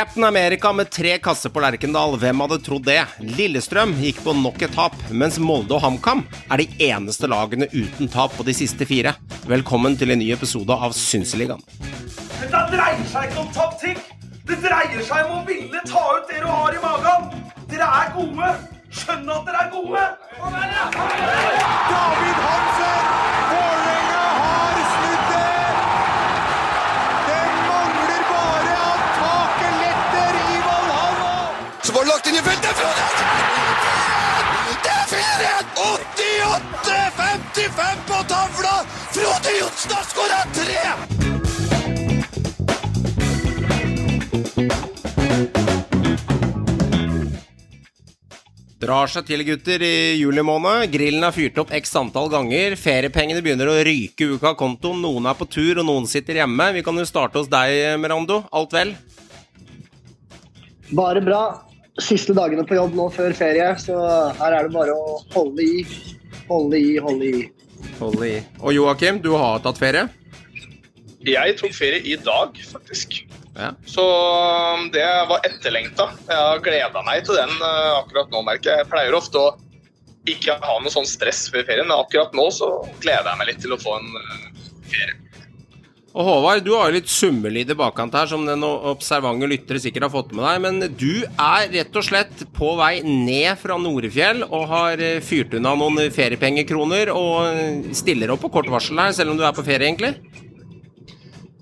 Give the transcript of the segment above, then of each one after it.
Captain America med tre kasser på Lerkendal, hvem hadde trodd det? Lillestrøm gikk på nok et tap, mens Molde og HamKam er de eneste lagene uten tap på de siste fire. Velkommen til en ny episode av Synseligaen. Dette dreier seg ikke om taktikk. Det dreier seg om å ville ta ut det du har i magen. Dere er gode. Skjønn at dere er gode. David Hansen! Feltet, Frode! Det er 4-1! 88-55 på tavla! Frode Johnsen har skåra tre! Drar seg til, gutter, i juli måned. Grillen er fyrt opp x antall ganger. Feriepengene begynner å ryke ut av kontoen. Noen er på tur, og noen sitter hjemme. Vi kan jo starte hos deg, Merando. Alt vel? Bare bra. Siste dagene på jobb nå før ferie, så her er det bare å holde i. Holde i, holde i. Holde i. Og Joakim, du har tatt ferie? Jeg tok ferie i dag, faktisk. Ja. Så um, det var etterlengta. Jeg har gleda meg til den uh, akkurat nå, merker jeg. Jeg pleier ofte å ikke ha noe sånn stress før ferien, men akkurat nå så gleder jeg meg litt til å få en uh, ferie. Og Håvard, du har jo litt summelyd i bakkant her, som den observante lyttere sikkert har fått med deg. Men du er rett og slett på vei ned fra Norefjell og har eh, fyrt unna noen feriepengekroner og stiller opp på kort varsel her, selv om du er på ferie, egentlig?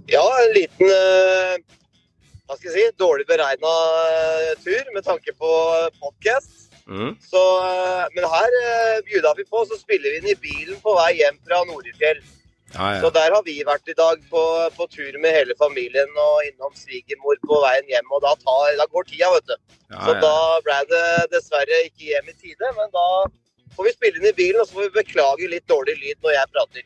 Ja, en liten eh, hva skal jeg si, dårlig beregna tur med tanke på podkast. Mm. Så, eh, men her bjuda vi på, så spiller vi inn i bilen på vei hjem fra Norefjell. Ja, Så der har vi vært i dag på, på tur med hele familien og innom svigermor på veien hjem. Og da, tar, da går tida, vet du. Ja, Så ja. da ble det dessverre ikke hjem i tide. Men da får vi spille inn i bilen, og så får vi beklage litt dårlig lyd når jeg prater.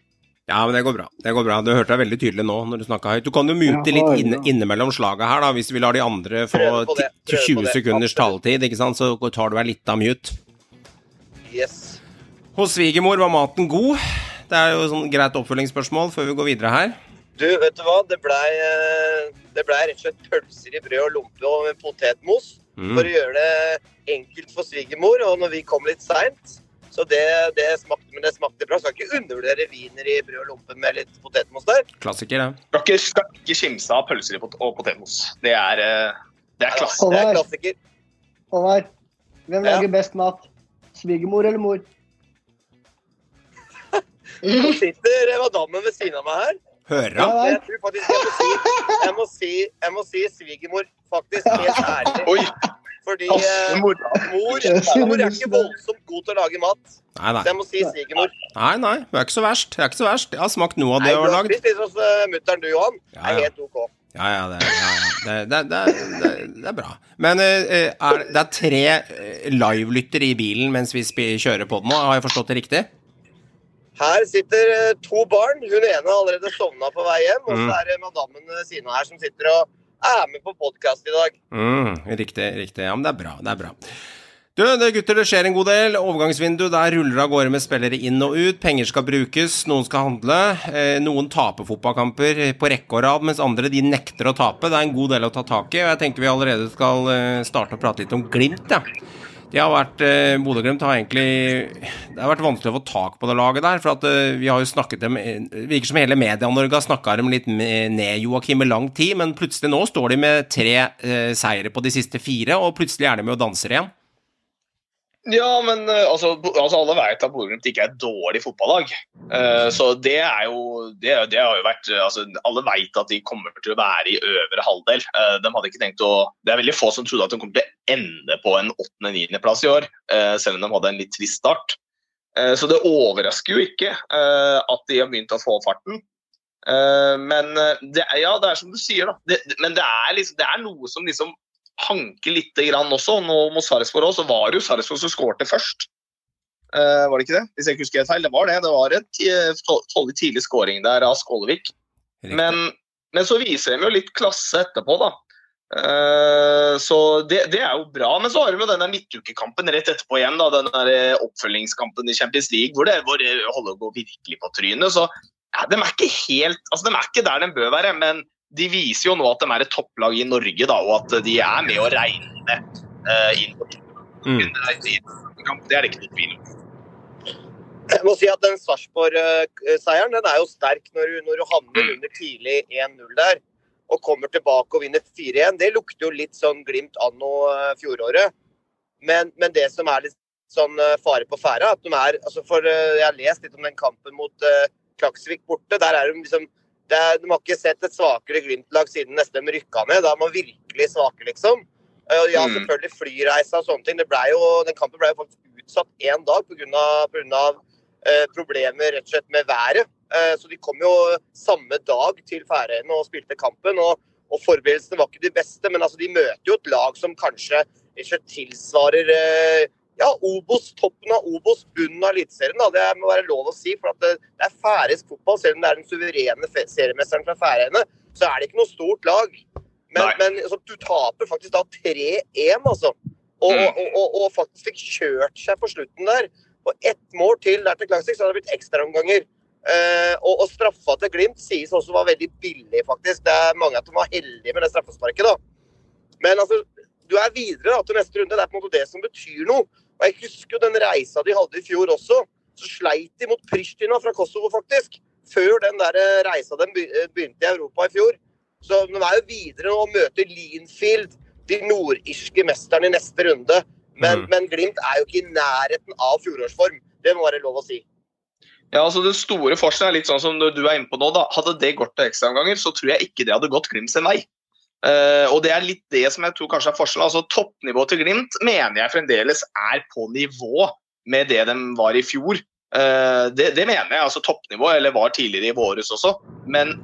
Ja, men det går bra. Det går bra. Du hørte deg veldig tydelig nå når du snakka høyt. Du kan jo mute litt ja. inne, innimellom slaga her, da, hvis vi lar de andre få Prøve på det. ti- 20 på det. sekunders taletid, ikke sant, så tar du deg litt av mute. Yes. Hos svigermor var maten god. Det er jo sånn greit oppfølgingsspørsmål før vi går videre her. Du, vet du hva? Det blei ble rett og slett pølser i brød og lompe og med potetmos. Mm. For å gjøre det enkelt for svigermor. Og når vi kom litt seint, så det, det smakte men det smakte bra. Skal ikke undervurdere wiener i brød og lompe med litt potetmos der. Klassiker, ja. Skal ikke, skal ikke kimse av pølser og potetmos. Det er, uh, det er klass, Det er klassiker. Håvard, hvem Ja. lager best mat? Svigermor eller mor? Nå sitter madammen ved siden av meg her. Hører han? Jeg tror faktisk jeg må si, jeg må si, jeg må si svigermor, faktisk helt ærlig. Oi! Fordi eh, mor. mor, er ikke voldsomt god til å lage mat. Nei, nei. Så jeg må si svigermor. Nei, nei, det er ikke så verst. Jeg er ikke så verst. Jeg har smakt noe av det hun har lagd. spist litt hos uh, mutter'n, du, Johan. Ja, er helt OK. Ja, ja, det, ja, ja. Det, det, det, det, det er bra. Men eh, er, det er tre eh, livelyttere i bilen mens vi kjører på den nå, har jeg forstått det riktig? Her sitter eh, to barn. Hun ene har allerede sovna på vei hjem. Og Mm. så er det madammen ved siden av her som sitter og er med på podkast i dag. Mm, riktig, riktig. Ja, men det er bra. Det er bra. Du, det, gutter, det skjer en god del. Overgangsvindu, der ruller av gårde med spillere inn og ut. Penger skal brukes, noen skal handle. Eh, noen taper fotballkamper på rekke og rad, mens andre de nekter å tape. Det er en god del å ta tak i, og jeg tenker vi allerede skal eh, starte å prate litt om Glimt, ja. De har vært, eh, Bodø-Glimt har egentlig Det har vært vanskelig å få tak på det laget der. For at eh, vi har jo snakket dem Det virker som hele Media-Norge har snakka dem litt ned, Joakim, i lang tid. Men plutselig nå står de med tre eh, seire på de siste fire, og plutselig er de med og danser igjen. Ja, men eh, altså, altså alle vet at Bodø-Glimt ikke er et dårlig fotballag. Uh, så det er jo det, det har jo vært eh, altså, Alle vet at de kommer til å være i øvre halvdel. Uh, de hadde ikke tenkt å Det er veldig få som trodde at de kom til å ende på en åttende-niendeplass i år, eh, selv om de hadde en litt trist start. Eh, så det overrasker jo ikke eh, at de har begynt å få farten. Men det er, ja, det er som du sier, da. Det, men det er, liksom, det er noe som liksom hanker litt grann også. Nå mot Sarpsborg også, så var det jo Sarpsborg som skårte først. Var det ikke det? Hvis jeg ikke husker helt feil. Det var det. Det var en tidlig skåring der av Skålevik. Men, men så viser de jo litt klasse etterpå, da. Eh, så det, det er jo bra. Men så har vi jo denne midtukekampen rett etterpå igjen. da, denne eh, oppfølgingskampen i Champions League hvor det, hvor det holder å gå virkelig på trynet. Så ja, de er ikke helt, altså de er ikke der de bør være. Men de viser jo nå at de er et topplag i Norge, da, og at de er med å regne uh, inn på Mm. Det er det ikke noe tvil om. Jeg må si at den Sarpsborg-seieren den er jo sterk når du, når du havner under tidlig 1-0 der og kommer tilbake og vinner 4-1. Det lukter jo litt sånn Glimt anno eh, fjoråret. Men, men det som er litt sånn eh, fare på ferde, at de er altså for eh, Jeg har lest litt om den kampen mot uh, Klaksvik borte. Der er de liksom det De har ikke sett et svakere Glimt-lag siden nesten de rykka ned. Da er man virkelig svake, liksom. Uh, ja, Mm. selvfølgelig flyreiser og sånne ting. Det ble jo, den kampen ble jo faktisk utsatt én dag pga. eh, problemer rett og slett med været. Eh, så de kom jo samme dag til Færøyene og spilte kampen. Og, og forberedelsene var ikke de beste, men altså, de møter jo et lag som kanskje ikke tilsvarer eh, ja, Obos, toppen av Obos, bunnen av Eliteserien. Det må være lov å si. For at det, det er færøysk fotball. Selv om det er den suverene seriemesteren fra Færøyene, så er det ikke noe stort lag. Men, men altså, du taper faktisk da 3-1, altså. Og, Mm. og, og, og faktisk fikk kjørt seg på slutten der. Og ett mål til der til Klagsvik, så hadde det blitt ekstraomganger. Uh, og, og straffa til Glimt sies også var veldig billig, faktisk. Det er mange at de var heldige med det straffesparket, da. Men altså, du er videre da, til neste runde. Det er på en måte det som betyr noe. Og jeg husker jo den reisa de hadde i fjor også. Så sleit de mot Pristina fra Kosovo, faktisk. Før den der eh, reisa de eh, begynte i Europa i fjor. Så de er jo videre nå og møter Leanfield, de nordirske mesterne i neste runde. Men, mm. men Glimt er jo ikke i nærheten av fjorårsform. Det må være lov å si. Ja, altså Det store forskjellen er litt sånn som du er inne på nå. da. Hadde det gått til ekstraomganger, så tror jeg ikke det hadde gått Glimt sin vei. Uh, og Det er litt det som jeg tror kanskje er forskjellen. Altså Toppnivået til Glimt mener jeg fremdeles er på nivå med det de var i fjor. Uh, det, det mener jeg. altså Toppnivå, eller var tidligere i våres også. Men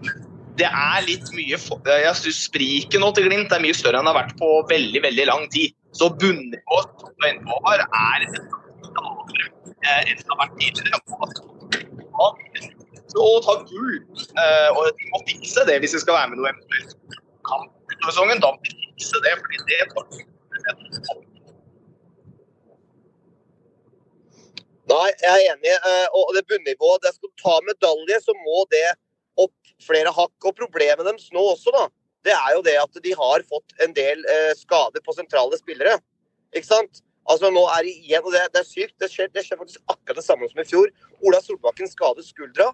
det er litt mye Jeg synes Spriket nå til Glimt er mye større enn det har vært på veldig veldig lang tid. Så bunnivået som du er inne på, er lavere eh. Og ta gull. Eh, og fikse det hvis de skal være med noe eventuelt kamp utover sesongen. Da fikse det, fordi det Nei, jeg er enig. eh, Og det bunnivået det Skal du ta medalje, så må det opp flere hakk. Og problemet deres nå også, da, det er jo det at de har fått en del skader på sentrale spillere. Ikke sant? Altså nå er det igjen, og det, det er sykt, det skjer, det skjer faktisk akkurat det samme som i fjor. Ola Solbakken skadet skuldra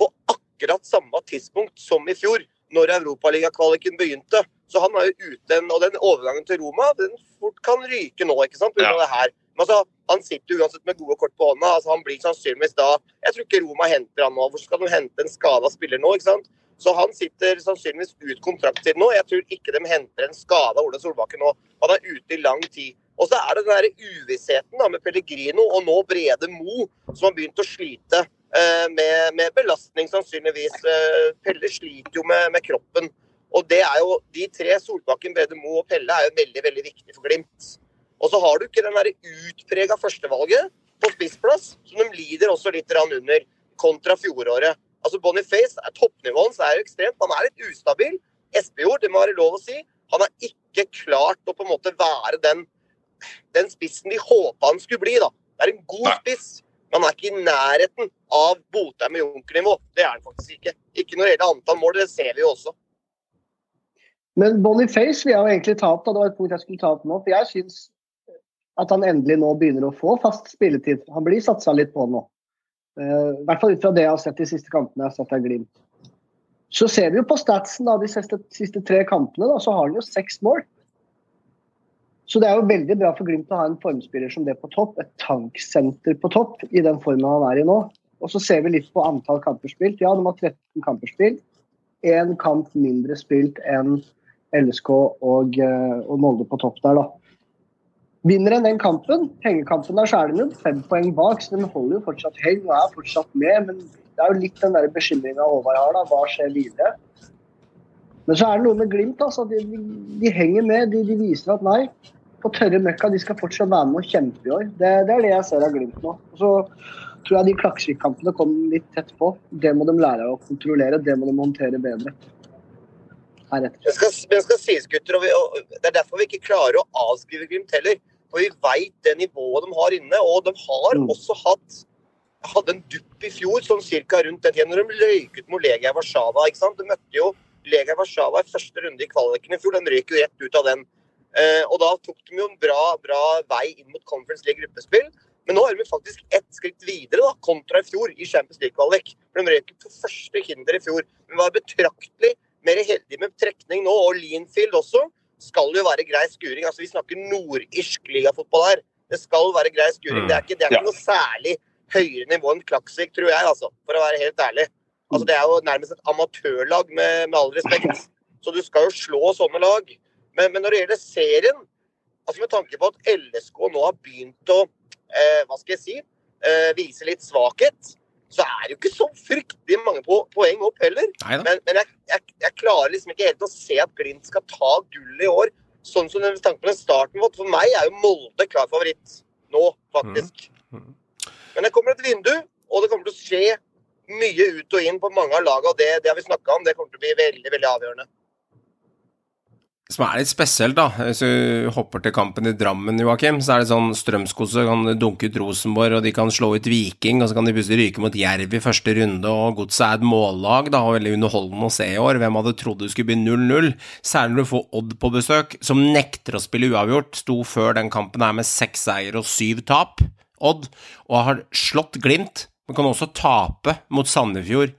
på akkurat samme tidspunkt som i fjor, når Europaligakvaliken begynte. Så han er jo ute, og den overgangen til Roma den fort kan ryke nå, ikke sant, pga. Ja. det her. Men altså, han sitter uansett med gode kort på hånda. altså Han blir sannsynligvis da Jeg tror ikke Roma henter han nå. Hvor skal de hente en skada spiller nå? ikke sant? Så han sitter sannsynligvis ut kontraktstiden nå. Jeg tror ikke de henter en skada Ola Solbakken nå. Han er ute i lang tid. Og så er det den der uvissheten da, med Pellegrino og nå Brede Mo, som har begynt å slite eh, med, med belastning, sannsynligvis. Eh, Pelle sliter jo med, med kroppen. Og det er jo, De tre, Solbakken, Brede Mo og Pelle, er jo veldig veldig viktig for Glimt. Og så har du ikke den der utprega førstevalget på spissplass, som de lider også litt under, kontra fjoråret. Altså Boniface er toppnivået hans er jo ekstremt. Han er litt ustabil. Espejord, det må være lov å si, han har ikke klart å på en måte være den, den spissen de håpa han skulle bli. da. Det er en god spiss, men han er ikke i nærheten av Botheim og Junker-nivå. Det er han faktisk ikke. Ikke når det gjelder antall mål, det ser vi jo også. Men Boniface vil jeg jo egentlig ta opp. da, Det var et punkt jeg skulle ta opp nå. for jeg synes at han endelig nå begynner å få fast spilletid. Han blir satsa litt på nå. Eh, I hvert fall ut fra det jeg har sett de siste kampene jeg har sett av Glimt. Så ser vi jo på statsen da, de siste, siste tre kampene, da, så har han jo seks mål. Så det er jo veldig bra for Glimt å ha en formspiller som det på topp. Et tanksenter på topp i den formen han er i nå. Og så ser vi litt på antall kamper spilt. Ja, de har 13 kamper spilt. Én kamp mindre spilt enn LSK og, eh, og Molde på topp der, da. Vinner en den kampen, pengekampen er de jo fem poeng bak, så den holder jo fortsatt høy og er fortsatt med. Men det er jo litt den bekymringa Håvard har, da. Hva skjer videre? Men så er det noe med Glimt. altså, de, de henger med. De, de viser at nei, på tørre møkka, de skal fortsatt være med og kjempe i år. Det, det er det jeg ser av Glimt nå. Og så tror jeg de Klaksvik-kampene kom litt tett på. Det må de lære å kontrollere. Det må de håndtere bedre. Heretter. Det skal, det skal sies, gutter, og, vi, og det er derfor vi ikke klarer å avskrive Glimt heller. For vi veit det nivået de har inne. Og de har Mm. også hatt hadde en dupp i fjor, sånn cirka rundt den tiden, når de løyket mot Legia Warszawa. ikke sant? De møtte jo Legia Warszawa i første runde i kvaliken i fjor. De røyk jo rett ut av den. Eh, og da tok de jo en bra, bra vei inn mot Conference League gruppespill. Men nå er de faktisk ett skritt videre da, kontra i fjor i Champions League-kvalik. For De røyk på første hinder i fjor, men var betraktelig mer heldige med trekning nå. Og Leanfield også skal jo være grei skuring. Altså Vi snakker nordirsk ligafotball her. Det skal være grei skuring. Det er ikke, det er ikke noe særlig høyere nivå enn Klaksvik, tror jeg, altså, for å være helt ærlig. Altså Det er jo nærmest et amatørlag, med, med all respekt. Så du skal jo slå sånne lag. Men, men når det gjelder serien, altså med tanke på at LSK nå har begynt å eh, hva skal jeg si, eh, vise litt svakhet, så er det jo ikke så fryktelig mange po poeng opp heller. Neida. Men, men jeg, jeg, jeg klarer liksom ikke helt å se at Glimt skal ta gull i år. Sånn som den tanken på den starten. For meg er jo Molde klar favoritt nå, faktisk. Mhm. Men det kommer et vindu, og det kommer til å skje mye ut og inn på mange av lagene. Og det, det har vi snakka om. Det kommer til å bli veldig, veldig avgjørende. Som er litt spesielt, da. Hvis du hopper til kampen i Drammen, Joakim, så er det sånn Strømskose kan dunke ut Rosenborg, og de kan slå ut Viking, og så kan de plutselig ryke mot Jerv i første runde, og Godset er et mållag, da, og veldig underholdende å se i år. Hvem hadde trodd det skulle bli 0-0? Særlig når du får Odd på besøk, som nekter å spille uavgjort. Sto før den kampen her med seks seier og syv tap, Odd, og har slått Glimt, men kan også tape mot Sandefjord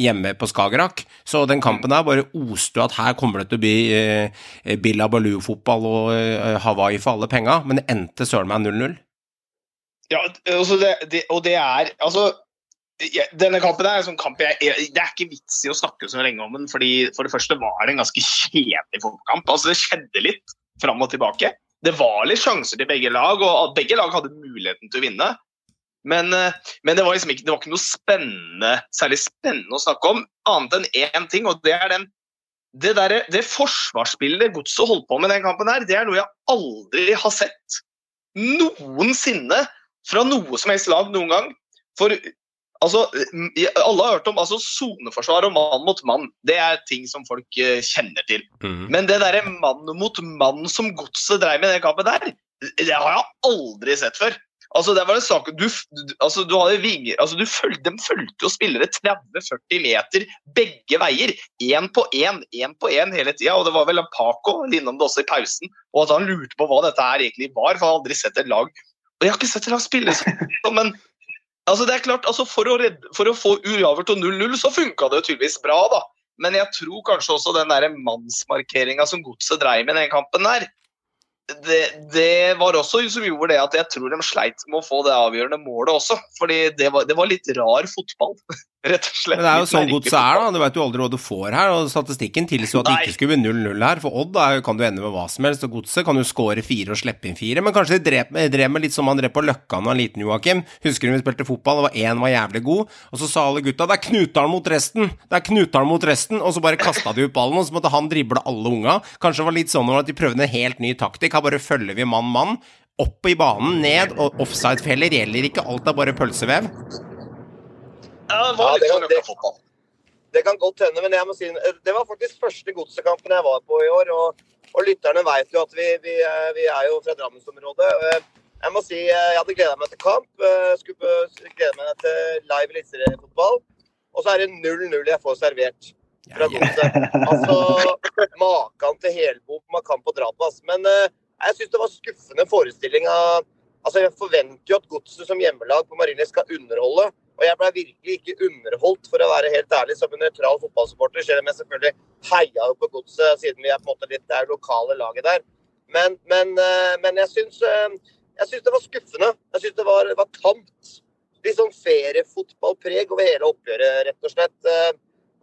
hjemme på Skagerrak. Så den kampen der bare oste at her kommer det til å bli eh, Billa Baloo-fotball og eh, Hawaii for alle penga, men det endte søren meg 0-0. Ja, altså det, det, og det er Altså, jeg, denne kampen er en sånn kamp jeg, jeg, Det er ikke vits i å snakke så lenge om den, fordi for det første var det en ganske kjedelig fotballkamp. Altså, det skjedde litt fram og tilbake. Det var litt sjanser til begge lag, og begge lag hadde muligheten til å vinne. Men, eh, men det, var liksom ikke, det var ikke noe spennende, særlig spennende å snakke om, annet enn én ting, og det er den det, der, det forsvarsspillet Godset holdt på med den kampen, her, det er noe jeg aldri har sett noensinne fra noe som helst lag noen gang. For altså, alle har hørt om altså, soneforsvar og mann mot mann. Det er ting som folk eh, kjenner til. Mm. Men det derre mann mot mann som Godset dreiv med i den kampen der, det har jeg aldri sett før. Altså, det var en sak, du, altså, du hadde vinger, altså, du følg, De fulgte jo spillere 30-40 meter begge veier. Én på én, én på én hele tida. Og det var vel Paco innom det også i pausen. Og at han lurte på hva dette her egentlig var, for han har aldri sett et lag Og jeg har ikke sett et lag spille sånn, men altså, det er klart, altså, for, å redde, for å få uavgjort og 0-0, så funka det jo tydeligvis bra, da. Men jeg tror kanskje også den mannsmarkeringa som Godset dreiv med i den kampen der, det, det, var også som gjorde det at jeg tror de sleit med å få det avgjørende målet også. Fordi det var, det var litt rar fotball, rett og slett. Men det er jo sånn godset er, da. Du vet jo aldri hva du får her. og Statistikken tilsier at det ikke skulle bli 0-0 her. For Odd da kan du ende med hva som helst, og godset kan jo score fire og slippe inn fire. Men kanskje de drev, drev med litt som han drev på Løkka da han liten, Joakim. Husker du vi spilte fotball, og én var jævlig god, og så sa alle gutta 'det er Knutdalen mot resten', det er Knutdalen mot resten, og så bare kasta de ut ballen, og så måtte han drible alle unga. Kanskje det var litt sånn at de prøvde en helt ny taktikk. Her bare følger vi mann-mann. Opp i banen, ned, og offside-feller gjelder ikke. Alt er bare pølsevev. Ja, det var det litt kan- sånn det- Løkka-fotball. Det kan godt hende, men jeg må si, det var faktisk første godsekampen jeg var på i år. Og, og lytterne vet jo at vi, vi, er- vi er jo fra Drammensområdet. Eh, Jeg må si eh, jeg hadde gleda meg til kamp. eh, Skulle glede meg til live eliteseriefotball. Og så er det 0-0 jeg får servert fra godset. Altså, Maken til helbom av kamp og drap. Altså. Men jeg syns det var skuffende forestilling av Altså, Jeg forventer jo at Godset som hjemmelag på Marienlyst skal underholde. Og jeg ble virkelig ikke underholdt, for å være helt ærlig, som en nøytral fotballsupporter. Selv om jeg selvfølgelig heia på Godset, siden vi er på en måte litt det lokale laget der. Men, men, eh, men jeg syns eh, jeg syns det var skuffende. Jeg syns det var, var tamt. Litt sånn feriefotballpreg over hele oppgjøret, rett og slett. Eh,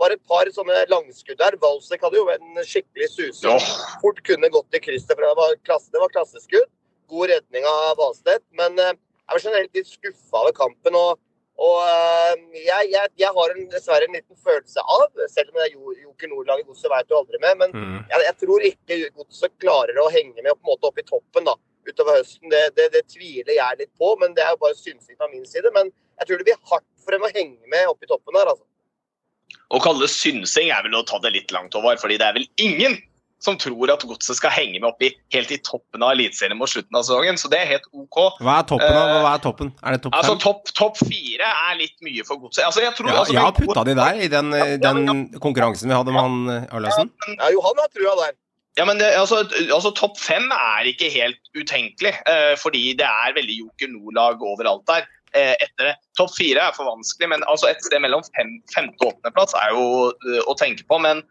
Bare et par sånne langskudd der. Walsek hadde jo en skikkelig. Åh. Fort kunne gått i krysset, for det var, klasse, det var klasseskudd. God redning av Valstedt. Men jeg var generelt litt skuffa over kampen. og og eh, jeg, jeg, jeg har en, dessverre en liten følelse av, selv om det er Jo- Joker Nord-laget Godset vet du aldri med, men Mm. jeg, jeg tror ikke Godset klarer å henge med på en måte opp i toppen da, utover høsten. Det, det, det tviler jeg litt på, men det er jo bare synsing fra min side. Men jeg tror det blir hardt for dem å henge med opp i toppen der. altså. Å kalle det synsing er vel å ta det litt langt, Håvard. fordi det er vel ingen som tror at Godset skal henge med opp i, helt i toppen av Eliteserien mot slutten av sesongen, så det er helt OK. Hva er toppen? av, hva er toppen? Er det topp Altså? Topp topp fire er litt mye for Godset. Altså, jeg tror, Ja, altså, jeg har putta de der i den, eh, Ja, den konkurransen vi hadde med han eh, Arlesen. Ja, Johan har trua der. Ja, men det, altså, altså Topp fem er ikke helt utenkelig, eh, fordi det er veldig Joker Nord-lag overalt der. Eh, etter det. Topp fire er for vanskelig, men altså et sted mellom fem, femte og åttendeplass er jo uh, å tenke på. Men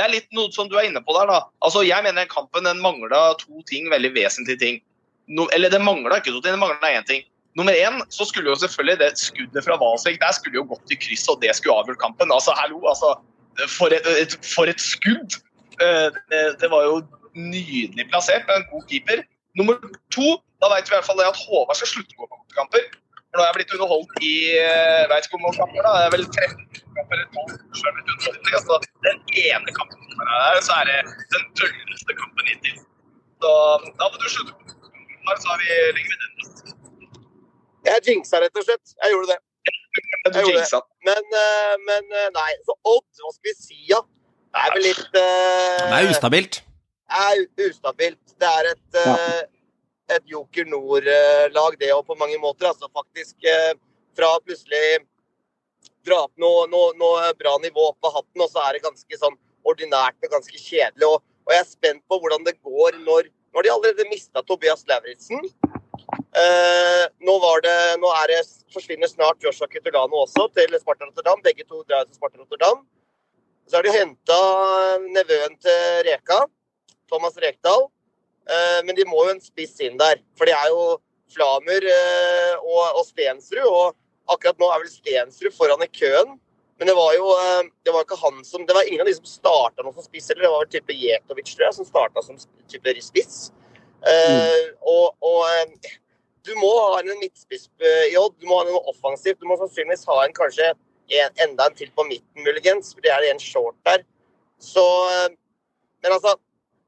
det er litt noe som du er inne på der. da. Altså, Jeg mener den kampen den mangla to ting, veldig vesentlige ting. No, eller det mangla ikke to ting, det mangla én ting. Nummer én så skulle jo selvfølgelig det skuddet fra Valsvik der skulle jo gått i kryss, og det skulle avgjort kampen. Altså, hallo, altså. For et, et, for et skudd! Eh, Det, det var jo nydelig plassert med en god keeper. Nummer to, da vet vi i hvert fall det at Håvard skal slutte å gå på bortekamper. For nå er jeg blitt underholdt i eh, jeg vet ikke hvor mange kamper, da. Det er vel 13 kamper eller 12 så er blitt underholdt i. Altså, den ene kampen som er der, så er det den dølleste kampen hittil. Så da må du slutte. Her så har vi legger vi den. Jeg jinxa rett og slett. Jeg gjorde det. Jeg gjorde det. Men, eh, men eh, nei. Så Odd, hva skal vi si, ja? Det er vel litt uh, Det er ustabilt. Det er ustabilt. Det er et, eh, et Joker Nord-lag, det òg, på mange måter. Altså faktisk eh, fra plutselig dra opp noe, noe, noe bra nivå opp av hatten, og så er det ganske sånn ordinært og ganske kjedelig. Og, og jeg er spent på hvordan det går når Nå har de allerede mista Tobias Lauritzen. Eh, nå, det, nå er det, forsvinner snart Joshua Kutulano også til Sparta Rotterdam. Begge to drar til Sparta Rotterdam. Så har de henta nevøen til Reka, Thomas Rekdal. Eh, men de må jo en spiss inn der. For de er jo Flamur eh, og, og Stensrud. Og akkurat nå er vel Stensrud foran i køen. Men det var jo eh, det var ikke han som Det var ingen av de som starta noe som spiss heller. Det var vel type Jetovic, tror jeg, som starta som type spiss. Mm. og, og du må ha en midtspiss i Odd. Du må ha noe offensivt. Du må sannsynligvis ha en kanskje en, enda en til på midten, muligens. For det er en short der. Så Men altså,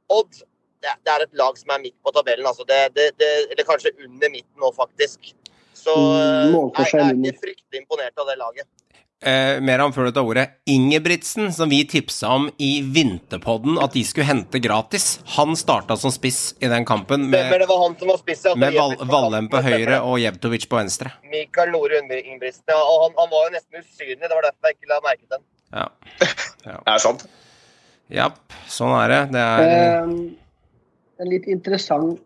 Odd det, det er et lag som er midt på tabellen. Altså. Det, det, det, eller kanskje under midten nå, faktisk. Så Mm, nei, jeg er ikke fryktelig imponert av det laget. Eh, Meran, før du tar ordet. Ingebrigtsen, som vi tipsa om i Vinterpodden at de skulle hente gratis, han starta som spiss i den kampen med, men det var han som var spiss. ja. med Val på Vallem på høyre og Jevtovic på venstre. Mikael Nore Ingebrigtsen. Ja, og han, han var jo nesten usynlig. Det var derfor jeg ikke la merke til den. Ja. Det er sant. Ja, sånn er det. Det er Eh, en litt interessant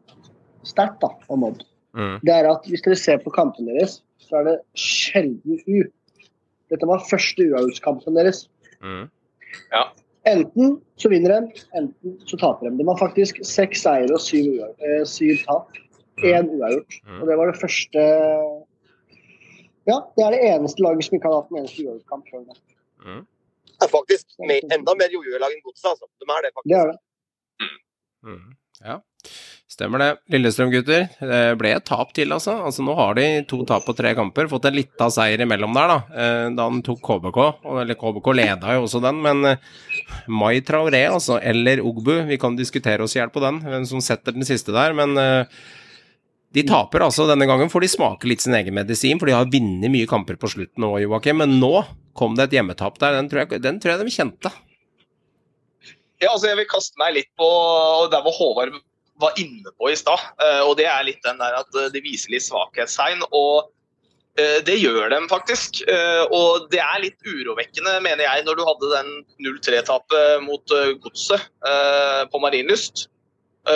stat da, om Odd. mm. Det er at hvis dere ser på kampene deres, så er det sjelden U. Dette var første uavgjortskampen deres. Mm. Enten så vinner de, enten så taper de. De har faktisk seks seire og syv, uavgjort, eh, syv tap. Én uavgjort. Mm. Og det var det første Ja, det er det eneste laget som ikke har hatt en eneste uavgjortkamp før det. Det er faktisk enda mer jojo-lag enn Godset. Altså. De er det, faktisk. Det er det. Mm. Ja, stemmer det. Lillestrøm-gutter, det ble et tap til, altså. altså. Nå har de to tap på tre kamper. Fått en lita seier imellom der, da. eh, Da han tok KBK. Eller KBK leda jo også den, men eh, Mai Traoré, altså, eller Ogbu, vi kan diskutere oss i hjel på den, hvem som setter den siste der, men eh, de taper altså denne gangen, for de smaker litt sin egen medisin, for de har vunnet mye kamper på slutten òg, Joakim. Men nå kom det et hjemmetap der, den tror jeg, den tror jeg de kjente. Ja, altså jeg vil kaste meg litt på der hvor Håvard var inne på i stad. eh, Og det er litt den der at eh, de viser litt svakhetstegn. Og eh, det gjør dem faktisk. Og det er litt urovekkende, mener jeg, når du hadde den 0-3-tapet mot Godset på Marienlyst.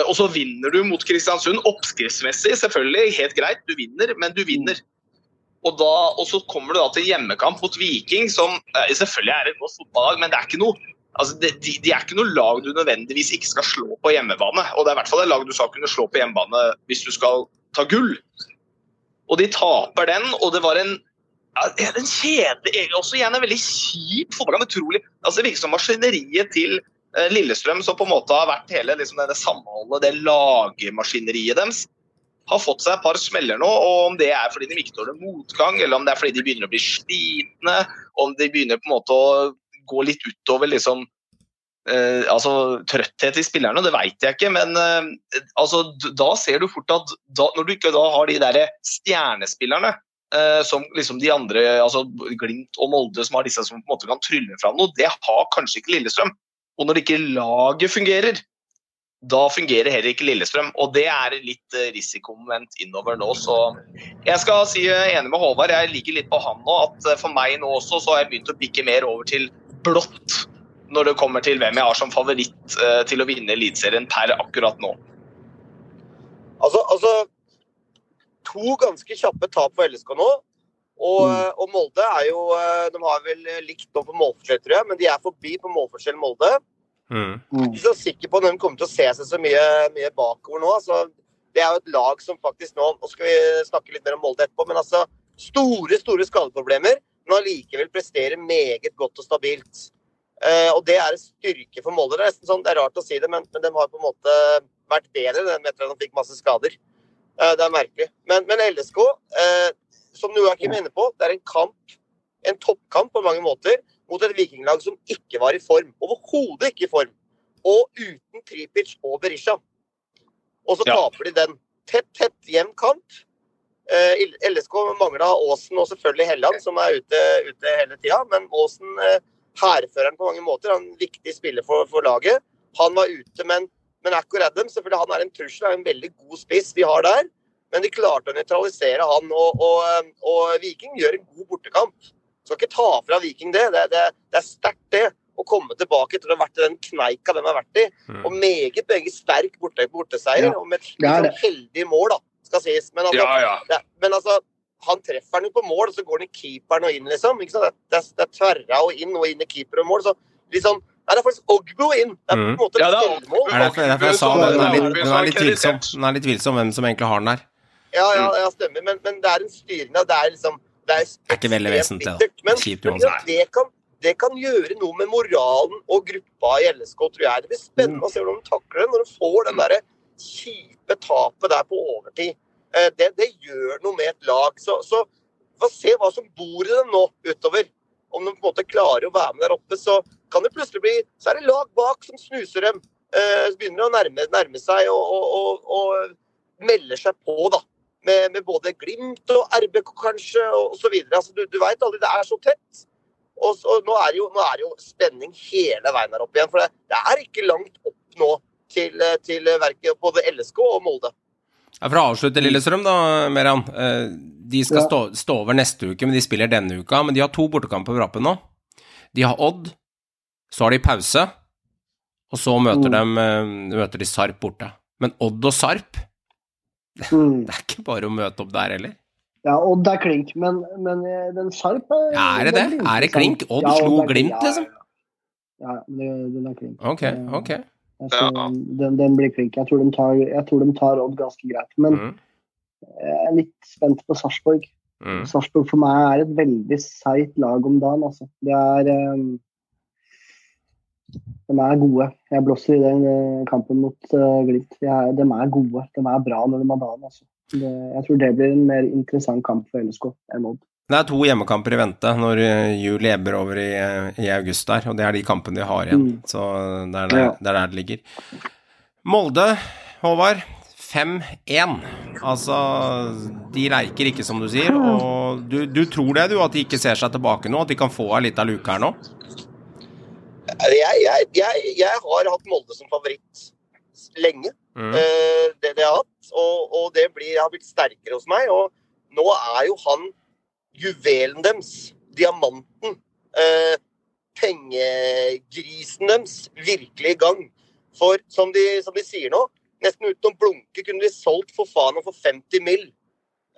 Og så vinner du mot Kristiansund. Oppskriftsmessig, selvfølgelig, helt greit, du vinner, men du vinner. Og, da, og så kommer du da til hjemmekamp mot Viking, som selvfølgelig er et godt fotballag, men det er ikke noe Altså, de, de, de er ikke noe lag du nødvendigvis ikke skal slå på hjemmebane. Og det er i hvert fall et lag du skal kunne slå på hjemmebane hvis du skal ta gull. Og de taper den, og det var en ja, en kjedelig også igjen en veldig kjip fotballkamp. Utrolig. Altså, det virker som maskineriet til eh, Lillestrøm, som på en måte har vært hele liksom, det, det samholdet, det lagemaskineriet deres, har fått seg et par smeller nå. og Om det er fordi de ikke tåler motgang, eller om det er fordi de begynner å bli slitne, om de begynner på en måte å gå litt utover liksom eh, altså trøtthet i spillerne, det veit jeg ikke. Men eh, altså, da ser du fort at da, når du ikke da har de der stjernespillerne eh, som liksom de andre, altså Glimt og Molde, som har disse som på en måte kan trylle fram noe, det har kanskje ikke Lillestrøm. Og når ikke laget fungerer, da fungerer heller ikke Lillestrøm. Og det er litt eh, risikomoment innover nå, så jeg skal si er enig med Håvard. Jeg ligger litt på han nå. At eh, for meg nå også så har jeg begynt å bikke mer over til blått når det kommer til hvem jeg har som favoritt eh, til å vinne Eliteserien per akkurat nå. Altså, altså To ganske kjappe tap for LSK nå. Og, Mm. og Molde er jo eh, De har vel likt nå på målforskjell, tror jeg, men de er forbi på målforskjell Molde. Mm. Mm. ikke så sikker på om de kommer til å se seg så mye, mye bakover nå. Altså, det er jo et lag som faktisk nå Nå skal vi snakke litt mer om Molde etterpå, men altså store, store skadeproblemer, men allikevel presterer meget godt og stabilt. Eh, og det er en styrke for Molde. Det er nesten sånn, det er rart å si det, men, men de har på en måte vært bedre enn etter at de fikk masse skader. Eh, det er merkelig. Men, men LSK, eh, som Joakim er inne på, det er en kamp, en toppkamp på mange måter, mot et vikinglag som ikke var i form. Overhodet ikke i form. Og uten Tripic og Berisha. Og så Ja. taper de den. Tett, tett, jevn kamp. Eh, LSK mangla Aasen og selvfølgelig Helland, som er ute, ute hele tida. Men Aasen, eh, hærføreren på mange måter, han er en viktig spiller for, for laget. Han var ute, men, men Akor Adam, selvfølgelig han er en trussel, er en veldig god spiss vi har der. Men de klarte å nøytralisere han, og, og, eh, og Viking gjør en god bortekamp. Skal ikke ta fra Viking det. Det, det, det er sterkt, det. Å komme tilbake etter å ha vært i den kneika de har vært i. Mm. Og meget, meget sterk borte, borteseier. Ja, Og med et sånn heldig mål, da, skal sies. Men altså, ja. det, men altså han treffer den jo på mål, og så går den i keeperen og inn, liksom. Ikke sant? Det, det, det er tverra og inn og inn i keeper og mål. Så liksom Nei, det er faktisk Ogbo inn. Det er på en Mm. måte Ja, det er selvmål. Er derfor, derfor jeg sa det. Den er litt, den er litt tvilsom. Den er litt tvilsom hvem som egentlig har den der. Ja, ja, ja, stemmer. Men, men det er en styring Det er liksom Det er, Det er ikke veldig vesentlig, da. Men, Kjipt men uansett. det, kan, det kan gjøre noe med moralen og gruppa i LSK, tror jeg. Det blir spennende å se hvordan de takler det når de får den derre kjipe tapet der på overtid. Eh, Det, det gjør noe med et lag. Så, så se hva som bor i dem nå utover. Om de på en måte klarer å være med der oppe, så kan det plutselig bli Så er det lag bak som snuser dem. Så begynner å nærme, nærme seg og, og, og, og melder seg på, da. Med, med både Glimt og RBK kanskje, og osv. Altså, du, du veit aldri. Det er så tett. Og, så, nå, er jo, nå er det jo spenning hele veien her opp igjen. For det, det er ikke langt opp nå til, eh, til verket både LSK og Molde. Ja, For å avslutte Lillestrøm, da, Meran. Eh, De skal Ja. stå, stå over neste uke, men de spiller denne uka. Men de har to bortekamper på rappen nå. De har Odd, så har de pause, og så møter, Mm. dem, eh, møter de Sarp borte. Men Odd og Sarp, Mm. det er ikke bare å møte opp der heller. Ja, Odd er klink, men, men eh, den Sarp er Ja, er det det? Er det klink? Odd Ja, slo. Glimt, Ja, liksom? Ja, ja, det- den er klink. Ok, Eh, ok. Altså, Ja. den, den blir klink. Jeg tror, de tar, jeg tror de tar Odd ganske greit. Men Mm, jeg er litt spent på Sarpsborg. mm. Sarpsborg for meg er et veldig seigt lag om dagen. Altså. Det er um, De er gode. Jeg blåser i den eh, kampen mot uh, Glimt. De er, de er gode. De er bra når de har dagen. Altså. Det, jeg tror det blir en mer interessant kamp for LSK enn Odd. Det er to hjemmekamper i vente når eh, jul ebber over i, eh, i august der, og det er de kampene de har igjen. Mm. Så det er der, Ja. det er der det ligger. Molde, Håvard. 5-1. Altså, de leiker ikke, som du sier. Og du, du tror det, du, at de ikke ser seg tilbake nå? At de kan få ei lita luke her nå? Jeg, jeg, jeg, jeg har hatt Molde som favoritt lenge. Mm. Eh, det, det har jeg hatt. Og, og det blir, har blitt sterkere hos meg. Og nå er jo han juvelen deres, diamanten, eh, pengegrisen deres, virkelig i gang. For som de, som de sier nå, nesten uten å blunke kunne de solgt for faen og for 50 mill.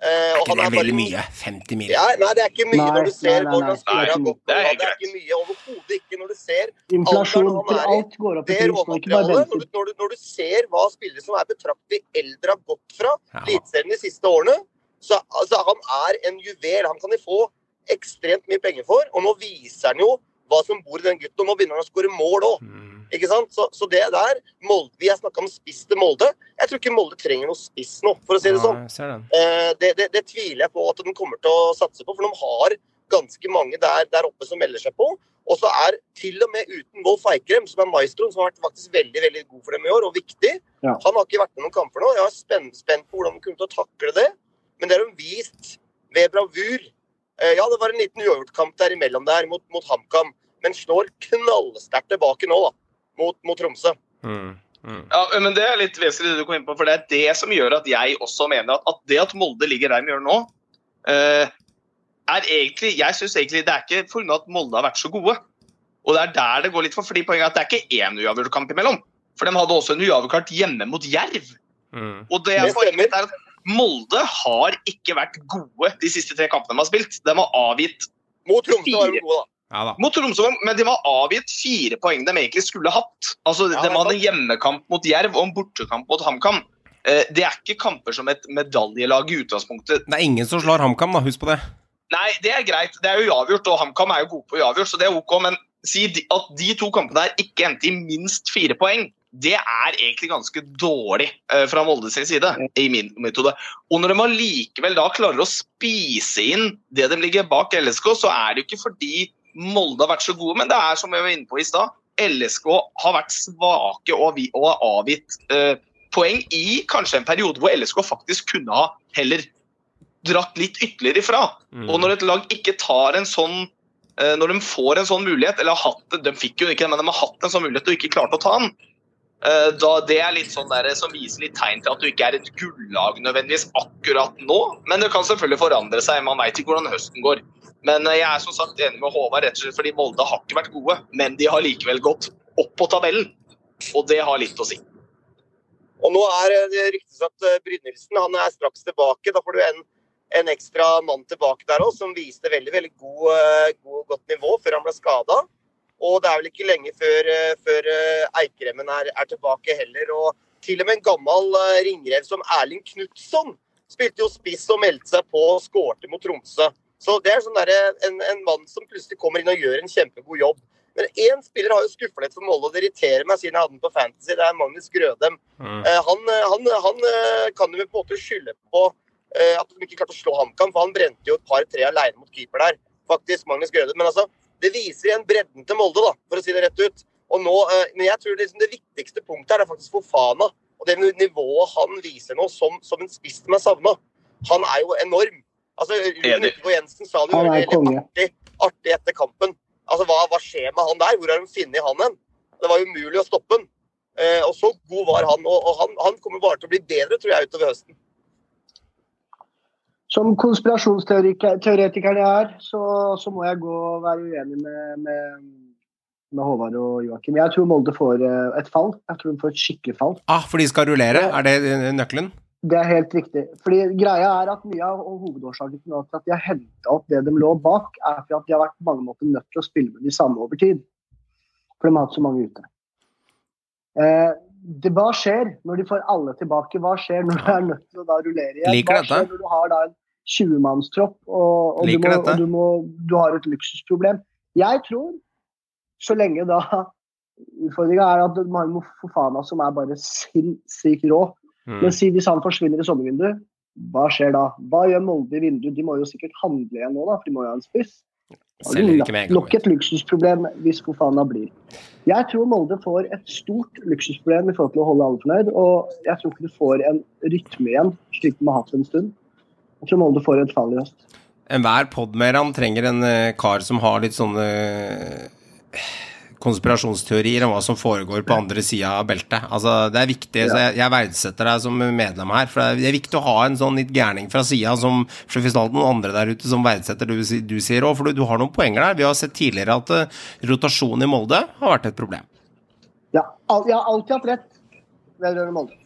Eh, Er ikke det er veldig mye? 50 mil? Ja, nei, det er ikke mye Nei, når du ser hvordan nei. har gått det er Det er ikke mye, overhodet ikke når du ser Inflasjon til alt går opp i pris. Når du, når, når du ser hva spillere som er betraktelig eldre har gått fra Ja. Eliteserien de siste årene, så altså, han er en juvel. Han kan de få ekstremt mye penger for. Og nå viser han jo hva som bor i den gutten. Og nå begynner han å skåre mål òg. Mm. Ikke sant? Så, så det der Molde, Vi har snakka om spiss til Molde. Jeg tror ikke Molde trenger noe spiss nå, for å si det sånn. Eh, det, det, det tviler jeg på at de kommer til å satse på, for de har ganske mange der, der oppe som melder seg på. Og så er til og med uten Wolf Eikrem, som er maestroen, som har vært faktisk veldig veldig god for dem i år, og viktig. Ja. Han har ikke vært med noen kamper nå. Jeg er spent, spent på hvordan de kommer til å takle det. Men det har de vist ved bravur. Eh, ja, det var en liten uavgjort-kamp der imellom der mot, mot HamKam, men slår knallsterkt tilbake nå, da. Mot, mot Tromsø. Mm. Ja, men Det er litt vesentlig det du kom inn på, for det er det som gjør at jeg også mener at, at det at Molde ligger der de gjør nå, eh, er egentlig Jeg syns egentlig det er ikke pga. at Molde har vært så gode. Og det er der det går litt for, fordi poenget er at det er ikke én uavgjort kamp imellom. For de hadde også en uavgjort hjemme mot Jerv. Mm. Og det er Det stemmer. er at Molde har ikke vært gode de siste tre kampene de har spilt. De har avgitt Mot Tromsø var de gode, da. Ja da. mot Tromsø, men de har avgitt fire poeng de egentlig skulle hatt. Altså, Ja, De det hadde en hjemmekamp mot Jerv og en bortekamp mot HamKam. Eh, Det er ikke kamper som et medaljelag i utgangspunktet. Det er ingen som slår HamKam, da. Husk på det. Nei, det er greit. Det er jo uavgjort, og HamKam er jo gode på uavgjort, så det er ok. Men si at de to kampene her ikke endte i minst fire poeng, det er egentlig ganske dårlig eh, fra Molde sin side, i min metode. Og når de allikevel da klarer å spise inn det de ligger bak LSK, så er det jo ikke fordi Molde har vært så gode, men det er som jeg var inne på i stad. LSK har vært svake og, og har avgitt eh, poeng i kanskje en periode hvor LSK faktisk kunne ha heller dratt litt ytterligere ifra. Mm. Og når et lag ikke tar en sånn eh, Når de får en sånn mulighet, eller har hatt det, de fikk jo ikke det, men de har hatt en sånn mulighet og ikke klarte å ta den, da det er litt sånn der, som viser litt tegn til at du ikke er et gullag nødvendigvis akkurat nå. Men det kan selvfølgelig forandre seg, man veit ikke hvordan høsten går. Men eh, jeg er som sagt enig med Håvard, rett og slett fordi Molde har ikke vært gode, men de har likevel gått opp på tabellen. Og det har litt å si. Og nå er eh, det ryktes at eh, Brynildsen han er straks tilbake. Da får du en, en ekstra mann tilbake der òg, som viste veldig veldig god, eh, god, godt nivå før han ble skada. Og det er vel ikke lenge før, eh, før eh, Eikremmen er, er tilbake heller. Og til og med en gammel eh, ringrev som Erling Knutson spilte jo spiss og meldte seg på og skårte mot Tromsø. Så det er sånn der, en, en mann som plutselig kommer inn og gjør en kjempegod jobb. Men én spiller har jo skuffa litt for Molde, og det irriterer meg siden jeg hadde den på Fantasy. Det er Magnus Grødem. Mm. Han, han, han kan jo på en måte skylde på at de ikke klarte å slå HamKam, for han brente jo et par-tre alene mot keeper der. Faktisk, Magnus Grødem. Men altså, det viser igjen bredden til Molde, da, for å si det rett ut. Og nå, eh, men jeg tror liksom det viktigste punktet er faktisk Fofana. Og det nivået han viser nå som, som en spiss som er savna. Han er jo enorm. Altså, Ruben Enig. Jensen sa det jo veldig artig, artig etter kampen. Altså, hva, hva skjer med han der? Hvor har de funnet han hen? Det var umulig å stoppe han. Eh, og så god var han. Og, og han, han kommer bare til å bli bedre, tror jeg, utover høsten. Som konspirasjonsteoretikeren jeg er, så, så må jeg gå og være uenig med, med, med Håvard og Joakim. Jeg tror Molde får eh, et fall. Jeg tror de får et skikkelig fall. Ah, for de skal rullere? Er det eh, nøkkelen? Det er helt riktig. Fordi greia er at Mye av hovedårsaken til at de har henta opp det de lå bak, er for at de har vært på mange måter nødt til å spille med de samme over tid. For de har hatt så mange ute. Eh, det, hva skjer når de får alle tilbake? Hva skjer når du er nødt til å rullere igjen? Liker hva dette. skjer når du har da en 20-mannstropp og, og, du, må, og du, må, du har et luksusproblem? Jeg tror, så lenge da Utfordringa er at man må Fofana som er bare sinnssykt rå. Mm. Men si hvis han forsvinner i sommervinduet, hva skjer da? Hva gjør Molde i vinduet? De må jo sikkert handle igjen nå, da, for de må jo ha en spiss. Nok et luksusproblem hvis Fofana blir. Jeg tror Molde får et stort luksusproblem i forhold til å holde alle fornøyd. Og jeg tror ikke du får en rytme igjen, slik de har hatt en stund. Jeg tror Molde får et fall i høst. Enhver podmeran trenger en eh, kar som har litt sånne eh, konspirasjonsteorier om hva som foregår på andre sida av beltet. Altså, det er viktig, så jeg, jeg verdsetter deg som medlem her. For det er- viktig å ha en sånn litt gærning fra sida som alltid noen andre der ute som verdsetter det du, du sier òg, for du, du har noen poenger der. Vi har sett tidligere at uh, rotasjon i Molde har vært et problem. Ja, al jeg har alltid hatt rett vedrørende Molde.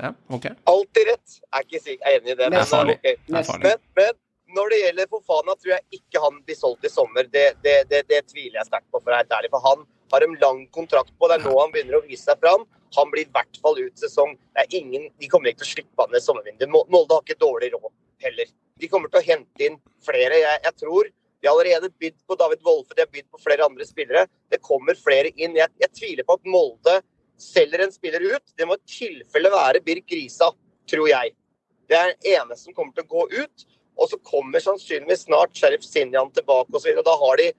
Ja, okay. Alltid rett. Er ikke sikker. jeg er enig i det. Det er farlig. ok. Det er farlig. Men, men når det gjelder Fofana, tror jeg ikke han blir solgt i sommer. Det, det, det, det tviler jeg sterkt på, for å være ærlig. For han har en lang kontrakt på. Det er nå han begynner å vise seg fram. Han blir i hvert fall ut sesong. Det er ingen, de kommer ikke til å slippe han i sommervinduet. Molde har ikke dårlig råd heller. De kommer til å hente inn flere. Jeg, jeg tror de har allerede bydd på David Wolfe, de har bydd på flere andre spillere. Det kommer flere inn. Jeg, jeg tviler på at Molde selger en spiller ut. Det må i tilfelle være Birk Risa, tror jeg. Det er den eneste som kommer til å gå ut. Og så kommer sannsynligvis snart Sheriff Sinjan tilbake osv. Da har de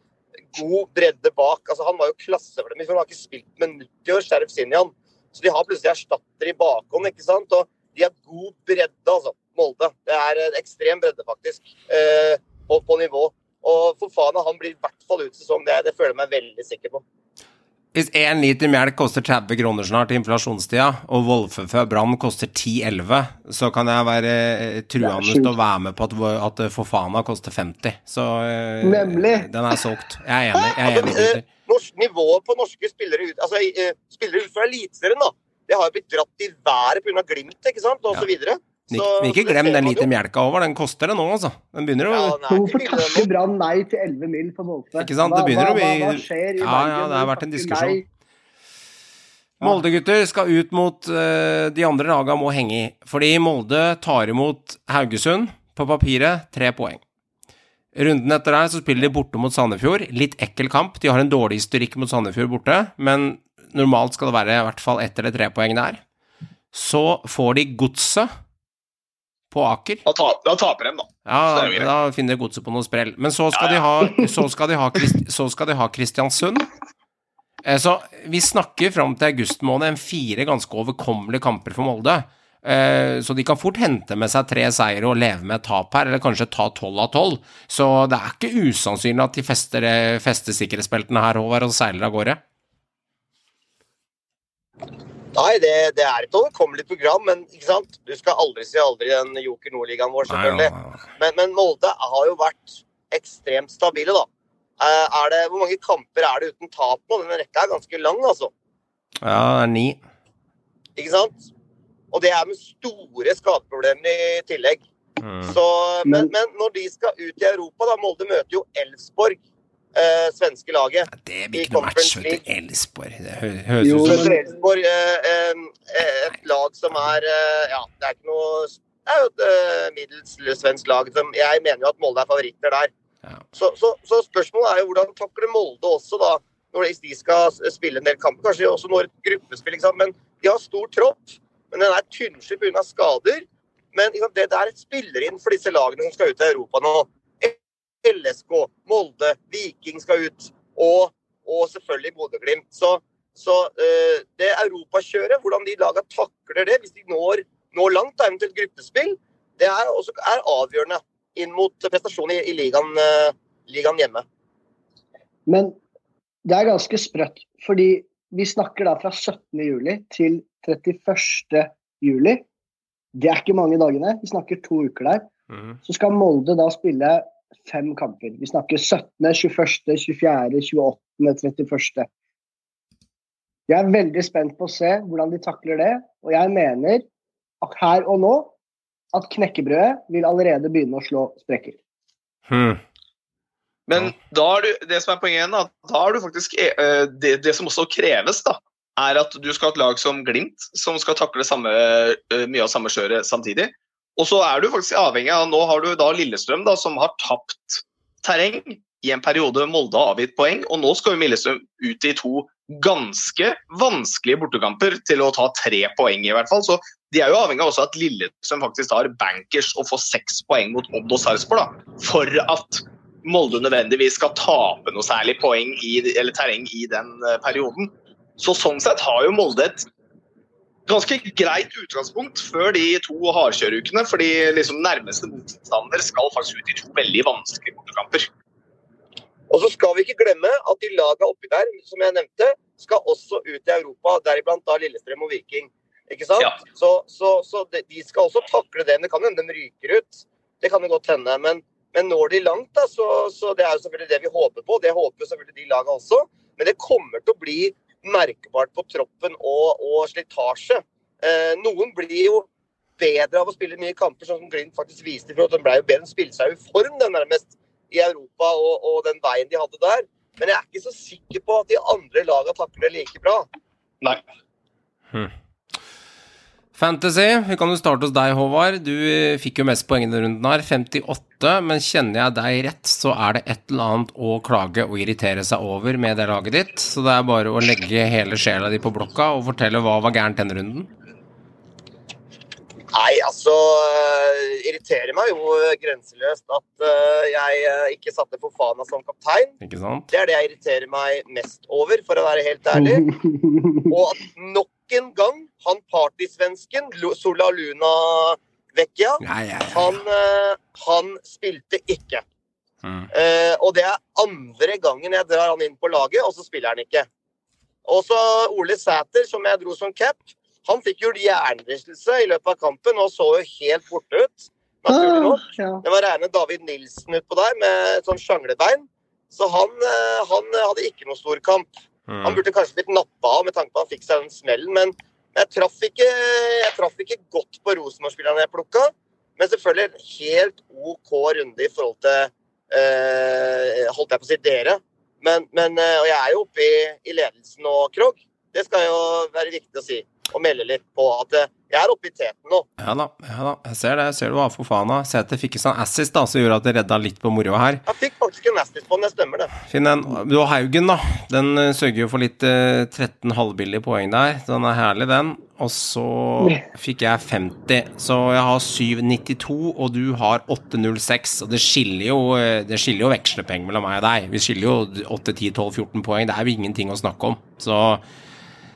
god bredde bak. Altså, han var jo klasse for. Han har ikke spilt med 90 år, Sheriff Sinjan. Så de har plutselig erstatter i bakhånd, ikke sant. Og de har god bredde, altså. Molde. Det er ekstrem bredde, faktisk. Eh, på, på nivå. Og for faen, han blir i hvert fall ut sesong. Det, det føler jeg meg veldig sikker på. Hvis én liter melk koster 30 kroner snart i inflasjonstida, og Wolfefø Brann koster 10-11, så kan jeg være eh, truende til å være med på at, at Fofana koster 50. Så eh, Nemlig. den er solgt. Jeg er enig. Jeg er enig, Altså, eh, norsk, nivået på norske spillere ut, altså, eh, spillere ut fra Eliteserien, da. Det har jo blitt dratt i været pga. Glimt, ikke sant, og Ja. så videre. Ikke, Så- ikke så glem den lite melka over. Den koster det nå, altså. Den begynner å Ja, Men ikke hvorfor takker. Brann nei til 11 mil for Molde? Ikke sant, det Hva- begynner å hva- bli- Hva skjer i Ja, Bergen? ja, det har vært en diskusjon. Ja. Molde-gutter skal ut mot uh, de andre laga må henge i. Fordi Molde tar imot Haugesund. På papiret tre poeng. Runden etter der så spiller de borte mot Sandefjord. Litt ekkel kamp. De har en dårlig historikk mot Sandefjord borte, men normalt skal det være i hvert fall ett eller tre poeng der. Så får de Godset på Aker. Da, ta, da taper de, da. Ja, da finner Godset på noe sprell. Men så skal, De, ha, så skal, de, ha, så skal de ha Kristiansund. Eh, Så vi snakker fram til august måned en fire ganske overkommelige kamper for Molde. Eh, Så de kan fort hente med seg tre seire og leve med et tap her, eller kanskje ta tolv av tolv. Så det er ikke usannsynlig at de fester, eh, fester sikkerhetsbeltene her, Håvard, og seiler av gårde. Nei, det, det er et overkommelig program, men ikke sant? du skal aldri si aldri i den Joker Nord-ligaen vår, selvfølgelig. Men, men Molde har jo vært ekstremt stabile, da. Eh, Er det, hvor mange kamper er det uten tap nå? Denne rekka er ganske lang, altså. Ja, det er ni. Ikke sant? Og det er med store skadeproblemer i tillegg. Mm. Så, men, Men- men når de skal ut i Europa, da Molde møter jo Elfsborg, eh, svenske laget. Det blir ikke noe match mot til. Elfsborg. Det hø- høres Jo, ut som Elfsborg eh, eh, et lag som er eh, Ja, det er ikke noe Det er jo et eh, middels svensk lag. Som, jeg mener jo at Molde er favoritter der. Ja. Så, så, så spørsmålet er jo hvordan takler Molde også, da, når de- skal spille en del kamper. Kanskje også når et gruppespill, ikke sant. Men de har stor tropp. Men den er tynnslig pga. skader. Men det, det er et spiller inn for disse lagene som skal ut i Europa nå. LSK, Molde, Viking skal ut. Og, og selvfølgelig Bodø-Glimt. Så, så uh, det europakjøret, hvordan de lagene takler det hvis de når, når langt, da, eventuelt gruppespill, det er, også, er avgjørende inn mot prestasjonen i, i ligaen, uh, ligaen hjemme. Men det er ganske sprøtt, fordi vi snakker da fra 17. juli til 31. juli. Det er ikke mange dagene. Vi snakker to uker der. Mm. Så skal Molde da spille fem kamper. Vi snakker 17., 21., 24., 28., 31. Jeg er veldig spent på å se hvordan de takler det, og jeg mener at her og nå at knekkebrødet vil allerede begynne å slå sprekker. Hmm. Men da er du, det som er poenget igjen, da, da er du faktisk eh, det, det som også kreves, da, er at du skal ha et lag som Glimt, som skal takle samme, eh, mye av samme skjøret samtidig. Og så er du faktisk avhengig av Nå har du da Lillestrøm, da, som har tapt terreng i en periode Molde har avgitt poeng, og nå skal jo Lillestrøm ut i to ganske vanskelige bortekamper til å ta tre poeng, i hvert fall. Så de er jo avhengig av også at Lillestrøm faktisk tar bankers og får seks poeng mot Odd og Sarpsborg, for at Molde nødvendigvis skal tape noe særlig poeng i, eller terreng i den eh, perioden. Så sånn sett har jo Molde et ganske greit utgangspunkt før de to hardkjørukene, fordi liksom nærmeste motstander skal faktisk ut i to veldig vanskelige bortekamper. Og så skal vi ikke glemme at de lagene oppi der, som jeg nevnte, skal også ut i Europa, deriblant da Lillestrøm og Viking. Ikke sant? Ja. Så, så, så de, skal også takle det. Men det kan hende de ryker ut. Det kan jo godt hende. Men, men når de langt, da, så, så det er jo selvfølgelig det vi håper på. Det håper selvfølgelig de lagene også. Men det kommer til å bli merkbart på troppen og, og slitasje. Eh, noen blir jo bedre av å spille mye kamper, sånn som Glimt faktisk viste for at De ble jo bedre, de spilte seg i form den nærmest i Europa og, og den veien de hadde der. Men jeg er ikke så sikker på at de andre lagene takler det like bra. Nei. Fantasy, vi kan jo starte hos deg, Håvard. Du eh, fikk jo mest poeng i denne runden her, 58. Men kjenner jeg deg rett, så er det et eller annet å klage og irritere seg over med det laget ditt. Så det er bare å legge hele sjela di på blokka og fortelle hva var gærent denne runden. Nei, altså øh, irriterer meg jo grenseløst at øh, jeg øh, ikke satte Fofana som kaptein. Ikke sant? Det er det jeg irriterer meg mest over, for å være helt ærlig. Og at nok en gang han partysvensken, Sola Luna Vecchia, Nei, ja, ja. han, øh, han spilte ikke. Mm. Uh, og det er andre gangen jeg drar han inn på laget, og så spiller han ikke. Og så Ole Sæter, som jeg dro som cap, han fikk jo hjernerystelse i løpet av kampen og så jo helt borte ut. Naturlig nok. Ah, ja. Det var rene David Nilsen utpå der med sånn sjanglebein. Så han, eh, han hadde ikke noe stor kamp. Han Mm. burde kanskje blitt nappa av med tanke på at han fikk seg den smellen, men jeg traff ikke, jeg traff ikke godt på Rosenborg-spillerne jeg plukka. Men selvfølgelig en helt OK runde i forhold til eh, Holdt jeg på å si dere. Men, men eh, Og jeg er jo oppe i, i ledelsen og Krog. Det skal jo være viktig å si. Og melde litt på at eh, jeg er oppe i teten nå. Ja da, ja da. Jeg ser det. Jeg ser du var av. Sæter fikk ikke sånn assist, da, som gjorde at det redda litt på moroa her. Jeg fikk faktisk en assist på den, det stemmer det. Finn en. Du har Haugen, da. Den eh, sørger jo for litt eh, 13 halvbillige poeng der. Den er herlig, den. Og så fikk jeg 50, så jeg har 792, og du har 806. Og det skiller jo, eh, det skiller jo vekslepenger mellom meg og deg. Vi skiller jo 8, 10, 12, 14 poeng. Det er jo ingenting å snakke om. Så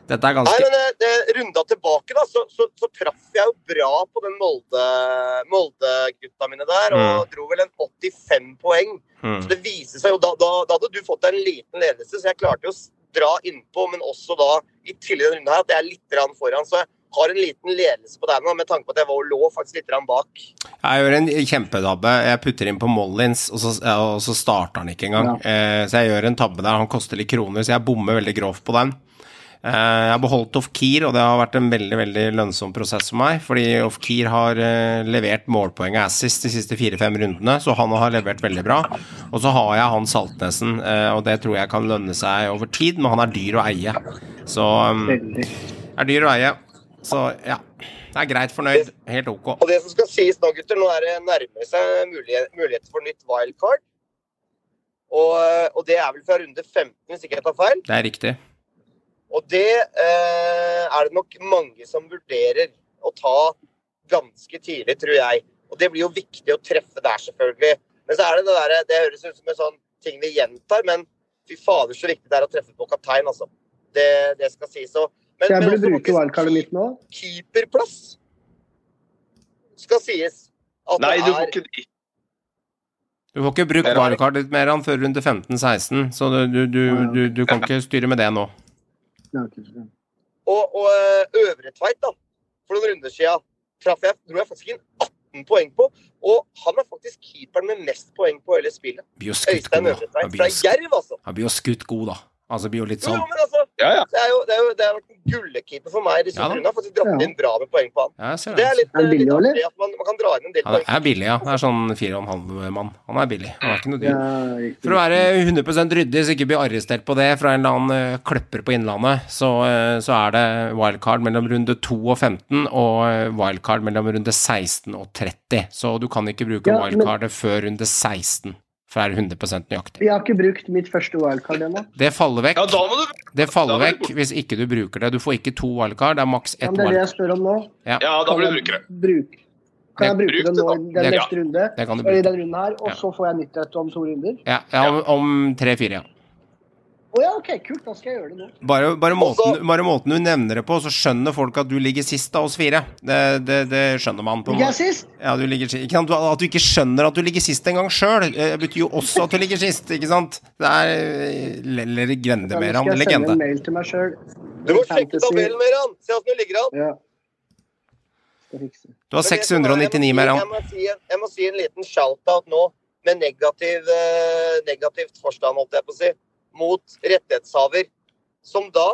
dette er Nei, men det, det, runda tilbake, da, så, så, så traff jeg jo bra på den Molde- Molde-gutta mine der, og dro vel en 85 poeng. mm. Så det viser seg jo, da, da, da hadde du fått en liten ledelse, så jeg klarte jo å dra innpå, men også da i tillegg denne runden her, at jeg er litt foran. Så jeg har en liten ledelse på deg nå, med tanke på at jeg var og lå faktisk litt bak. Jeg gjør en kjempetabbe. Jeg putter inn på Mollins, og så, og så starter han ikke engang. Eh, så jeg gjør en tabbe der. Han koster litt kroner, så jeg bommer veldig grovt på den. Eh, jeg har beholdt Ofkir, og det har vært en veldig veldig lønnsom prosess for meg. Fordi Ofkir har eh, levert målpoeng og assist de siste fire-fem rundene, så han har levert veldig bra. Og så har jeg han Saltnesen, eh, og det tror jeg kan lønne seg over tid, men han er dyr å eie. Så um, er dyr å eie. Så ja, det er greit fornøyd. Helt ok. Og det som skal sies nå, gutter, nå er det nærmer seg mulighet, for nytt wildcard. Og, og det er vel fra runde 15, hvis ikke jeg tar feil. Det er riktig. Og det eh, er det nok mange som vurderer å ta ganske tidlig, tror jeg. Og det blir jo viktig å treffe der, selvfølgelig. Men så er det det derre Det høres ut som en sånn ting vi gjentar, men fy fader så viktig det er å treffe på kaptein, altså. Det, det skal sies. Så, men, Jeg men burde også bruke wildcardet mitt nå. Keeperplass skal sies. At Nei, det du er får ikke Du får ikke brukt Det wildcardet ditt mer enn før runde 15-16, så du, du, du, du, du kan ikke styre med det nå. Ja, Og, og Øvre Tveit, da, for noen runder siden, traff jeg, dro jeg faktisk inn 18 poeng på. Og han er faktisk keeperen med mest poeng på hele spillet. Øystein Øvre blir fra Jerv, altså. Han blir jo skutt god, da. Altså, blir jo litt sånn jo, men altså, Ja, ja. det er jo, det er jo, det har vært en gullekeeper for meg. Disse Ja har faktisk dratt inn bra med poeng på han. Ja, det, Det er litt, Er billig, litt at man, man kan dra inn en del Han poeng. er billig, ja. Det er sånn 4,5 mann. Han er billig. Han er ikke noe dyr. Ja. For å være 100% ryddig, så ikke bli arrestert på det fra en eller annen eh, kløpper på Innlandet, så, eh, så er det wildcard mellom runde 2 og 15 og eh, wildcard mellom runde 16 og 30. Så du kan ikke bruke Ja, men- wildcardet før runde 16, for det er 100 nøyaktig. Jeg har ikke brukt mitt første wildcard ennå. Det faller vekk. Ja, da må du Det faller Da det vekk hvis ikke du bruker det. Du får ikke to wildcard, det er maks ett wildcard. Ja, det er det jeg spør om nå. Ja, da Kan blir du jeg brukere. Bruk. kan jeg bruke det det, nå i den Det- neste runde? Det kan du Eller i den runden her, og Ja. så får jeg nytt et om to runder? Ja, ja om, om tre-fire, ja. Å ja, OK, kult. Da skal jeg gjøre det nå. Bare, bare, Også- måten, bare måten du nevner det på, så skjønner folk at du ligger sist av oss fire. Det, det, det skjønner man. på Ligger jeg sist? Ja, du ligger, sist. ikke sant? At du ikke skjønner at du ligger sist engang sjøl, betyr jo også at du ligger sist, ikke sant? Det er eh, Leller Ja, Grende nå mer skal jeg sende en mail til meg sjøl. Du må sjekke tabellen Meran. Se åssen du ligger an. Ja. Du har Men det som er- 699 mer jeg må, si, jeg må si en liten shout-out nå, med negativ, eh, negativt forstand, holdt jeg på å si, mot rettighetshaver, som da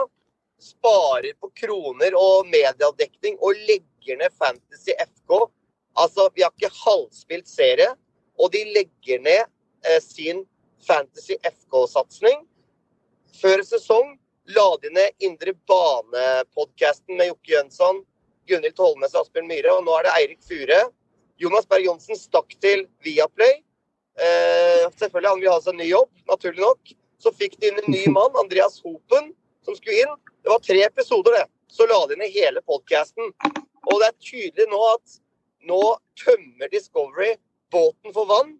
sparer på kroner og mediedekning og legger ned Fantasy FK. Altså, vi har ikke halvspilt serie, og de legger ned eh, sin Fantasy FK-satsing. Før sesong la de ned Indre Bane-podkasten med Jokke Jønsson, Gunhild Tollnes og Asbjørn Myhre, og nå er det Eirik Fure. Jonas Berg Johnsen stakk til Viaplay. Eh, selvfølgelig, han vil ha seg en ny jobb, naturlig nok. Så fikk de inn en ny mann, Andreas Hopen, som skulle inn. Det var tre episoder, det. Så la de ned hele podkasten. Og det er tydelig nå at nå tømmer Discovery båten for vann.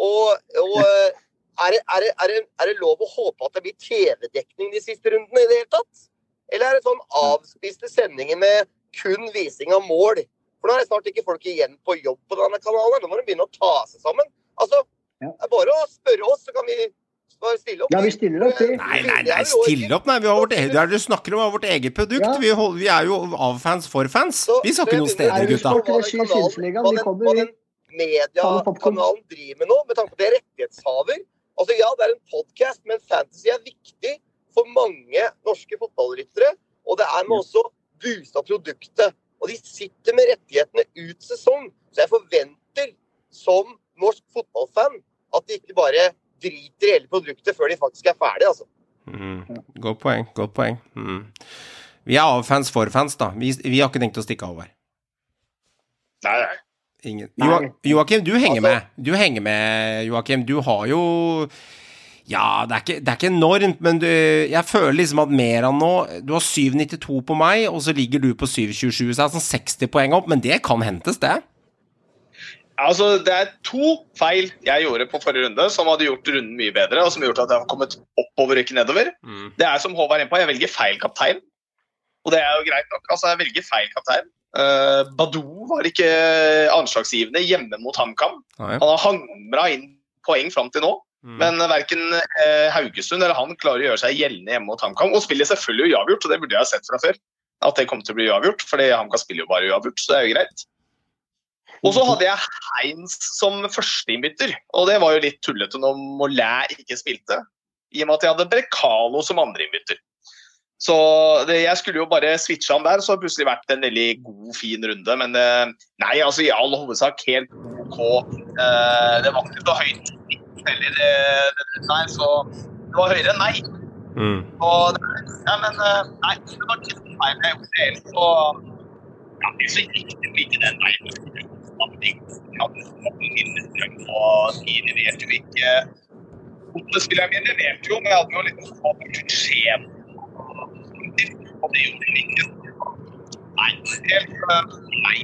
Og, og eh, er, det, er, det, er, det, er det lov å håpe at det blir TV-dekning de siste rundene i det hele tatt? Eller er det sånn avspiste sendinger med kun vising av mål? For nå er det snart ikke folk igjen på jobb på denne kanalen. Nå må de begynne å ta seg sammen. Altså, det er bare å spørre oss, så kan vi Bare stille opp. Ja, vi stiller opp, vi. Nei, nei, nei, stille opp, nei. Vi har vårt eget, det er det du snakker om, vårt eget produkt. Ja. Vi, hold, vi er jo av fans for fans. Så- Vi skal ikke steder, Nei, gutta. Hva den mediekanalen driver med nå, med tanke på det rettighetshaver. Altså Ja, det er en podkast, men fantasy er viktig for mange norske fotballryttere. Og det er med også boosta produktet. Og de sitter med rettighetene ut sesong. Så jeg forventer, som norsk fotballfan, at de ikke bare driter i hele produktet før de faktisk er ferdig, altså. Mm. Godt poeng. Godt poeng. Mm. Vi er av fans for fans, da. Vi, vi har ikke tenkt å stikke av her. Nei, nei. Ingen. Jo, Joakim, du henger Altså- med. Du henger med, Joakim. Du har jo Ja, det er ikke, det er ikke enormt, men du, jeg føler liksom at Meran nå Du har 7,92 på meg, og så ligger du på 7,27, så det er sånn 60 poeng opp, men det kan hentes, det. Altså, Det er to feil jeg gjorde på forrige runde som hadde gjort runden mye bedre, og som gjort at jeg har kommet oppover og ikke nedover. Det er som Håvard er inne på, jeg velger feil kaptein. Og det er jo greit nok. Altså, jeg velger feil kaptein. Uh, Badou var ikke anslagsgivende hjemme mot HamKam. Han har hamra inn poeng fram til nå, Mm. men verken Haugesund eller han klarer å gjøre seg gjeldende hjemme mot HamKam. Og spiller selvfølgelig uavgjort, og det burde jeg ha sett fra før. At det kom til å bli uavgjort, fordi HamKam spiller jo bare uavgjort, så det er jo greit. Og så hadde jeg Heinz som førsteinnbytter, og det var jo litt tullete når Mollet ikke spilte. I og med at jeg hadde Brekalo som andreinnbytter. Så det, jeg skulle jo bare switche han der, så har det plutselig vært en veldig god, fin runde. Men eh, nei, altså i all hovedsak helt OK. Eh, det var ikke så høyt heller, det, det, nei, så det var høyere enn nei. Mm. Og, ja, men eh, nei, det var ikke så feil jeg gjorde. Så ja, så gikk det jo ikke den veien. De leverte jo ikke Fotballspillerne mine leverte jo, men jeg hadde jo litt suksess. Og det gjorde de ikke. Nei, helt nei.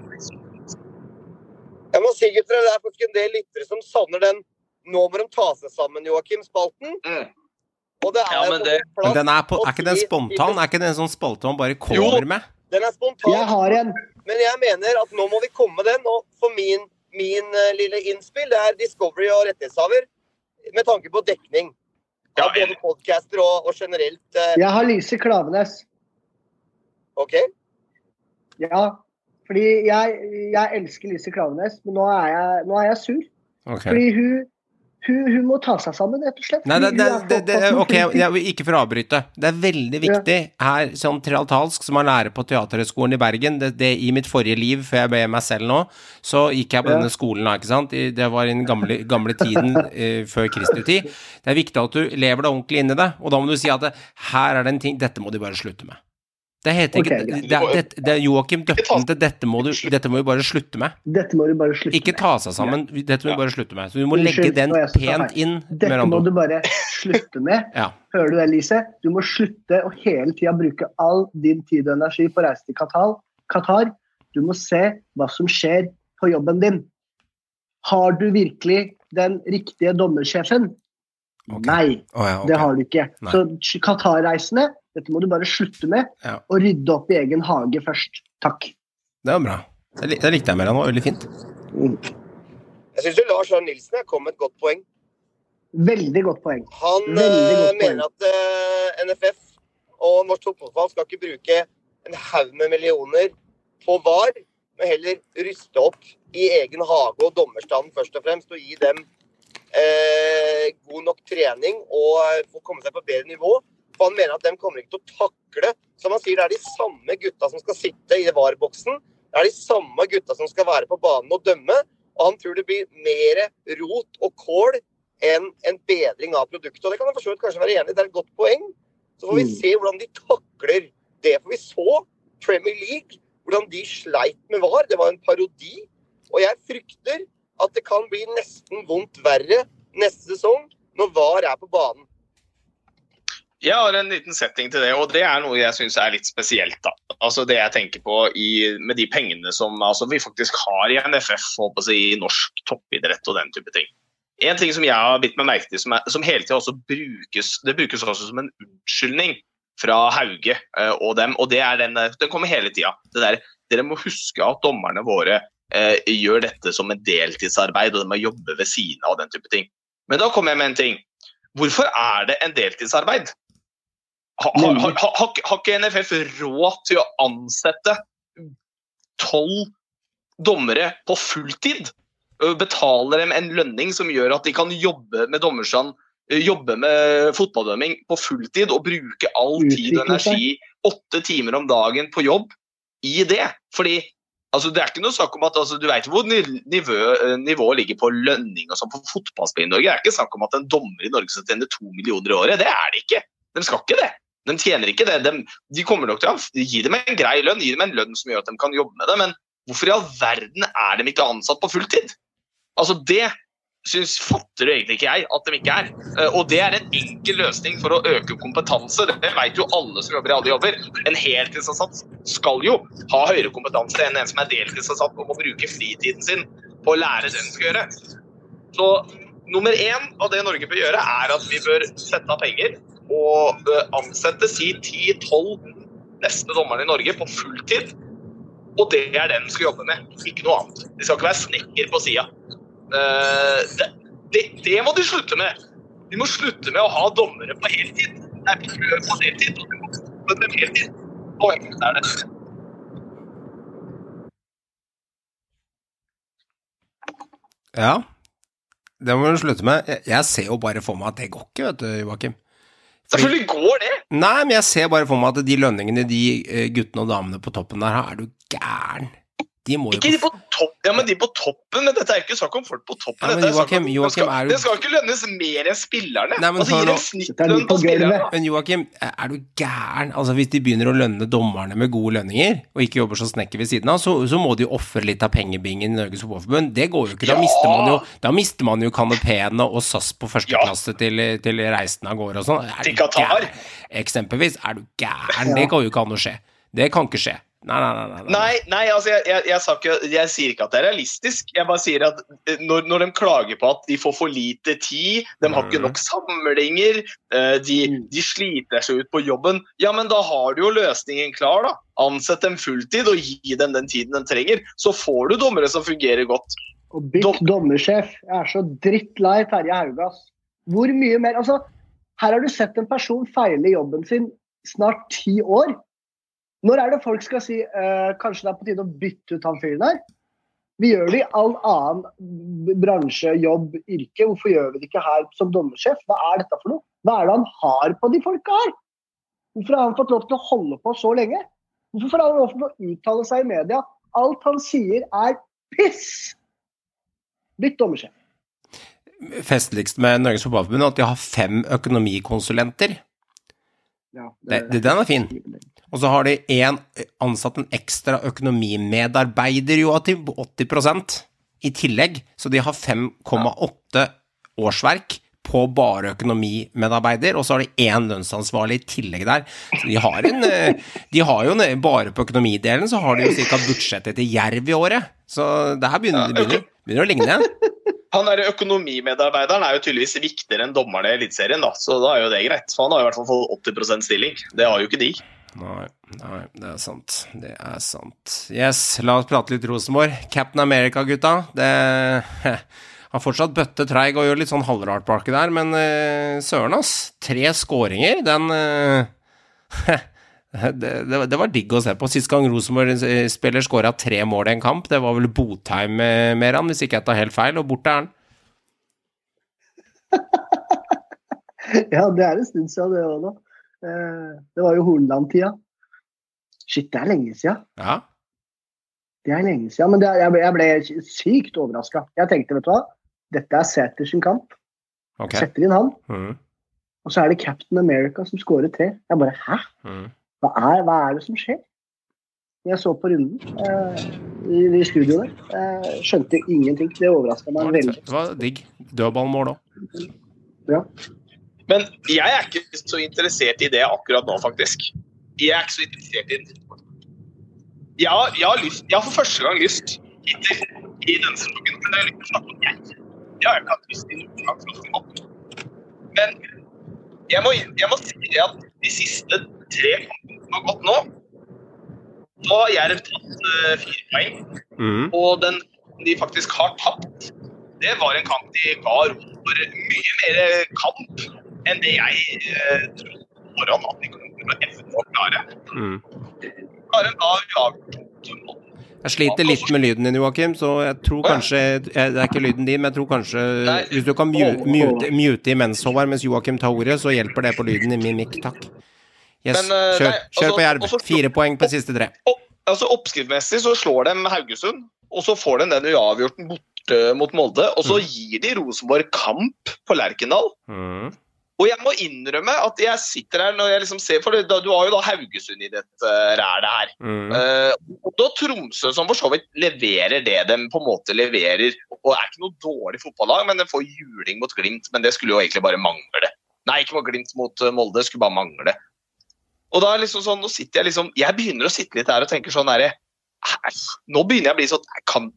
Jeg må si, gutter, Det er faktisk en del lyttere som savner den 'nå må de ta seg sammen', Joakim-spalten. Mm. Og det er Ja, men det- Men den er, på, er ikke den spontan? Er ikke den sånn spalte man bare kommer Jo. med? Den er spontan. Jeg har en. Men jeg mener at nå må vi komme med den. Og for min, min eh, lille innspill, det er Discovery og rettighetshaver. Med tanke på dekning. Ja, Av både podcaster og, og generelt. eh, Jeg har Lise Klavenes. OK? Ja. Fordi jeg, jeg elsker Lise Klavenes, men nå er jeg, nå er jeg sur. Okay. Fordi hun, hun, hun må ta seg sammen, rett og slett. Nei, det, det, det, det, ok, jeg, ikke for å avbryte. Det er veldig viktig her, som trialtalsk, som er lærer på Teaterhøgskolen i Bergen. Det, I mitt forrige liv, før jeg ble meg selv nå, så gikk jeg på denne skolen da, ikke sant. Det var i den gamle, gamle tiden eh, før Kristi tid. Det er viktig at du lever deg ordentlig inn i det, og da må du si at det, her er det en ting, dette må de bare slutte med. Det heter ikke okay, det, det, det, det Joakim døpte den til dette må, du, dette må vi bare slutte med. Dette må du bare slutte Ikke ta seg sammen, dette må du bare slutte med. Så du må legge den pent inn, Dette må du bare slutte med. Ja. Hører du det, Lise? Du må slutte å hele tida bruke all din tid og energi på å reise til Qatar. Qatar. Du må se hva som skjer på jobben din. Har du virkelig den riktige dommersjefen? Okay. Nei, oh, ja, okay. det har du ikke. Nei. Så Qatar-reisende, dette må du bare slutte med. Ja. Og rydde opp i egen hage først. Takk. Det var bra. Det, lik- det likte jeg med deg nå. Veldig fint. Jeg syns Lars Arne Nilsen kom med et godt poeng. Veldig godt poeng. Han godt mener poeng. at uh, NFF og norsk fotballfag skal ikke bruke en haug med millioner på VAR, men heller ryste opp i egen hage og dommerstanden først og fremst, og gi dem eh, god nok trening og eh, få komme seg på bedre nivå. For han mener at de kommer ikke til å takle Som han sier, det er de samme gutta som skal sitte i VAR-boksen. Det er de samme gutta som skal være på banen og dømme. Og han tror det blir mer rot og kål enn en bedring av produktet. Og det kan jeg for kanskje være enig i, det er et godt poeng. Så får vi Mm. se hvordan de takler det. For vi så Premier League, hvordan de sleit med VAR. Det var en parodi. Og jeg frykter at det kan bli nesten vondt verre neste sesong når VAR er på banen. Jeg har en liten setting til det, og det er noe jeg syns er litt spesielt. da. Altså Det jeg tenker på i, med de pengene som altså, vi faktisk har i NFF, håper jeg, i norsk toppidrett og den type ting. En ting som jeg har bitt meg merke til, som, er, som hele tida også brukes det brukes også som en unnskyldning fra Hauge eh, og dem, og det er den, den kommer hele tida. Dere må huske at dommerne våre eh, gjør dette som et deltidsarbeid, og de må jobbe ved siden av den type ting. Men da kommer jeg med en ting. hvorfor er det en deltidsarbeid? Ha- ha- ha- ha- Har ikke- har ikke NFF råd til å ansette tolv dommere på fulltid? Betaler dem en lønning som gjør at de kan jobbe med dommerstand, jobbe med fotballdømming på fulltid og bruke all tid og energi, åtte timer om dagen på jobb, i det? Fordi altså, det er ikke noe snakk om at altså, Du vet hvor nivået nivå, ligger på lønning og sånn på fotballspill i Norge. Det er ikke snakk om at en dommer i Norge skal tjene to millioner i året. Det er det ikke. De skal ikke det. De tjener ikke det. De, de kommer nok til å gi dem en grei lønn, gi dem en lønn som gjør at de kan jobbe med det. Men hvorfor i all verden er de ikke ansatt på fulltid? Altså Det syns, fatter jo egentlig ikke jeg at de ikke er. Eh, Og det er en enkel løsning for å øke kompetanse. Det vet jo alle som jobber i alle jobber. En heltidsansatt skal jo ha høyere kompetanse enn en som er deltidsansatt og må bruke fritiden sin på å lære det den skal gjøre. Så nummer én av det Norge bør gjøre, er at vi bør sette av penger eh, ansette si 10-12 beste dommerne i Norge på fulltid. Og det er det de skal jobbe med, ikke noe annet. De skal ikke være snekker på sida. det, det, det må de slutte med. De må slutte med å ha dommere på heltid. Nei, på deltid. og du må jobbe med heltid. Og enkelt er det. Ja. Det må du slutte med. Jeg ser jo bare for meg at det går ikke, vet du, Joakim. Selvfølgelig går det. Nei, men jeg ser bare for meg at de lønningene de eh, guttene og damene på toppen der har, er du gæren. De må jo Ikke de på topp, ja, men de på toppen. Men dette er ikke snakk om folk på toppen. Ja, men dette er om- Joachim, det, skal, er det skal ikke lønnes mer enn spillerne. Nei, men altså, gir en snittlønn på spillerne. Men Joakim, er du gæren? Altså Hvis de begynner å lønne dommerne med gode lønninger, og ikke jobber som snekker ved siden av, så, så må de jo ofre litt av pengebingen i Norges Fotballforbund. Det går jo ikke. Da, Ja! mister man jo, da mister man jo kanopeene og SAS på første Ja. klasse til, til reisen av gårde og sånn. Til Qatar. Eksempelvis. Er du gæren? Ja. Det går jo ikke an å skje. Det kan ikke skje. Nei, nei, nei. nei, nei. Nei, nei altså jeg, jeg, jeg, sa ikke, jeg sier ikke at det er realistisk. Jeg bare sier at eh, når, når de klager på at de får for lite tid, de har ikke Mhm. nok samlinger, eh, de, Mm. de sliter seg ut på jobben, ja, men da har du jo løsningen klar, da. Ansett dem fulltid og gi dem den tiden de trenger. Så får du dommere som fungerer godt. Og bytt dommersjef. Jeg er så drittlei Terje Haugas. Hvor mye mer Altså, her har du sett en person feile jobben sin snart ti år. Når er det folk skal si uh, kanskje det er på tide å bytte ut han fyren her? Vi gjør det i all annen bransje, jobb, yrke. Hvorfor gjør vi det ikke her som dommersjef? Hva er dette for noe? Hva er det han har på de folka her? Hvorfor har han fått lov til å holde på så lenge? Hvorfor har han lov til å uttale seg i media? Alt han sier er piss! Bytt dommersjef. Festligst med Norges Fotballforbund er at de har fem økonomikonsulenter. Ja, Det, det, den er fin. Og så har de en, ansatt en ekstra økonomimedarbeider, Joakim, på 80% i tillegg. Så de har 5,8 årsverk på bare økonomimedarbeider, og så har de én lønnsansvarlig i tillegg der. Så de har en eh, De har jo en, bare på økonomidelen så har de jo ca. budsjettet til Jerv i året. Så det her begynner, begynner, begynner å ligne. Han der Økonomimedarbeideren er jo tydeligvis viktigere enn dommerne i Eliteserien, så da er jo det greit. For han har i hvert fall fått 80% stilling. Det har jo ikke de. Nei, nei, det er sant. Det er sant. Yes, la oss prate litt Rosenborg. Captain America, gutta. Det har fortsatt bøtte treig og gjør litt sånn halvrart baki der, men uh, søren, ass. Tre skåringer, den eh, det, det, det var digg å se på. Sist gang Rosenborg-spiller skåra tre mål i en kamp, det var vel Botheim eh, mer han, hvis ikke jeg tar helt feil, og borte er han. Ja, det er en stund siden det òg, nå. Eh, Det var jo Hornland-tida. Shit, det er lenge siden. Ja. Det er lenge siden. Men er- jeg, ble, jeg ble sykt overraska. Jeg tenkte, vet du hva, dette er Sæter sin kamp. Okay. Setter inn han. Mm, Og så er det Captain America som skårer tre. Jeg bare hæ? mm. Hva er, hva er det som skjer? Jeg så på runden eh, i, i studio der. Eh, skjønte ingenting. Det overraska meg veldig. Det var digg. Dødballmål òg. Ja. Men jeg er ikke så interessert i det akkurat nå, faktisk. Jeg er ikke så interessert i det. Jeg har, jeg har, lyst, jeg har for første gang lyst hittil i denne sesongen men jeg har lyst til å snakke om jeg. Det har ikke hatt lyst til noen gang. for å si godt. Men jeg må, jeg må si at de siste tre kampene godt har gått nå, så har Jerv tatt uh, fire poeng. Mm. Og den de faktisk har tapt, det var en kamp de ga rom for mye mer kamp enn det jeg uh, trodde på forhånd at de kunne å evne å klare. Mm. Klarer da uavgjort Jeg sliter litt med lyden din, Joakim, så jeg tror kanskje Det er ikke lyden din, men jeg tror kanskje Hvis du kan mute, mute, mute imens, Håvard, mens Joakim tar ordet, så hjelper det på lyden i min mikk, takk. Yes, Men, eh, kjør, nei, kjør altså- på Jerv. også- Fire poeng på siste tre. opp, altså Oppskriftmessig så slår de Haugesund, og så får de den uavgjorten borte mot Molde. Og så gir de Rosenborg kamp på Lerkendal. Mm. Og jeg må innrømme at jeg sitter her når jeg liksom ser For du har jo da Haugesund i dette uh, rælet her. Mm. Eh, og da Tromsø, som for så vidt leverer det de på en måte leverer, og er ikke noe dårlig fotballag, men de får juling mot Glimt. Men det skulle jo egentlig bare mangle. Nei, ikke mot Glimt mot eh, Molde, det skulle bare mangle. Og da er liksom sånn, nå sitter jeg liksom Jeg begynner å sitte litt her og tenke sånn herre Nå begynner jeg å bli sånn kan,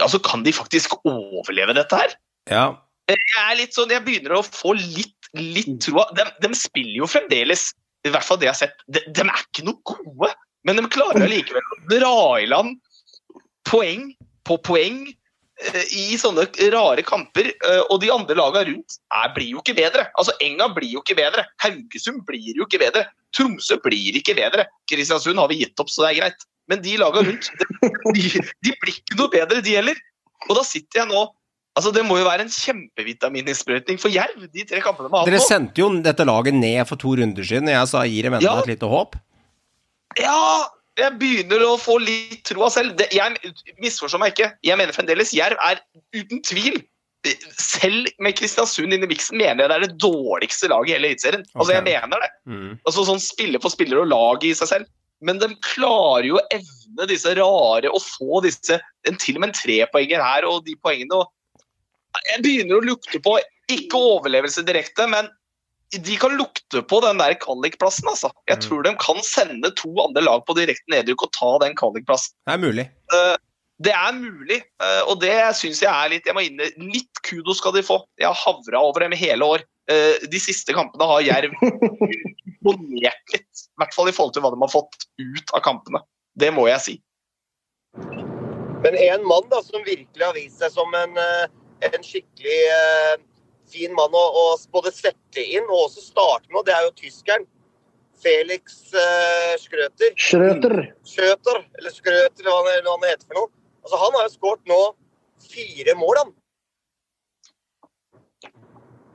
altså, kan de faktisk overleve dette her? Ja. Jeg er litt sånn, jeg begynner å få litt, litt troa. De, de spiller jo fremdeles, i hvert fall det jeg har sett, de, de er ikke noe gode. Men de klarer allikevel å dra i land poeng på poeng i sånne rare kamper. eh, Og de andre lagene rundt er, blir jo ikke bedre. Altså Enga blir jo ikke bedre. Haugesund blir jo ikke bedre. Tromsø blir ikke bedre. Kristiansund har vi gitt opp, så det er greit. Men de lagene rundt, de, de blir ikke noe bedre, de heller. Og da sitter jeg nå Altså Det må jo være en kjempevitamininnsprøytning for Jerv, de tre kampene vi har Dere hatt nå. sendte jo dette laget ned for to runder siden, og jeg sa gir dem enda Ja. et lite håp. Ja, jeg begynner å få litt troa selv. Det, jeg misforstår meg ikke. Jeg mener fremdeles Jerv er uten tvil selv med Kristiansund inn i miksen mener jeg det er det dårligste laget i hele Eliteserien. Altså, jeg mener det. Mm. Altså sånn spiller for spiller og lag i seg selv. Men de klarer jo å evne disse rare å få disse en, Til og med en trepoenger her og de poengene. Og jeg begynner å lukte på ikke overlevelse direkte, men de kan lukte på den der kvalikplassen. Altså. Jeg Mm. tror de kan sende to andre lag på direkte nedrykk og ta den kvalikplassen. Det er mulig. Det er mulig, eh, og det syns jeg er litt Jeg må inne, Litt kudos skal de få. Jeg har havra over dem i hele år. Eh, De siste kampene har Jerv imponert litt. I hvert fall i forhold til hva de har fått ut av kampene. Det må jeg si. Men en mann da, som virkelig har vist seg som en, eh, en skikkelig eh, fin mann å, å både sette inn og også starte med, det er jo tyskeren. Felix uh, Schrøter. Schrøter. Schrøter, eller Skrøter, eller hva hva han heter for noe. Altså, han har jo skåret nå fire mål, han.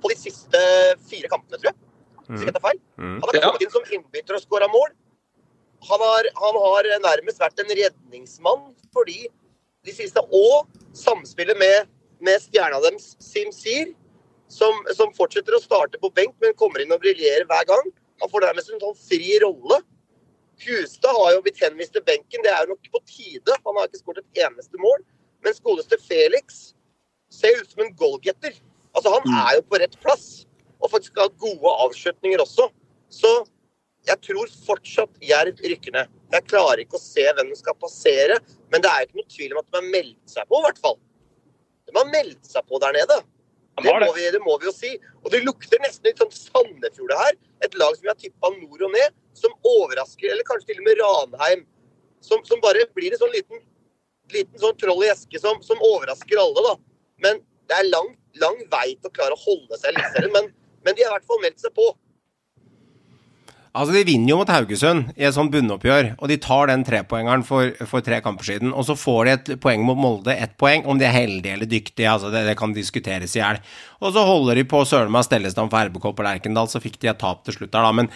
På de siste fire kampene, tror jeg. Hvis ikke jeg tar feil. Mm. Han har kommet inn som innbytter og skåra mål. Han har, han har nærmest vært en redningsmann fordi de siste Og samspillet med, med stjerna deres, Sim Sir, som, som fortsetter å starte på benk, men kommer inn og briljerer hver gang. Han får nærmest en sånn fri rolle. Hustad har jo blitt henvist til benken, det er jo nok på tide. Han har ikke skåret et eneste mål. Mens godeste Felix ser ut som en goalgetter. Altså, han er jo på rett plass. Og faktisk har gode avslutninger også. Så jeg tror fortsatt Jerv rykker ned. Jeg klarer ikke å se hvem som skal passere, men det er jo ikke noe tvil om at de har meldt seg på, i hvert fall. De har meldt seg på der nede. De Det må, vi, det må vi jo si. Og det lukter nesten litt sånn Sandefjord her. Et lag som vi har tippa nord og ned, som overrasker, eller kanskje til og med Ranheim. Som, som bare blir en sånn liten, liten sånn troll i eske som, som overrasker alle, da. Men det er lang, lang vei til å klare å holde seg i Eliteserien. Men, men de har i hvert fall meldt seg på. Altså, De vinner jo mot Haugesund i et sånt bunnoppgjør, og de tar den trepoengeren for, for tre kamper siden. Og så får de et poeng mot Molde, ett poeng. Om de er heldige eller dyktige, altså det, det kan diskuteres i hjel. Og så holder de på søren meg Stellestad for RBK på Lerkendal, så fikk de et tap til slutt der, da. Men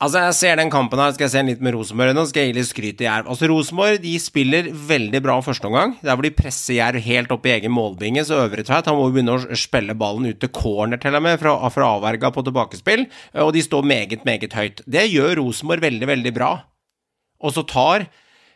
altså, jeg ser den kampen her, skal jeg se litt med Rosenborg. Nå skal jeg gi litt skryt til Jerv. Altså, Rosenborg de spiller veldig bra første omgang. Der hvor de presser Jerv helt opp i egen målbinge, så Øvre Tveit han må begynne å spille ballen ut til corner til og med, fra, fra avverga på tilbakespill, og de står meget, meget høyt. Det gjør Rosenborg veldig, veldig bra. Og så tar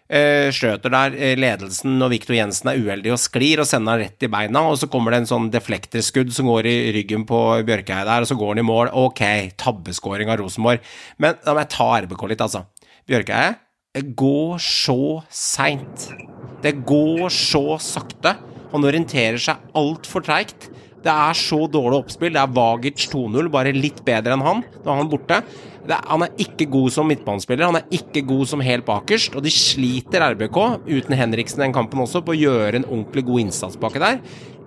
eh, Schrøter der eh, ledelsen når Viktor Jensen er uheldig og sklir, og sender han rett i beina, og så kommer det en sånn deflekterskudd som går i ryggen på Bjørkeie der, og så går han i mål. Ok, tabbeskåring av Rosenborg. Men da må jeg ta RBK litt, altså. Bjørkeie det går så seint. Det går så sakte. Han orienterer seg altfor treigt. Det er så dårlig oppspill. Det er Vagic 2-0, bare litt bedre enn han. Nå er han borte. Er, han er ikke god som midtbanespiller, han er ikke god som helt bakerst. Og de sliter RBK, uten Henriksen den kampen også, på å gjøre en ordentlig god innsats baki der.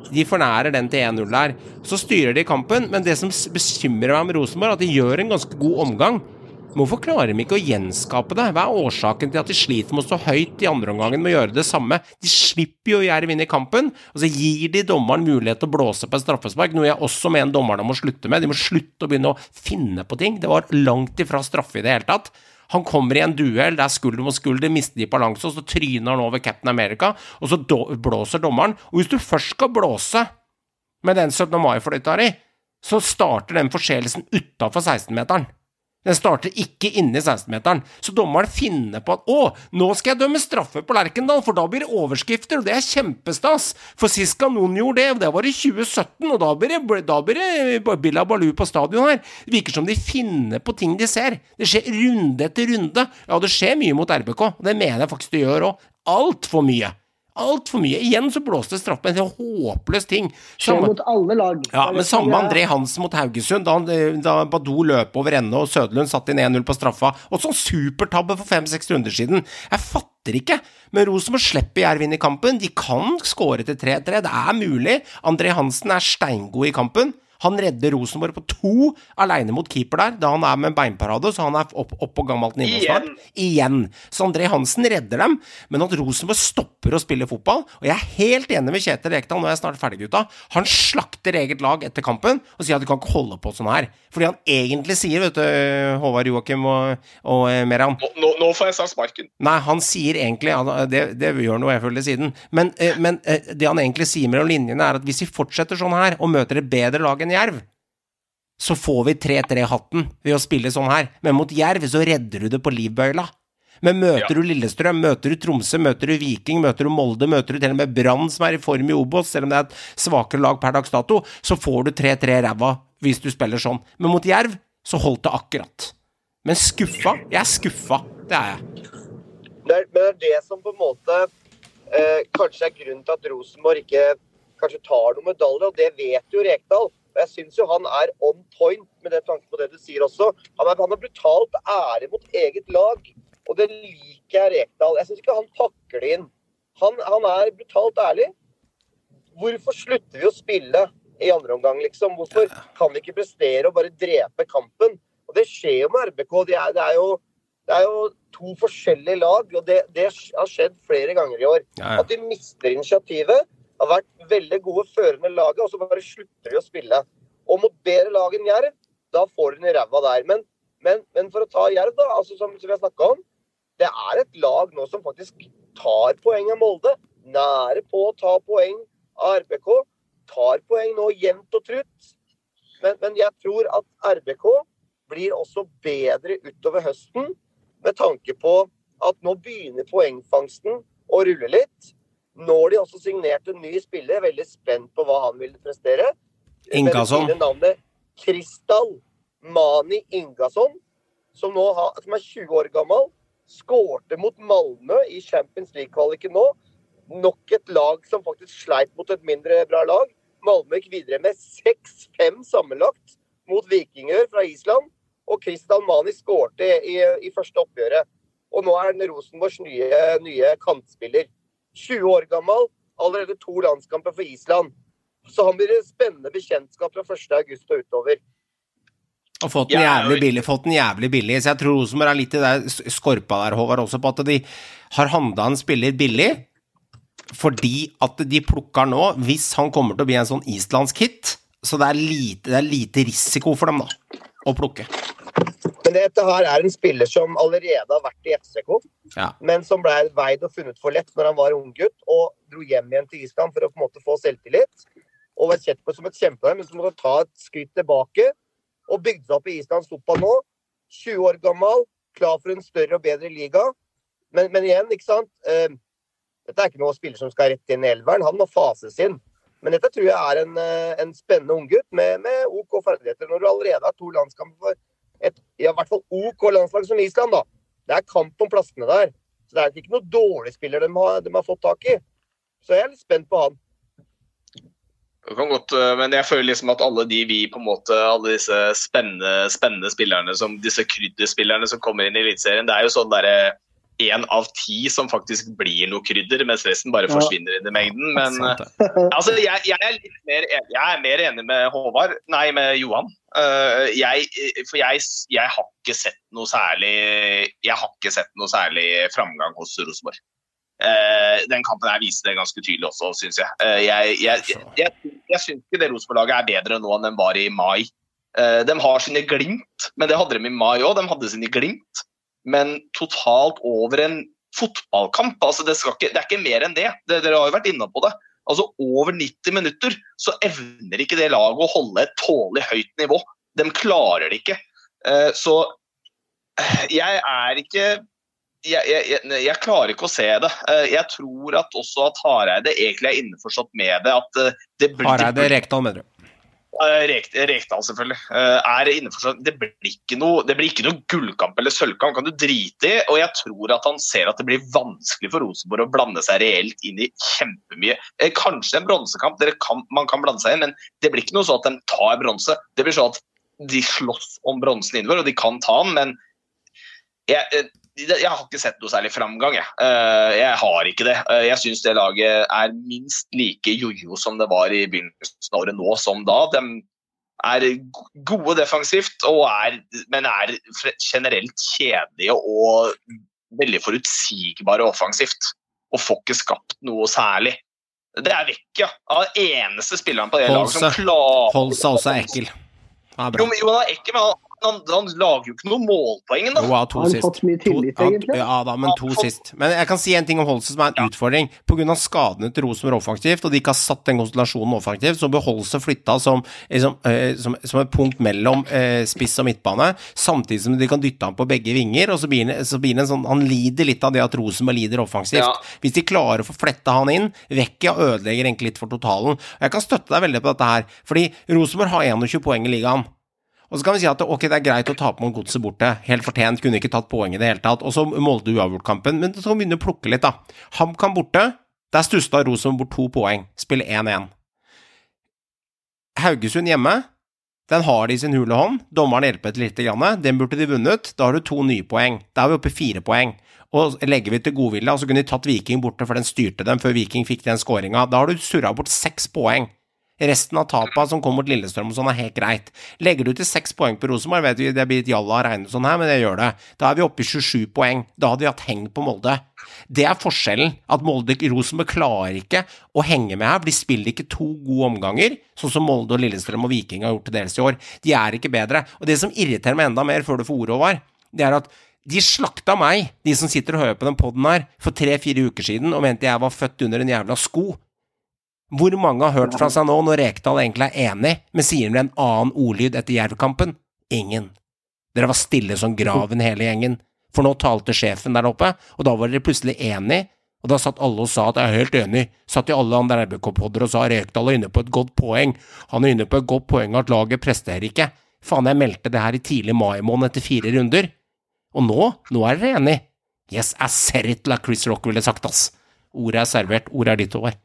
De fornærer den til 1-0 der. Så styrer de kampen, men det som bekymrer meg med Rosenborg, er at de gjør en ganske god omgang. Hvorfor klarer de ikke å gjenskape det? Hva er årsaken til at de sliter med å stå høyt i andre omgangen med å gjøre det samme? De slipper jo Jerv inn i kampen, og så gir de dommeren mulighet til å blåse på et straffespark, noe jeg også mener dommerne må slutte med. De må slutte å begynne å finne på ting. Det var langt ifra straffe i det hele tatt. Han kommer i en duell, det er skulder mot skulder, mister de balanse, og så tryner han over Captain America, og så do blåser dommeren. Og hvis du først skal blåse med den 17. mai-fløyta di, så starter den forseelsen utafor 16-meteren. Den starter ikke inne i 16-meteren. Så dommeren finner på at å, nå skal jeg dømme straffe på Lerkendal, for da blir det overskrifter, og det er kjempestas. For sist gang noen gjorde det, og det var i 2017, og da blir det, da blir det Billa Balu på stadion her. Det virker som de finner på ting de ser. Det skjer runde etter runde. Ja, det skjer mye mot RBK, og det mener jeg faktisk det gjør òg. Altfor mye. Altfor mye. Igjen så blåste straffen en håpløs ting. Samme- mot alle lag. ja, men samme André Hansen mot Haugesund, da, da Badou løp over ende og Sødlund satt inn 1-0 på straffa. Og sånn supertabbe for fem-seks runder siden. Jeg fatter ikke. Men Rosenborg slipper Jerv inn i kampen. De kan skåre til 3-3. Det er mulig. André Hansen er steingod i kampen. Han redder Rosenborg på to aleine mot keeper der, da han er med en beinparade, så han er opp, opp på gammelt nivå snart. Igjen. Så André Hansen redder dem, men at Rosenborg stopper å spille fotball Og jeg er helt enig med Kjetil Rekdal, nå er jeg snart ferdig, gutta. Han slakter eget lag etter kampen og sier at du kan ikke holde på sånn her. Fordi han egentlig sier, vet du, Håvard Joakim og, og eh, Meran Nå, nå, nå får jeg snart sparken. Nei, han sier egentlig Det, det gjør noe jeg føler siden. Men, eh, men eh, det han egentlig sier mellom linjene, er at hvis vi fortsetter sånn her og møter et bedre lag enn Jerv, så får vi 3-3-hatten ved å spille sånn her. Men mot Jerv så redder du det på livbøyla. Men møter du Lillestrøm, møter du Tromsø, møter du Viking, møter du Molde, møter du til og med Brann som er i form i Obos, selv om det er et svakere lag per dags dato, så får du 3-3 ræva hvis du spiller sånn. Men mot Jerv så holdt det akkurat. Men skuffa? Jeg er skuffa. Det er jeg. Det er, men det er det som på en måte eh, kanskje er grunnen til at Rosenborg ikke kanskje tar noen medaljer, og det vet jo Rekdal. Og jeg syns jo han er on point med det tanke på det du sier også. Han er, han er brutalt ære mot eget lag, og det liker jeg Rekdal. Jeg syns ikke han pakker det inn. Han, han er brutalt ærlig. Hvorfor slutter vi å spille i andre omgang, liksom? Hvorfor kan vi ikke prestere og bare drepe kampen? Og det skjer jo med RBK. Det er, det er jo det er jo to forskjellige lag, og det, det har skjedd flere ganger i år. At de mister initiativet. Har vært veldig gode førende laget, og så bare slutter de å spille. Og mot bedre lag enn Jerv, da får de i ræva der. Men, men, men for å ta Jerv, da, altså som, som vi har snakka om. Det er et lag nå som faktisk tar poeng av Molde. Nære på å ta poeng av RBK. Tar poeng nå jevnt og trutt. Men, men jeg tror at RBK blir også bedre utover høsten med tanke på at nå begynner poengfangsten å rulle litt. Nå har de også signert en ny spiller, veldig spent på hva han vil prestere. Ingasson. Navnet Kristal Mani Ingasson, som, nå har, som er 20 år gammel. Skårte mot Malmö i Champions League-kvaliken nå. Nok et lag som faktisk sleit mot et mindre bra lag. Malmö gikk videre med 6-5 sammenlagt mot Vikinger fra Island. Og Kristal Mani skårte i, i første oppgjøret. Og nå er han Rosenborgs nye, nye kantspiller. 20 år gammel, allerede to landskamper for Island. Så han blir en spennende bekjentskap fra 1.8 og utover. Og fått den jævlig billig, fått den jævlig billig. Så jeg tror Rosenborg er litt i det skorpa der, Håvard, også på at de har handla en spiller billig. Fordi at de plukker nå, hvis han kommer til å bli en sånn islandsk hit, så det er lite, det er lite risiko for dem, da, å plukke. Men dette her er en spiller som allerede har vært i FCK, Ja. men som ble veid og funnet for lett når han var unggutt, og dro hjem igjen til Island for å på en måte få selvtillit. Og var sett på som et kjempelag, men som måtte ta et skritt tilbake. Og bygde seg opp i islandsk fotball nå. 20 år gammel, klar for en større og bedre liga. Men, men igjen, ikke sant. Eh, dette er ikke noe spiller som skal rett inn i elveren. Han må fases inn. Men dette tror jeg er en, eh, en spennende unggutt med, med OK ferdigheter. Når du allerede har to landskamper for et i hvert fall OK landslag som Island, da. Det er kamp om plassene der. Så det er ikke noe dårlig spiller de har, de har fått tak i. Så jeg er litt spent på han. Det kan godt, øh, men jeg føler liksom at alle de vi på en måte, alle disse spennende, spennende spillerne, som disse krydderspillerne som kommer inn i Eliteserien, det er jo sånn derre én av ti som faktisk blir noe krydder, mens resten bare Ja. forsvinner inn i mengden. Men altså, jeg, jeg, er litt mer, en- jeg er mer enig med Håvard, nei, med Johan. Uh, jeg, for jeg, jeg har ikke sett noe særlig Jeg har ikke sett noe særlig framgang hos Rosenborg. Uh, den kampen her viser det ganske tydelig også, syns jeg. Uh, jeg jeg, jeg, jeg, jeg syns ikke det Rosenborg-laget er bedre nå enn de var i mai. Eh, de har sine glimt, men det hadde de i mai òg. De hadde sine glimt. Men totalt over en fotballkamp. altså Det, ikke, det er ikke mer enn det. det. Dere har jo vært inne på det. Altså Over 90 minutter så evner ikke det laget å holde et tålelig høyt nivå. De klarer det ikke. Eh, så eh, jeg er ikke jeg, jeg, jeg, klarer ikke å se det. Eh, Jeg tror at også at Hareide egentlig er innforstått med det. At det blir, Hareide Rekdal, mener du? Rek, Rekdal, selvfølgelig. Eh, er innenfor, det, blir ikke noe, det blir ikke noe gullkamp eller sølvkamp, kan du drite i. Og jeg tror at han ser at det blir vanskelig for Rosenborg å blande seg reelt inn i kjempemye. Eh, kanskje en bronsekamp, kan, man kan blande seg inn, men det blir ikke noe sånn at de tar bronse. Det blir sånn at de slåss om bronsen innover, og de kan ta den, men jeg, eh, jeg har ikke sett noe særlig framgang. Jeg, Eh, jeg har ikke det. Eh, Jeg syns det laget er minst like jojo som det var i begynnelsen av året nå som da. De er gode defensivt, er, men er generelt kjedelige og veldig forutsigbare offensivt. Og får ikke skapt noe særlig. Det er vekk, ja. Av eneste spilleren på det laget som Holse. klarer Holse også er ekkel. Ja, Jo, men, jo, han er ekkel, men han, han, han lager jo ikke noe målpoeng. da. Jo, ja, to han sist. fått mye tillit, To- ja, egentlig? Ja da, men to fått- sist. Men jeg kan si en ting om Holse som er en utfordring. Pga. skadene til Rosenborg offensivt, og de ikke har satt den konstellasjonen offensivt, så blir Holse flytta som, liksom, eh, som, som et punkt mellom eh, spiss og midtbane, samtidig som de kan dytte ham på begge vinger, og så blir, det, så blir det en sånn Han lider litt av det at Rosenborg lider offensivt. Ja. Hvis de klarer å få fletta han inn, vekk og ødelegger egentlig litt for totalen. Og Jeg kan støtte deg veldig på dette her, fordi Rosenborg har 21 poeng i ligaen. Og så kan vi si at ok, det er greit å tape mot Godset borte. Helt fortjent, kunne ikke tatt poeng i det hele tatt. Og så Molde uavgjort-kampen. Men så kan vi begynne å plukke litt, da. HamKam borte. Der stussa Rosenborg bort to poeng. Spiller 1-1. Haugesund hjemme. Den har de i sin hule hånd. Dommeren hjelper litt. Grann. Den burde de vunnet. Da har du to nye poeng. Da er vi oppe i fire poeng. Og legger vi til godvilje, så kunne de tatt Viking borte, for den styrte dem før Viking fikk den skåringa. Da har du surra bort seks poeng. Resten av tapa som kom mot Lillestrøm og sånn, er helt greit. Legger du til seks poeng på Rosenborg, vet vi det blir et jalla å regne sånn her, men det gjør det. Da er vi oppe i 27 poeng. Da hadde vi hatt heng på Molde. Det er forskjellen. At Molde Rosenborg klarer ikke å henge med her, for de spiller ikke to gode omganger, sånn som Molde og Lillestrøm og Viking har gjort til dels i år. De er ikke bedre. Og det som irriterer meg enda mer, før du får ordet, Håvard, det er at de slakta meg, de som sitter og hører på den poden her, for tre-fire uker siden og mente jeg var født under en jævla sko. Hvor mange har hørt fra seg nå når Rekdal egentlig er enig, men sier med en annen ordlyd etter Jerv-kampen? Ingen. Dere var stille som graven hele gjengen, for nå talte sjefen der oppe, og da var dere plutselig enig, og da satt alle og sa at jeg er helt enig, satt i alle andre RBK-podder og sa Rekdal er inne på et godt poeng, han er inne på et godt poeng at laget presterer ikke. Faen, jeg meldte det her i tidlig mai måned etter fire runder. Og nå, nå er dere enig. Yes, I said it like Chris Rock ville sagt, ass. Ordet er servert, ordet er ditt, Håvard.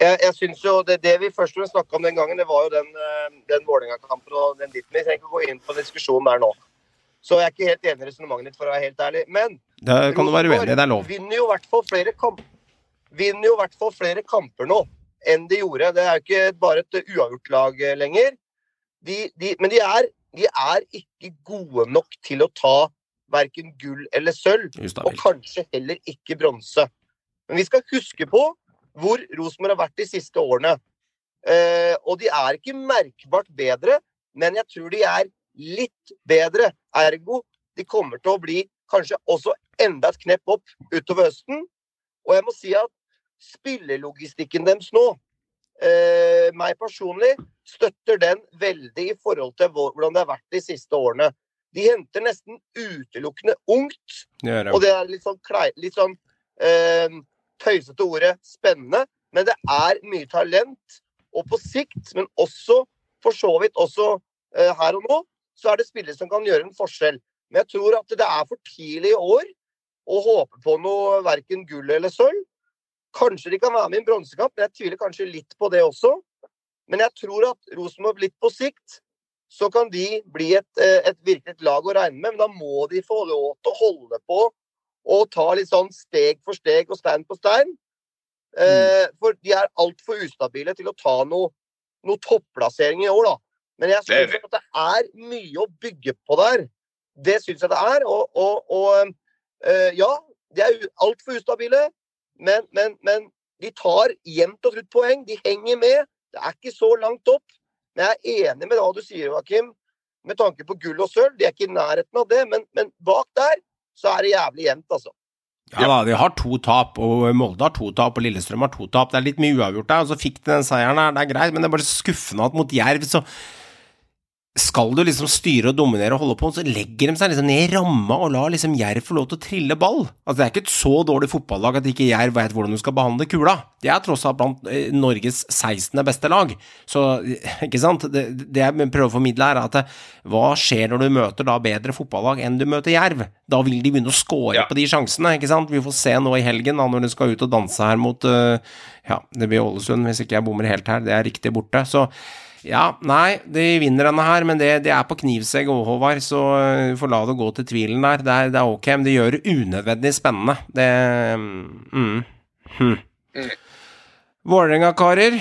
Jeg, jeg synes jo det, det vi først og fremst snakka om den gangen, det var jo den, eh, den Vålerenga-kampen og den ditten. Jeg trenger ikke gå inn på diskusjonen der nå. Så jeg er ikke helt enig i resonnementet ditt, for å være helt ærlig. Men Det kan du være uenig det er lov. vinner jo i hvert fall flere kamp vinner jo i hvert fall flere kamper nå enn de gjorde. Det er jo ikke bare et uavgjort-lag eh, lenger. De, de, men de er, de er ikke gode nok til å ta verken gull eller sølv og kanskje heller ikke bronse. Men vi skal huske på hvor Rosenborg har vært de siste årene. Eh, og de er ikke merkbart bedre, men jeg tror de er litt bedre. Ergo, de kommer til å bli kanskje også enda et knepp opp utover høsten. Og jeg må si at spillelogistikken deres nå, eh, meg personlig, støtter den veldig i forhold til hvordan det har vært de siste årene. De henter nesten utelukkende ungt. Det det. Og det er litt sånn, litt sånn eh, tøysete ordet spennende, men det er mye talent. Og på sikt, men også for så vidt også eh, her og nå, så er det spillere som kan gjøre en forskjell. Men jeg tror at det er for tidlig i år å håpe på noe verken gull eller sølv. Kanskje de kan være med i en bronsekamp, men jeg tviler kanskje litt på det også. Men jeg tror at Rosenborg litt på sikt så kan de bli et, eh, et virkelig lag å regne med. Men da må de få lov til å holde på og ta litt sånn steg for steg og stein på stein. Eh, for de er altfor ustabile til å ta noe, noe topplassering i år, da. Men jeg syns at det er mye å bygge på der. Det syns jeg det er. Og, og, og eh, ja, de er altfor ustabile, men, men, men de tar jevnt og trutt poeng. De henger med. Det er ikke så langt opp. Men jeg er enig med hva du sier, Joakim, med tanke på gull og sølv. De er ikke i nærheten av det, men, men bak der så er det jævlig jevnt, altså. Ja da, de har to tap, og Molde har to tap, og Lillestrøm har to tap. Det er litt mye uavgjort der, og så fikk de den seieren her, det er greit, men det er bare skuffende at mot Jerv så skal du liksom styre og dominere og holde på, så legger de seg liksom ned i ramma og lar liksom Jerv få lov til å trille ball. Altså Det er ikke et så dårlig fotballag at ikke Jerv vet hvordan du skal behandle kula. De er tross alt blant eh, Norges 16. beste lag. Så, ikke sant. Det, det jeg prøver å formidle her, er at eh, hva skjer når du møter da bedre fotballag enn du møter Jerv? Da vil de begynne å score Ja. på de sjansene, ikke sant. Vi får se nå i helgen, da, når de skal ut og danse her mot eh, Ja, det blir Ålesund, hvis ikke jeg bommer helt her. Det er riktig borte. Så ja, nei, de vinner denne her, men det, det er på knivsegg òg, Håvard, så vi får la det gå til tvilen der. Det er, det er ok, men det gjør det unødvendig spennende. Det mm, hm. Vålerenga, karer.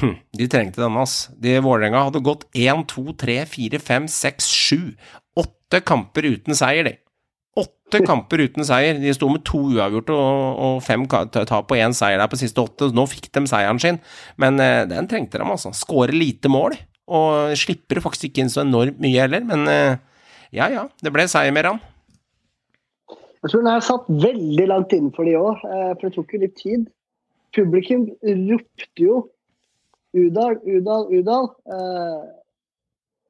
Hm, de trengte denne, ass. De Vålerenga hadde gått 1, 2, 3, 4, 5, 6, 7 Åtte kamper uten seier, de. Åtte kamper uten seier. De sto med to uavgjorte og, og fem ta- tap på én seier der på siste åtte. Nå fikk de seieren sin, men eh, den trengte de, altså. Skåre lite mål, og slipper faktisk ikke inn så enormt mye heller, men eh, ja ja, det ble seier med Rann. Jeg tror den har satt veldig langt innenfor de òg, for det tok jo litt tid. Publikum ropte jo Udal, Udal, Udal. eh,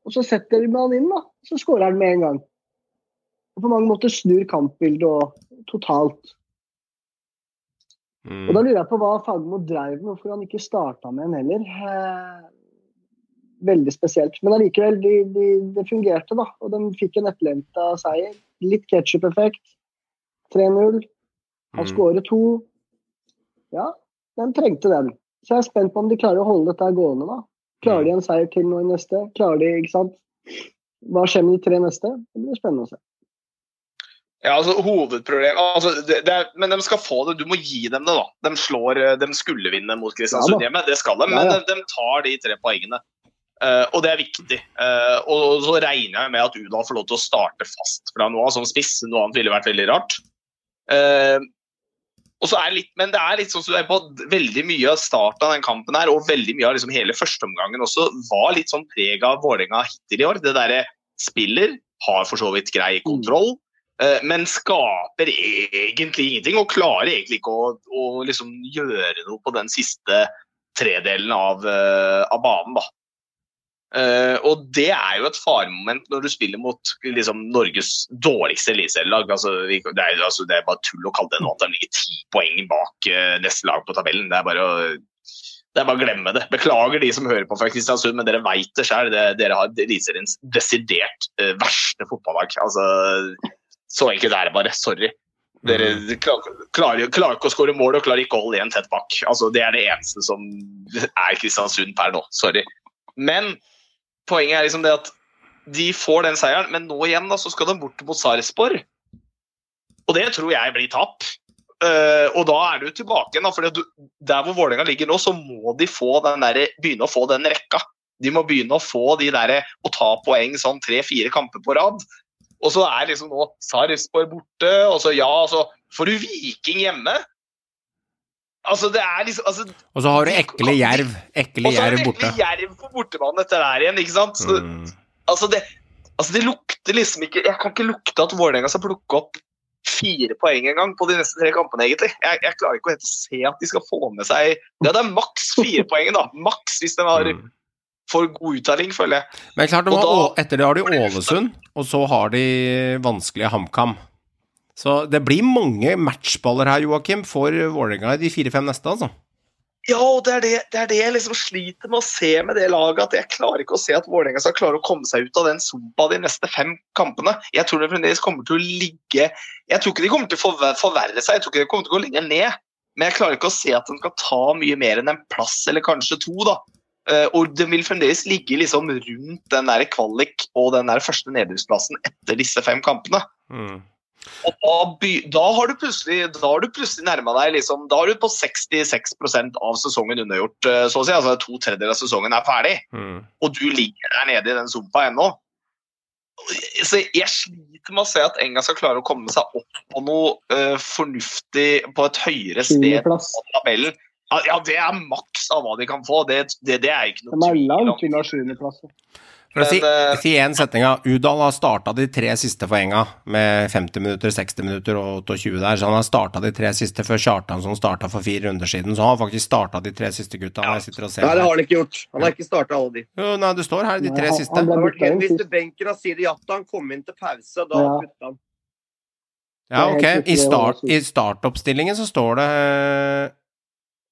Og så setter han inn, da. Så skårer han med en gang. Og på mange måter snur kampbildet og totalt. Mm. Og da lurer jeg på hva Fagermo dreiv med, hvorfor han ikke starta med en heller. Eh, veldig spesielt. Men allikevel, de, de, det fungerte, da. Og de fikk en etterlengta seier. Litt ketsjup-effekt. 3-0. Han Mm. skårer to. Ja, de trengte den. Så jeg er spent på om de klarer å holde dette gående, da. Klarer de en seier til nå i neste? Klarer de, ikke sant? Hva skjer med de tre neste? Det blir spennende å se. Ja, altså hovedproblem altså, det, det er, Men de skal få det. Du må gi dem det, da. De, slår, eh, de skulle vinne mot Kristiansund Ja hjemme, det skal de. Ja, Men ja. de, de tar de tre poengene. Uh, og det er viktig. Uh, og så regner jeg med at Udal får lov til å starte fast fra nå av som spiss. Noe annet ville vært veldig rart. Uh, og så er litt, men det er litt sånn som du er på veldig mye av starten av den kampen her, og veldig mye av liksom hele førsteomgangen også, var litt sånn preg av Vålerenga hittil i år. Det derre spiller, har for så vidt grei kontroll, men skaper egentlig ingenting. Og klarer egentlig ikke å, å liksom gjøre noe på den siste tredelen av, eh, av banen, da. Uh, og det er jo et faremoment når du spiller mot liksom, Norges dårligste eliteserielag. Altså, det, altså, det er bare tull å kalle det noe annet. De ligger ti poeng bak uh, neste lag på tabellen. Det er bare å det er bare å glemme det. Beklager de som hører på fra Kristiansund, men dere veit det sjøl. Dere har Eliteseriens desidert uh, verste fotballag. Altså, så enkelt er det bare. Sorry. Dere klarer, klarer, klarer ikke å skåre mål og klarer ikke å holde igjen tett bak. Altså, det er det eneste som er Kristiansund per nå. Sorry. Men poenget er liksom det at de får den seieren, men nå igjen da, så skal de bort mot Sarpsborg. Og det tror jeg blir tap. Uh, og da er du tilbake igjen, du, der hvor Vålerenga ligger nå, så må de få den der, begynne å få den rekka. De må begynne å få de der, å ta poeng sånn tre-fire kamper på rad. Og så er liksom nå Sarpsborg borte, og så ja, så får du Viking hjemme. Altså, det er liksom altså, Og så har du ekle Jerv. Ekle jerv borte. Og så er du det borte. Jerv på bortebane etter der igjen, ikke sant? Så, Mm. altså, det, altså, det lukter liksom ikke Jeg kan ikke lukte at Vålerenga skal plukke opp fire poeng en gang på de neste tre kampene, egentlig. Jeg, jeg klarer ikke å helt se at de skal få med seg Ja, det er maks fire poeng, da. Maks hvis de har Mm. For god uttelling, føler jeg. Men klart, de da- etter det har de Ålesund, og så har de vanskelige HamKam. Så det blir mange matchballer her, Joakim, for Vålerenga i de fire-fem neste, altså. Ja, og det er det, det er det jeg liksom sliter med å se med det laget. At jeg klarer ikke å se at Vålerenga skal klare å komme seg ut av den sumpa de neste fem kampene. Jeg tror det fremdeles kommer til å ligge Jeg tror ikke de kommer til å forverre seg, jeg tror ikke de kommer til å gå lenger ned. Men jeg klarer ikke å se at de skal ta mye mer enn en plass, eller kanskje to, da. Eh, og den vil fremdeles ligge liksom rundt den der kvalik og den der første nedrykksplassen etter disse fem kampene. Mm. Og da, by, da har du plutselig da har du plutselig nærma deg liksom, Da er du på 66% av sesongen unnagjort, eh, så å si. Altså to tredjedeler av sesongen er ferdig, Mm. og du ligger der nede i den sumpa ennå. Så jeg sliter med å se at Enga skal klare å komme seg opp på noe uh, fornuftig på et høyere sted på tabellen. Ja, det er maks av hva de kan få. Det, det, det er ikke De noe er tvil om. langt unna sjuendeplass. For å si, eh, si en setning av Udal har starta de tre siste poenga med 50 minutter, 60 minutter og 28 der. Så han har starta de tre siste før Kjartansson starta for fire runder siden. Så han har faktisk starta de tre siste gutta. Ja. og ser Nei, det har han ikke gjort. Han har ikke starta alle de. Jo, nei, det står her, de tre han- siste. han ble til sist. benken av Sidi Jatta. Han kom inn til pause, da Ja. putta han. Ja, er ok. I, start, I startoppstillingen så står det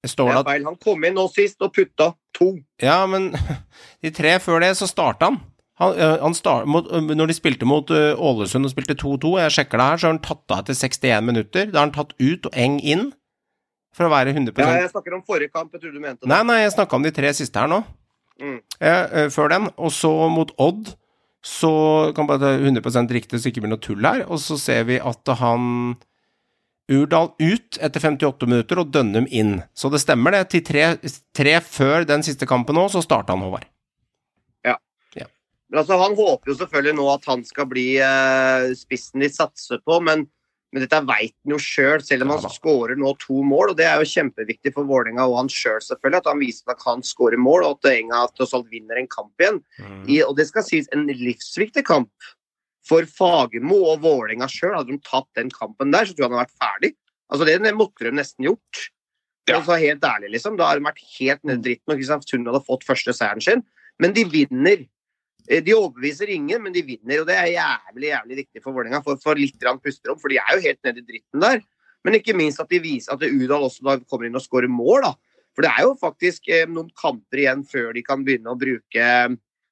Det er at feil. Han kom inn nå sist og putta to. Ja, men de tre før det, så starta han. han, han start, mot, når de spilte mot Ålesund og spilte 2-2, jeg sjekker det her, så har han tatt av etter 61 minutter. Da har han tatt ut og Eng inn, for å være 100 Ja, jeg snakker om forrige kamp. Jeg trodde du mente det. Nei, nei, jeg snakka om de tre siste her nå. Mm. Øh, før den. Og så mot Odd, så kan bare ta 100 riktig, så ikke blir noe tull her. Og så ser vi at han Urdal ut etter 58 minutter og Dønnum inn. Så det stemmer, det. Til tre, tre før den siste kampen nå, så starta han, Håvard. Ja, Men altså, Han håper jo selvfølgelig nå at han skal bli eh, spissen de satser på, men, men dette veit han jo sjøl, selv, selv om Ja han skårer nå to mål. og Det er jo kjempeviktig for Vålerenga og han sjøl, selv, selvfølgelig, at han viser at han skårer skåre mål, og at Enga tross alt vinner en kamp igjen. I, og det skal sies en livsviktig kamp for Fagermo og Vålerenga sjøl. Hadde de tatt den kampen der, så tror jeg han hadde vært ferdig. Altså Det, det måtte de nesten gjort. Ja. Altså, helt ærlig, liksom. Da hadde de vært helt nede i dritten. Og Kristiansund hadde fått første seieren sin. Men de vinner. Eh, De overbeviser ingen, men de vinner. Og det er jævlig jævlig viktig for Vålerenga. For, for litt pusterom, for de er jo helt nede i dritten der. Men ikke minst at de viser at Udal også da kommer inn og skårer mål. da. For det er jo faktisk eh, noen kamper igjen før de kan begynne å bruke,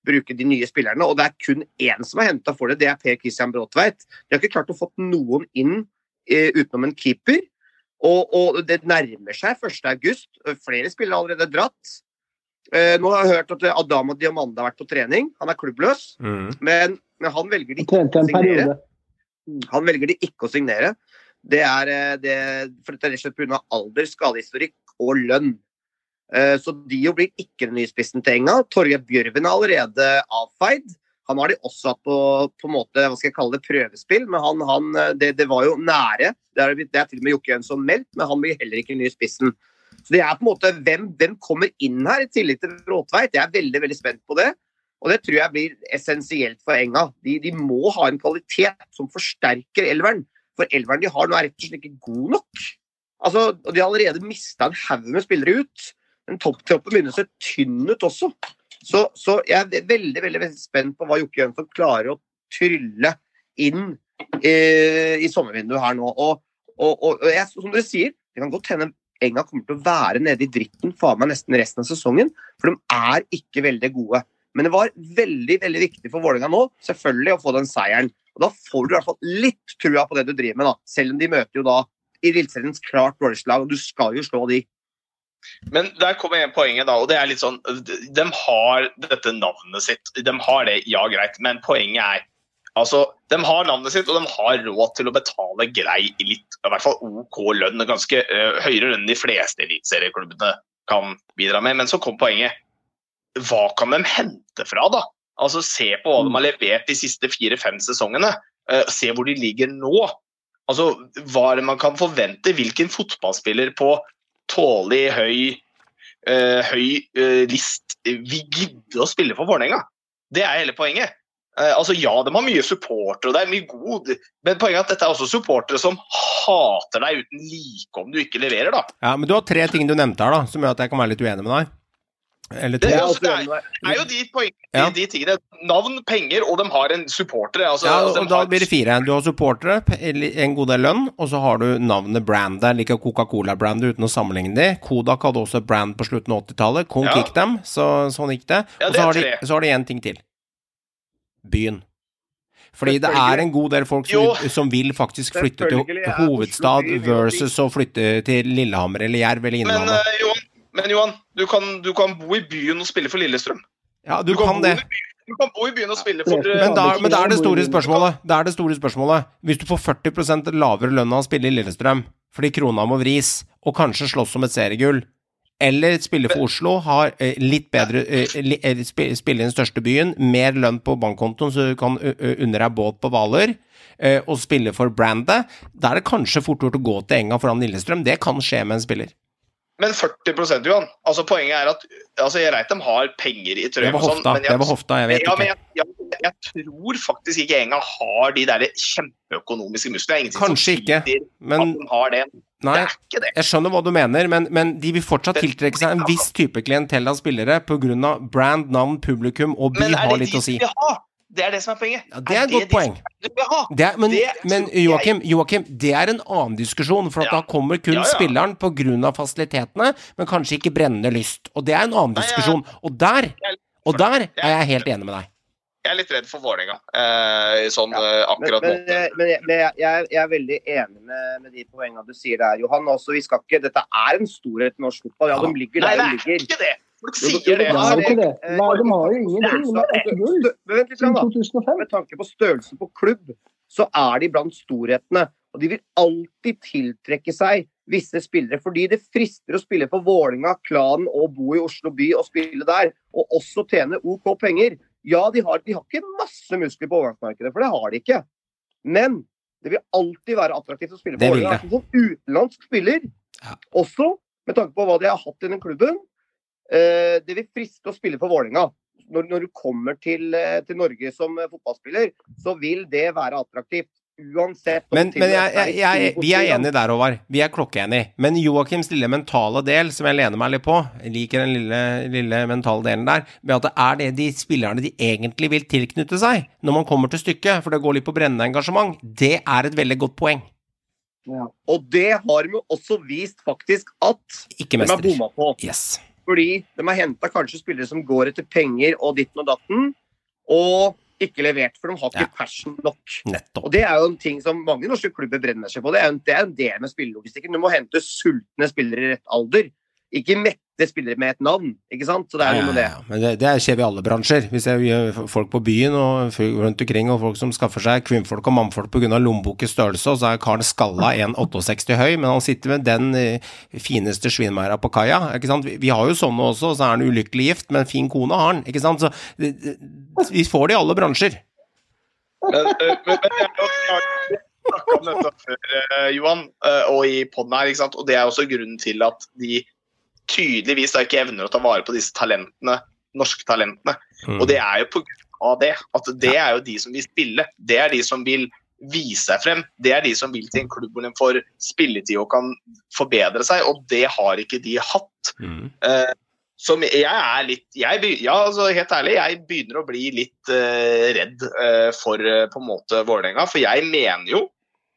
bruke de nye spillerne. Og det er kun én som er henta for det, det er Per Christian Bråtveit. De har ikke klart å få noen inn eh, utenom en keeper. Og, og det nærmer seg 1.8. Flere spillere har allerede dratt. Eh, nå har jeg hørt at Adama Diamande har vært på trening. Han er klubbløs. Mm. Men, men han velger de ikke å signere. Han velger de ikke å signere. Det er, eh, det, for det er rett og slett pga. alder, skadehistorikk og lønn. Eh, Så Dio blir ikke den nye spissen til Enga. Torgeir Bjørven er allerede avfeid. Han har de også hatt på, på en måte, hva skal jeg kalle det, prøvespill, men han, han, eh, det, det var jo nære. Det er, det er til og med Jokke Jønsson meldt, men han blir heller ikke den nye spissen. Så det er på en måte hvem, hvem kommer inn her, i tillegg til Bråtveit. Jeg er veldig veldig spent på det. Og det tror jeg blir essensielt for Enga. De, de må ha en kvalitet som forsterker elveren. For elveren de har nå er rett og slett ikke god nok. Altså, De har allerede mista en haug med spillere ut. Den toppkroppen begynner å se tynn ut også. Så, så jeg er veldig veldig, veldig spent på hva Jokke Jønsson klarer å trylle inn eh, i sommervinduet her nå. Og, og, og, og jeg, som dere sier, det kan godt hende Enga kommer til å være nede i dritten faen meg nesten resten av sesongen. For de er ikke veldig gode. Men det var veldig veldig viktig for Vålerenga nå selvfølgelig å få den seieren. Og Da får du i hvert fall litt trua på det du driver med, da. selv om de møter jo da i Eliteseriens klart dårligste lag, og du skal jo slå de. Men der kommer en poenget, da. og det er litt sånn, De har dette navnet sitt. De har det, ja greit, men poenget er altså, De har navnet sitt, og de har råd til å betale grei, litt, i hvert fall OK lønn. Ganske uh, høyere lønn de fleste eliteserieklubbene kan bidra med. Men så kom poenget. Hva kan de hente fra, da? Altså, Se på hva de har levert de siste fire-fem sesongene. Uh, se hvor de ligger nå. Altså, Hva man kan forvente? Hvilken fotballspiller på tålelig høy, uh, høy uh, list vil gidde å spille for Vålerenga? Det er hele poenget. Uh, altså Ja, de har mye supportere, og det er mye god, men poenget er at dette er også supportere som hater deg uten like om du ikke leverer, da. Ja, men du har tre ting du nevnte her, da, som gjør at jeg kan være litt uenig med deg. Eller. Det, er altså, også det, er, er jo de, poengene, Ja. de tingene. Navn, penger, og de har en supportere. Altså, Ja, altså, og da har- blir det fire. Du har supportere, en god del lønn, og så har du navnet brandet, like Coca-Cola-brandet uten å sammenligne de. Kodak hadde også et brand på slutten av 80-tallet. Kong Ja. gikk dem, så sånn gikk det. Ja, og det så er har, de, så har de en ting til. Byen. Fordi det er en god del folk som, som vil faktisk flytte til hovedstad versus å flytte til Lillehammer eller Jerv eller Men uh, Johan, men Johan, du kan, du kan bo i byen og spille for Lillestrøm. Ja, du Du kan kan det. Du kan bo i byen og spille for eh, Men, da, men da er det store spørsmålet. Det er det store spørsmålet. Hvis du får 40% lavere lønn av å spille i Lillestrøm fordi krona må vris, og kanskje slåss om et seriegull, eller spille for Oslo, har eh, litt bedre eh, Spille i den største byen, mer lønn på bankkontoen så du kan unne deg båt på Hvaler, og spille for brandet, da er det kanskje fort gjort å gå til Enga foran Lillestrøm. Det kan skje med en spiller. Men 40% Johan. Altså Poenget er at altså Jeg vet de har penger i Det trøya, var og sånn, hofta, jeg, det var hofta, jeg vet ja, men ikke. jeg, jeg, jeg tror faktisk ikke engang har de der kjempeøkonomiske musklene. Det er Kanskje ikke, Men de det. nei. Det er det. Jeg skjønner hva du mener, men, men de vil fortsatt tiltrekke seg en viss type klientell av spillere pga. brand, navn, publikum, og by er har litt å si. som vil ha? Det er det som er poenget. Ja, det er et godt poeng. Det er, men, Det men Joakim, Joakim, det er en annen diskusjon, for at Ja. da kommer kun Ja, ja. spilleren pga. fasilitetene, men kanskje ikke brennende lyst. Og det er en annen Nei, diskusjon. Og der, og der er jeg helt enig med deg. Jeg er litt redd for Vålerenga eh, sånn ja, Men, akkurat men, måte. men, jeg, men jeg, jeg jeg er veldig enig med, med de poengene du sier der, Johan. Også, vi skal ikke, dette er en storhet i norsk fotball. Ja, Ja. de ligger Nei, der det de er ligger. ikke det! Folk sier det. Ja, er det- det. Nei, de har jo ingenting. De har ett gull Stø- vent litt, siden da. 2005. Med tanke på størrelsen på klubb, så er de blant storhetene. Og de vil alltid tiltrekke seg visse spillere, fordi det frister å spille for Vålinga, klanen og bo i Oslo by og spille der, og også tjene OK penger. Ja, de har, de har ikke masse muskler på overgangsmarkedet, for det har de ikke. Men det vil alltid være attraktivt å spille på for vil Vålinga. Som utenlandsk spiller, Ja. også med tanke på hva de har hatt i den klubben, det vil friste å spille for Vålinga når, når du kommer til, eh, til Norge som eh, fotballspiller, så vil det være attraktivt. Uansett Men, men jeg, jeg, jeg, vi er enige der, Håvard. Vi er klokkeenige. Men Joakims lille mentale del, som jeg lener meg litt på, jeg liker den lille, lille mentale delen der, med at det er det de spillerne de egentlig vil tilknytte seg når man kommer til stykket, for det går litt på brennende engasjement, det er et veldig godt poeng. Ja. Og det har de jo også vist faktisk at Ikke de er bomma på. Yes. Fordi de har henta kanskje spillere som går etter penger og ditten og datten, og ikke levert, for de har ikke Ja. passion nok. Nettopp. Og Det er jo en ting som mange norske klubber brenner seg på. Det er jo en, det er en del med spillelogistikken. Du må hente sultne spillere i rett alder, ikke mette spiller med et navn. ikke sant? Så det er Ja, noe med ja, det. ja. Men det, det skjer i alle bransjer. Vi ser gjør folk på byen og rundt omkring, og folk som skaffer seg kvinnfolk og mannfolk pga. lommebokens størrelse, og så er karen skalla 1,68 høy, men han sitter med den eh, fineste svinmeira på kaia. ikke sant? Vi, vi har jo sånne også, og så er han ulykkelig gift, men fin kone har han. ikke sant? Så det, det, vi får det i alle bransjer. Men, eh, men, jeg om dette før, eh, Johan, eh, og i poden her. Og det er også grunnen til at de tydeligvis da ikke evner å ta vare på disse talentene, norske talentene. Mm. Og det er jo på grunn av det. At det er jo de som vil spille. Det er de som vil vise seg frem. Det er de som vil til en klubb hvor de får spilletid og kan forbedre seg, og det har ikke de hatt. Mm. Uh, som jeg er litt jeg, Ja, altså helt ærlig, jeg begynner å bli litt uh, redd uh, for eh, på en måte Vålerenga. For jeg mener jo eh,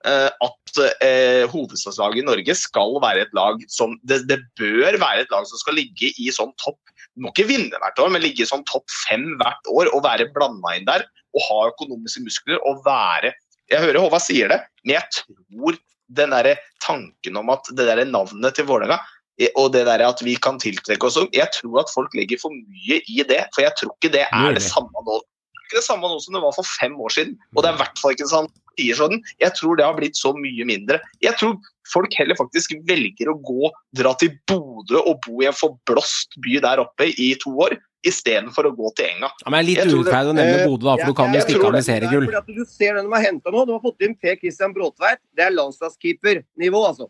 at eh, hovedstadslaget i Norge skal være et lag som det, det bør være et lag som skal ligge i sånn topp Du må ikke vinne hvert år, men ligge i sånn topp fem hvert år og være blanda inn der. Og ha økonomiske muskler og være Jeg hører Håvard sier det, men jeg tror den der tanken om at det der navnet til Vålerenga Eh, og det der at vi kan tiltrekke oss Jeg tror at folk legger for mye i det. For jeg tror ikke det er det samme nå. Det ikke det samme nå som det var for fem år siden. Og det er i hvert fall ikke sånn tier siden. Jeg tror det har blitt så mye mindre. Jeg tror folk heller faktisk velger å gå, dra til Bodø og bo i en forblåst by der oppe i to år, istedenfor å gå til Enga. Ja, men det er litt Jeg urettferdig å nevne Eh, Bodø, da, for du kan jo jeg stikke av med det. seriegull. Du ser den de har hentet nå. De har fått inn Per Christian Bråtveit. Det er landslagskeepernivå, altså.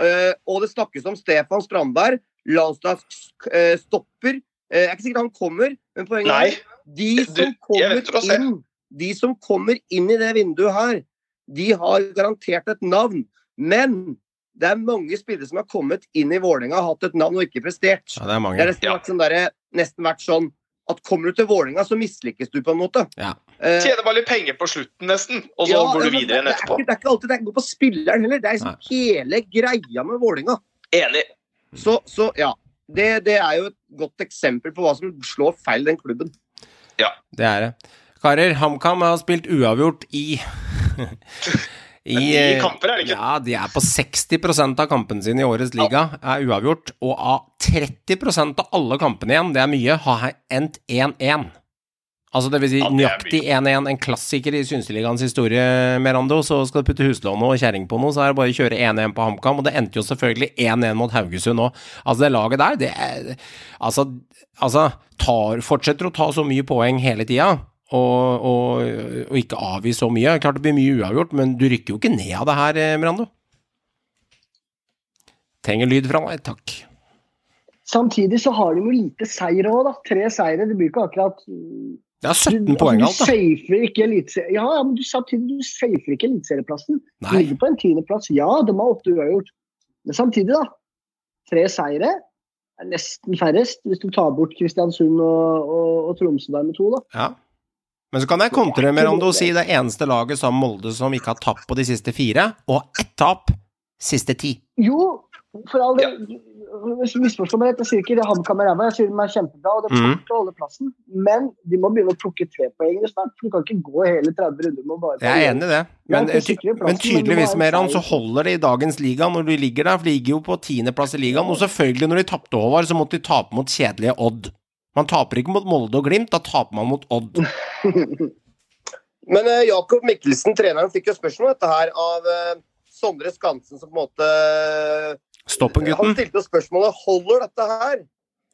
Eh, og det snakkes om Stefan Strandberg, landslagsstopper. jeg er ikke sikker han kommer, men poenget Nei, er de som kommer ser. inn De som kommer inn i det vinduet her, de har garantert et navn. Men det er mange spillere som har kommet inn i Vålerenga og hatt et navn og ikke prestert. Ja, det er Det har nesten Ja. vært sånn, der, nesten vært sånn at kommer du til Vålerenga, så mislykkes du på en måte. Ja. Eh, Tjener bare litt penger på slutten, nesten, og så ja, går du videre igjen det, er etterpå. ikke, det er ikke alltid det går på spilleren heller. Det er liksom hele greia med Vålerenga. Enig. Så, så ja. Det, det er jo et godt eksempel på hva som slår feil den klubben. Det er det. Karer, HamKam har spilt uavgjort i I, Men ni kamper er det ikke? Ja, de er på 60% av kampene sine i årets liga, er uavgjort. Og av 30% av alle kampene igjen, det er mye, har endt 1-1. Altså det vil si Ja, det nøyaktig 1-1, en klassiker i Synseligaens historie, Merando. Så skal du putte huslånet og kjerring på noe, så er det bare å kjøre 1-1 på HamKam. Og det endte jo selvfølgelig 1-1 mot Haugesund òg. Altså det laget der, det er Altså, altså tar, fortsetter å ta så mye poeng hele tida. Og, og, og ikke avgi så mye. Klart det blir mye uavgjort, men du rykker jo ikke ned av det her, eh, Merando. Trenger lyd fra deg, takk. Samtidig så har de jo lite seier òg, da. Tre seire. Det blir ikke akkurat Det er 17 poeng altså, alt, da. Du. Ja, men du, samtidig du safer ikke eliteserieplassen. Du ligger på en tiendeplass. Ja, de har åtte uavgjort. Men samtidig, da. Tre seire er nesten færrest, hvis du tar bort Kristiansund og, og, og Tromsø der med to, da. Ja. Men så kan jeg kontre med Rando og si det eneste laget som Molde som ikke har tapt på de siste fire, og ett tap siste ti. Jo, for all del. Hvis du misforstår meg rett, jeg sier ikke det HamKam er ræva, jeg sier de er kjempebra og de kommer til å holde plassen. Men de må begynne å plukke trepoengene snart. For du kan ikke gå hele 30 runder med å bare Jeg er enig i det, men, Ja, ty plassen, men tydeligvis, Meran, så holder det i dagens liga når du ligger der, for de ligger jo på tiendeplass i ligaen. Og selvfølgelig, når de tapte Håvard, så måtte de tape mot kjedelige Odd. Man taper ikke mot Molde og Glimt, da taper man mot Odd. Men eh, Jakob Mikkelsen, treneren, fikk jo spørsmål om dette her av eh, Sondre Skansen, som på en måte Stoppen, Han stilte spørsmålet holder dette her.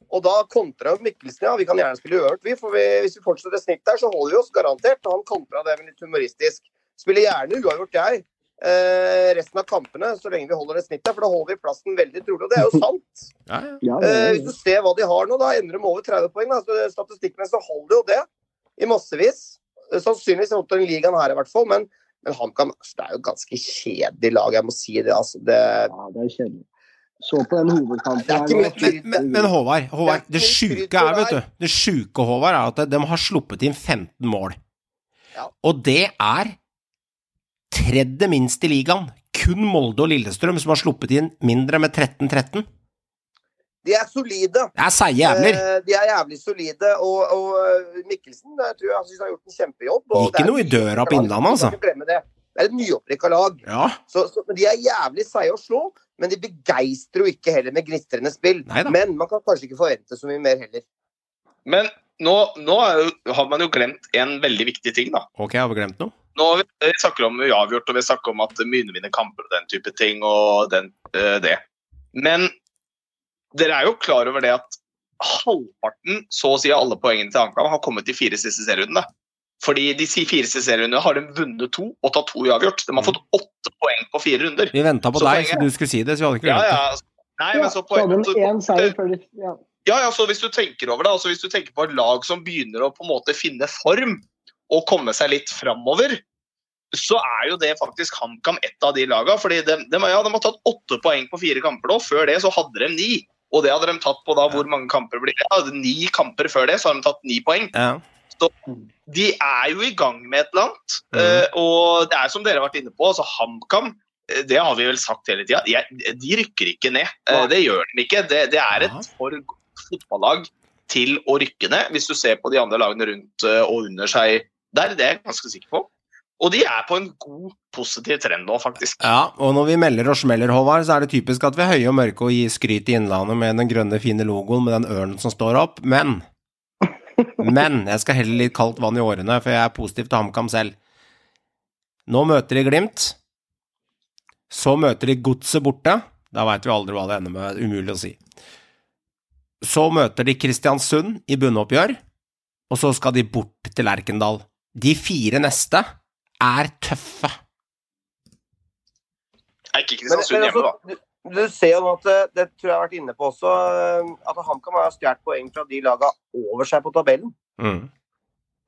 Og da kontra Mikkelsen ja, vi kan gjerne spille uørt, vi. For vi, hvis vi fortsetter snitt der, så holder vi oss garantert. Og han kontra det med litt humoristisk. Spiller gjerne uavgjort, jeg. Eh, resten av kampene, så lenge vi holder det snittet. For da holder vi plassen veldig trolig. Og det er jo sant. Ja, ja. Eh, hvis du ser hva de har nå, da endrer de over 30 poeng. Da. Så Statistikkmessig så holder jo det i massevis. Eh, Sannsynligvis mot den ligaen her, i hvert fall. Men, men HamKam det er jo et ganske kjedelig lag, jeg må si det. Altså, det ja, det er kjedelig. Så på den hovedkampen ikke. Men, men, men Håvard, Håvard, Det sjuke er, vet du Det sjuke, Håvard, er at de har sluppet inn 15 mål. Ja. Og det er tredje minst i ligaen. Kun Molde og Lillestrøm som har sluppet inn mindre med 13-13. De er solide. Det er seige jævler. Eh, De er jævlig solide. Og, og Mikkelsen jeg tror jeg synes han har gjort en kjempejobb. og Ikke det er noe i døra på Innlandet, altså. ikke Det er et nyopprykka lag. Ja. Så, så, men De er jævlig seige å slå, men de begeistrer jo ikke heller med gnistrende spill. Neida. Men man kan kanskje ikke forvente så mye mer heller. Men nå, nå er jo, har man jo glemt en veldig viktig ting, da. Ok, har vi glemt noe? Nå har vi, vi snakker om uavgjort, og vi snakker om at Myne vinner kamper og den type ting. og den, øh, det. Men dere er jo klar over det at halvparten, så å si alle poengene til HamKam, har kommet de fire siste serierundene. Fordi de fire siste serierundene har de vunnet to og tatt to uavgjort. De har fått åtte poeng på fire runder. Vi venta på Så deg, poenget- så du skulle si det, så vi hadde ikke Ja, glemt det. ja. Nei, men så poenget, ja. ja, ja, så hvis du tenker over det, altså hvis du tenker på et lag som begynner å på en måte finne form og komme seg litt framover, så er jo det faktisk HamKam ett av de lagene. fordi de, de, ja, de har tatt åtte poeng på fire kamper nå. Før det så hadde de ni. Og det hadde de tatt på da hvor mange kamper blir det? Ja, ni kamper før det, så har de tatt ni poeng. Ja. De er jo i gang med et eller annet. Mm. eh, og det er som dere har vært inne på, altså HamKam eh, det har vi vel sagt hele tida. De rykker ikke ned. Eh, Det gjør de ikke. Det, det er et for godt fotballag til å rykke ned, hvis du ser på de andre lagene rundt og under seg der. Det er jeg ganske sikker på. Og de er på en god, positiv trend nå, faktisk. Ja, og når vi melder og smeller, Håvard, så er det typisk at vi er høye og mørke og gir skryt i Innlandet med den grønne, fine logoen med den ørnen som står opp, men Men jeg skal helle litt kaldt vann i årene, for jeg er positiv til HamKam selv. Nå møter de Glimt. Så møter de Godset borte. Da veit vi aldri hva det ender med. Umulig å si. Så møter de Kristiansund i bunnoppgjør, og så skal de bort til Lerkendal. De fire neste er tøffe. Er ikke Kristiansund hjemme, da. Du, ser jo nå at eh, det tror jeg har vært inne på også, eh, at HamKam har stjålet poeng fra de laga over seg på tabellen. Mm.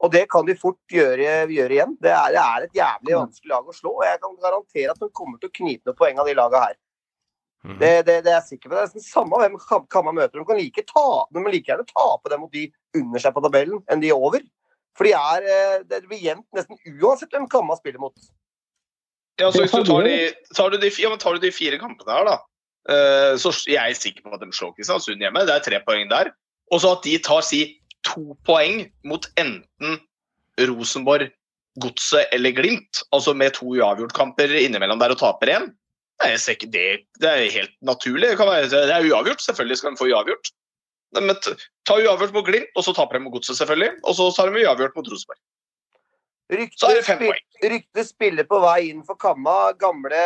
Og det kan de fort gjøre, gjøre igjen. Det er, det er et jævlig vanskelig lag å slå. og Jeg kan garantere at de kommer til å knipe noen poeng av de laga her. Mm. Det, det, det er jeg sikker på. Det er nesten samme hvem Kam- Kamma møter. De kan like, ta, de kan like gjerne tape dem mot de under seg på tabellen enn de over. For de er, eh, det blir jevnt nesten uansett hvem Kamma spiller mot. Ja, så hvis du kan tar de tar du de, ja, men tar du de fire kampene her, da, så jeg er sikker på at de slår Kristiansund hjemme. Det er tre poeng der. Og så at de tar si to poeng mot enten Rosenborg, Godset eller Glimt, altså med to uavgjortkamper innimellom der og taper én, det. Det er helt naturlig. Det, kan være, det er uavgjort. Selvfølgelig skal de få uavgjort. Men ta uavgjort mot Glimt, og så taper de mot Godset, selvfølgelig. Og så tar de uavgjort mot Rosenborg. Så er det fem poeng. Ryktet spiller på vei inn for Kamma. Gamle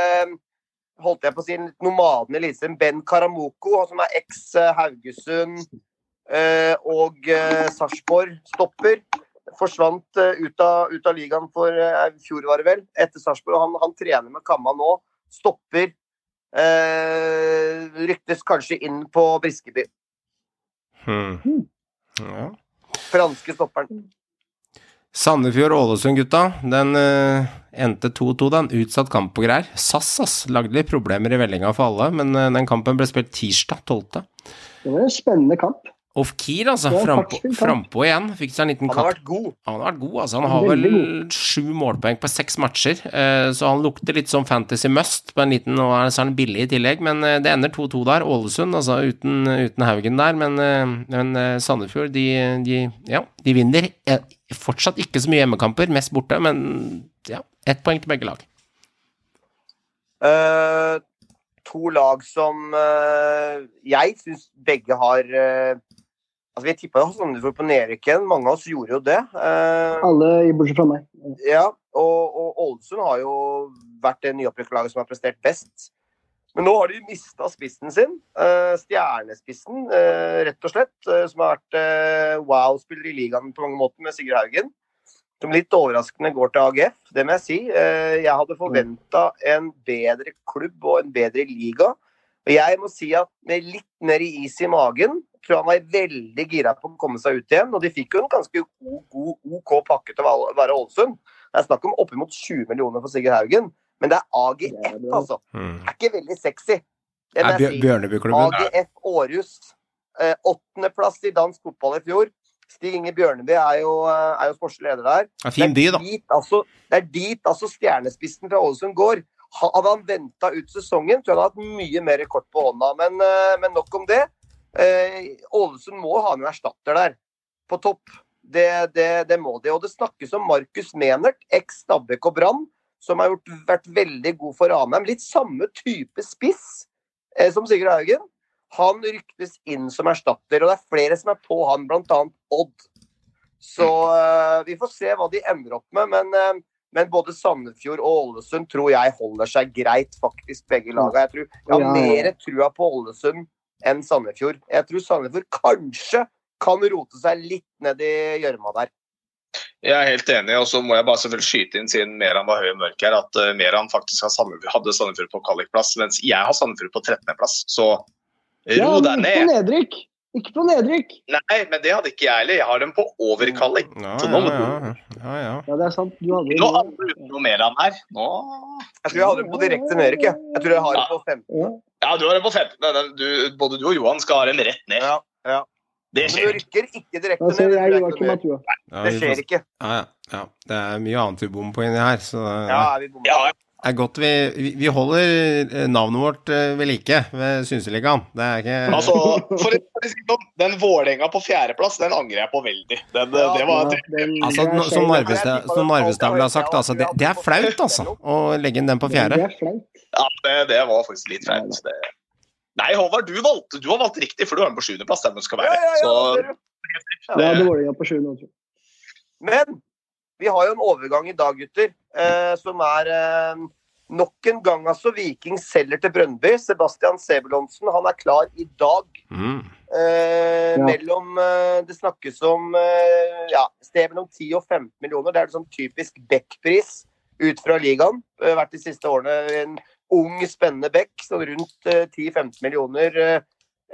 holdt jeg på å si, nomaden Eliteserien, Ben Karamoko, som er eks eh, Haugesund eh, og eh, Sarpsborg, stopper. Forsvant ut, av, ut av ligaen for i fjor, var det vel, etter Sarpsborg. Han, han trener med Kamma nå. Stopper. Eh, ryktes kanskje inn på Briskeby. Hmm. Ja. Franske stopperen. Sandefjord-Ålesund, gutta. Den uh, endte 2-2. den. Utsatt kamp og greier. SAS ass, lagde litt problemer i vellinga for alle, men uh, den kampen ble spilt tirsdag 12. Det var en spennende kamp. Off keer, altså. Frampå frampå igjen. Fikk seg en liten Han har katt. vært god. Han har vært god, altså. Han har vel sju målpoeng på seks matcher, uh, så han lukter litt som Fantasy Must på en liten, og er- så er han billig i tillegg, men det ender 2-2 der. Ålesund, altså uten, uten Haugen der, men, men Sandefjord, de, de, ja, de vinner eh, fortsatt ikke så mye hjemmekamper, mest borte, men ja, ett poeng til begge lag. Uh, to lag som uh, jeg syns begge har uh, Altså, Vi tippa jo Sandefjord på nedrykken. Mange av oss gjorde jo det. Eh, Alle i- bortsett fra meg. ja, og, og Ålesund har jo vært det nyopprykkelaget som har prestert best. Men nå har de mista spissen sin. eh, stjernespissen, eh, rett og slett. eh, som har vært wow-spiller i ligaen på mange måter, med Sigurd Haugen. Som litt overraskende går til AGF, det må jeg si. Jeg hadde forventa en bedre klubb og en bedre liga. Og jeg må si at med litt mer is i magen, tror jeg han var veldig gira på å komme seg ut igjen. Og de fikk jo en ganske god, OK pakke til å være Ålesund. Det er snakk om oppimot 20 millioner for Sigurd Haugen. Men det er AGF, altså. Mm. Det er ikke veldig sexy. Det Er. Bjørnebyklubben AGF Århus. Eh, Åttendeplass i dansk fotball i fjor. Stig Inge Bjørneby er jo, eh, er jo sportslig leder der. Ja, Fin by, da. Det er dit, altså, det er dit altså stjernespissen fra Ålesund går. Hadde han venta ut sesongen, tror jeg han hadde hatt mye mer kort på hånda. Men, eh, men nok om det. Eh, Ålesund må ha en erstatter der, på topp. Det, det, det må de. Og det snakkes om Markus Menert, eks Stabæk og Brann, som har gjort, vært veldig god for Ranheim. Litt samme type spiss eh, som Sigurd Haugen. Han ryktes inn som erstatter, og det er flere som er på han, bl.a. Odd. Så eh, vi får se hva de ender opp med. Men, eh, men både Sandefjord og Ålesund tror jeg holder seg greit, faktisk, begge lagene. Jeg, tror, jeg har Ja, ja, ja. mer trua på Ålesund enn Sandefjord. Jeg tror Sandefjord kanskje kan rote seg litt ned i gjørma der. Jeg er helt enig, og så må jeg bare selvfølgelig skyte inn siden Meran var høy og mørk her, at uh, Meran faktisk hadde Sandefjord på kvalikplass, mens jeg har Sandefjord på 13.-plass. Så ro deg ikke på ned. nedrykk! Ikke på nedrykk! Nei, men det hadde ikke jeg heller. Jeg har dem på overkalling. Ja, Så ja, nå må ja, ja, ja. Ja, det er sant. Du hadde Nå andre uten noe Meran her. Nå Jeg tror jeg hadde dem på direkte nedrykk. Jeg. jeg tror jeg har dem på 15. Ja. Ja, du har dem på 15. Du, både du og Johan skal ha dem rett ned. Ja, ja. Det Men du rykker ikke direkte Altså, ned. det jeg ikke. Ja, Det skjer ikke. ja, ja, ja. Det er mye annet vi bommer på inni her, så det Ja, vi bommet? Ja, er godt vi, vi, holder eh, navnet vårt eh, ved like ved Synseligaen. Det er ikke altså, for å si noe, Den Vålerenga på fjerdeplass, den angrer jeg på veldig. Den, Ja, det var Ja, den- Altså, no, som. Narvestad som ville ha sagt, altså, det, det er flaut, altså, å legge inn den på fjerde. Det er flaut. Ja, det, det var faktisk litt flaut. Det... Nei, Håvard, du, valgte, du har valgt riktig, for du har den på sjuendeplass. Der den skal Ja, være. ja, ja, Så. Ja, det hadde Vålerenga på sjuende. Men vi har jo en overgang i dag, gutter, eh, som er eh, nok en gang altså Viking selger til Brøndby. Sebastian Sebulonsen han er klar i dag. Mm. Eh, Ja. mellom eh, Det snakkes om eh, ja, sted mellom 10 og 15 millioner. Det er sånn typisk Beck-pris ut fra ligaen. Eh, vært de siste årene en ung, spennende back, sånn rundt eh, 10-15 millioner. Eh,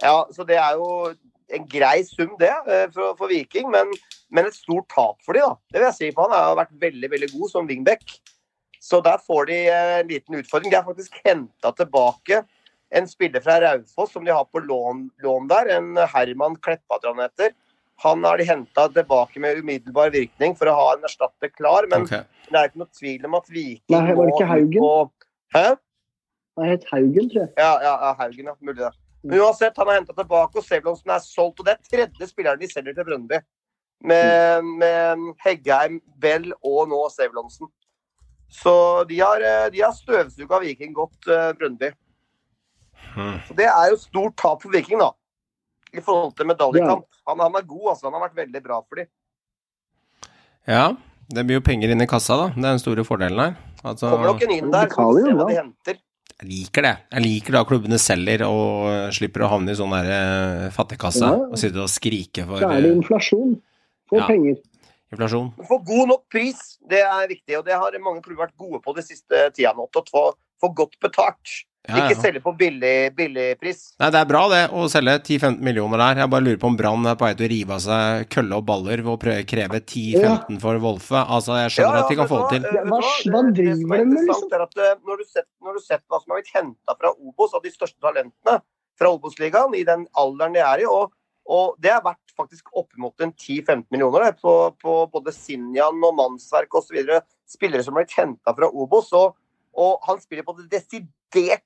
ja, så det er jo en grei sum, det, eh, for, for Viking. Men, men et stort tap for de da. Det vil jeg si, for han har vært veldig, veldig god som wingback. Så der får de eh, en liten utfordring. De har faktisk henta tilbake en spiller fra Raufoss som de har på lån, lån der, en Herman Kleppa, tror han heter. Han har de henta tilbake med umiddelbar virkning for å ha en erstatter klar. Men okay. det er ikke noe tvil om at Viking Nei, var det ikke må- Haugen? må- Hæ? Han het Haugen, tror jeg. Ja, ja, ja Haugen, ja. Mulig det. Men uansett, han har henta tilbake, og Sebulonsen er solgt. Og det er tredje spilleren de selger til Brøndby. med, med Heggheim, Bell og nå Sevlonsen. Så de har, eh, de har støvsuga Viking godt, uh, Brøndby. Hmm. Så det er jo stort tap for Viking, da. I forhold til medaljekamp. Han, han er god, altså. Han har vært veldig bra for dem. Ja, det blir jo penger inn i kassa, da. Det er den store fordelen her. Altså, Kommer nok en inn der, så betaler vi hva de henter. Jeg liker det. Jeg liker da klubbene selger og eh, slipper å havne i sånn der eh, fattigkasse Ja. og sitte og skrike for Det er det eh, inflasjon. Få Ja. penger. inflasjon. Få god nok pris, det er viktig. Og det har mange klubber vært gode på det siste tida nå. Til å få, få godt betalt. Ja, ja. Ikke selge på billig, billig pris. Nei, det er bra det å selge 10-15 millioner der. Jeg bare lurer på om Brann er på vei til å rive av seg kølle og baller ved å kreve 10-15 for Wolfe. Altså, jeg skjønner at de kan få det til. Hva- hva Det- det driver er de med, liksom? er at eh, når du sett- Når du sett hva som har blitt henta fra Obos av de største talentene fra Obos-ligaen i den alderen de er i, og, og det er verdt faktisk oppimot en 10-15 millioner der, på, på både Sinjan og Mannsverk osv. Spillere som har blitt henta fra Obos. Og, og han spiller på det desidert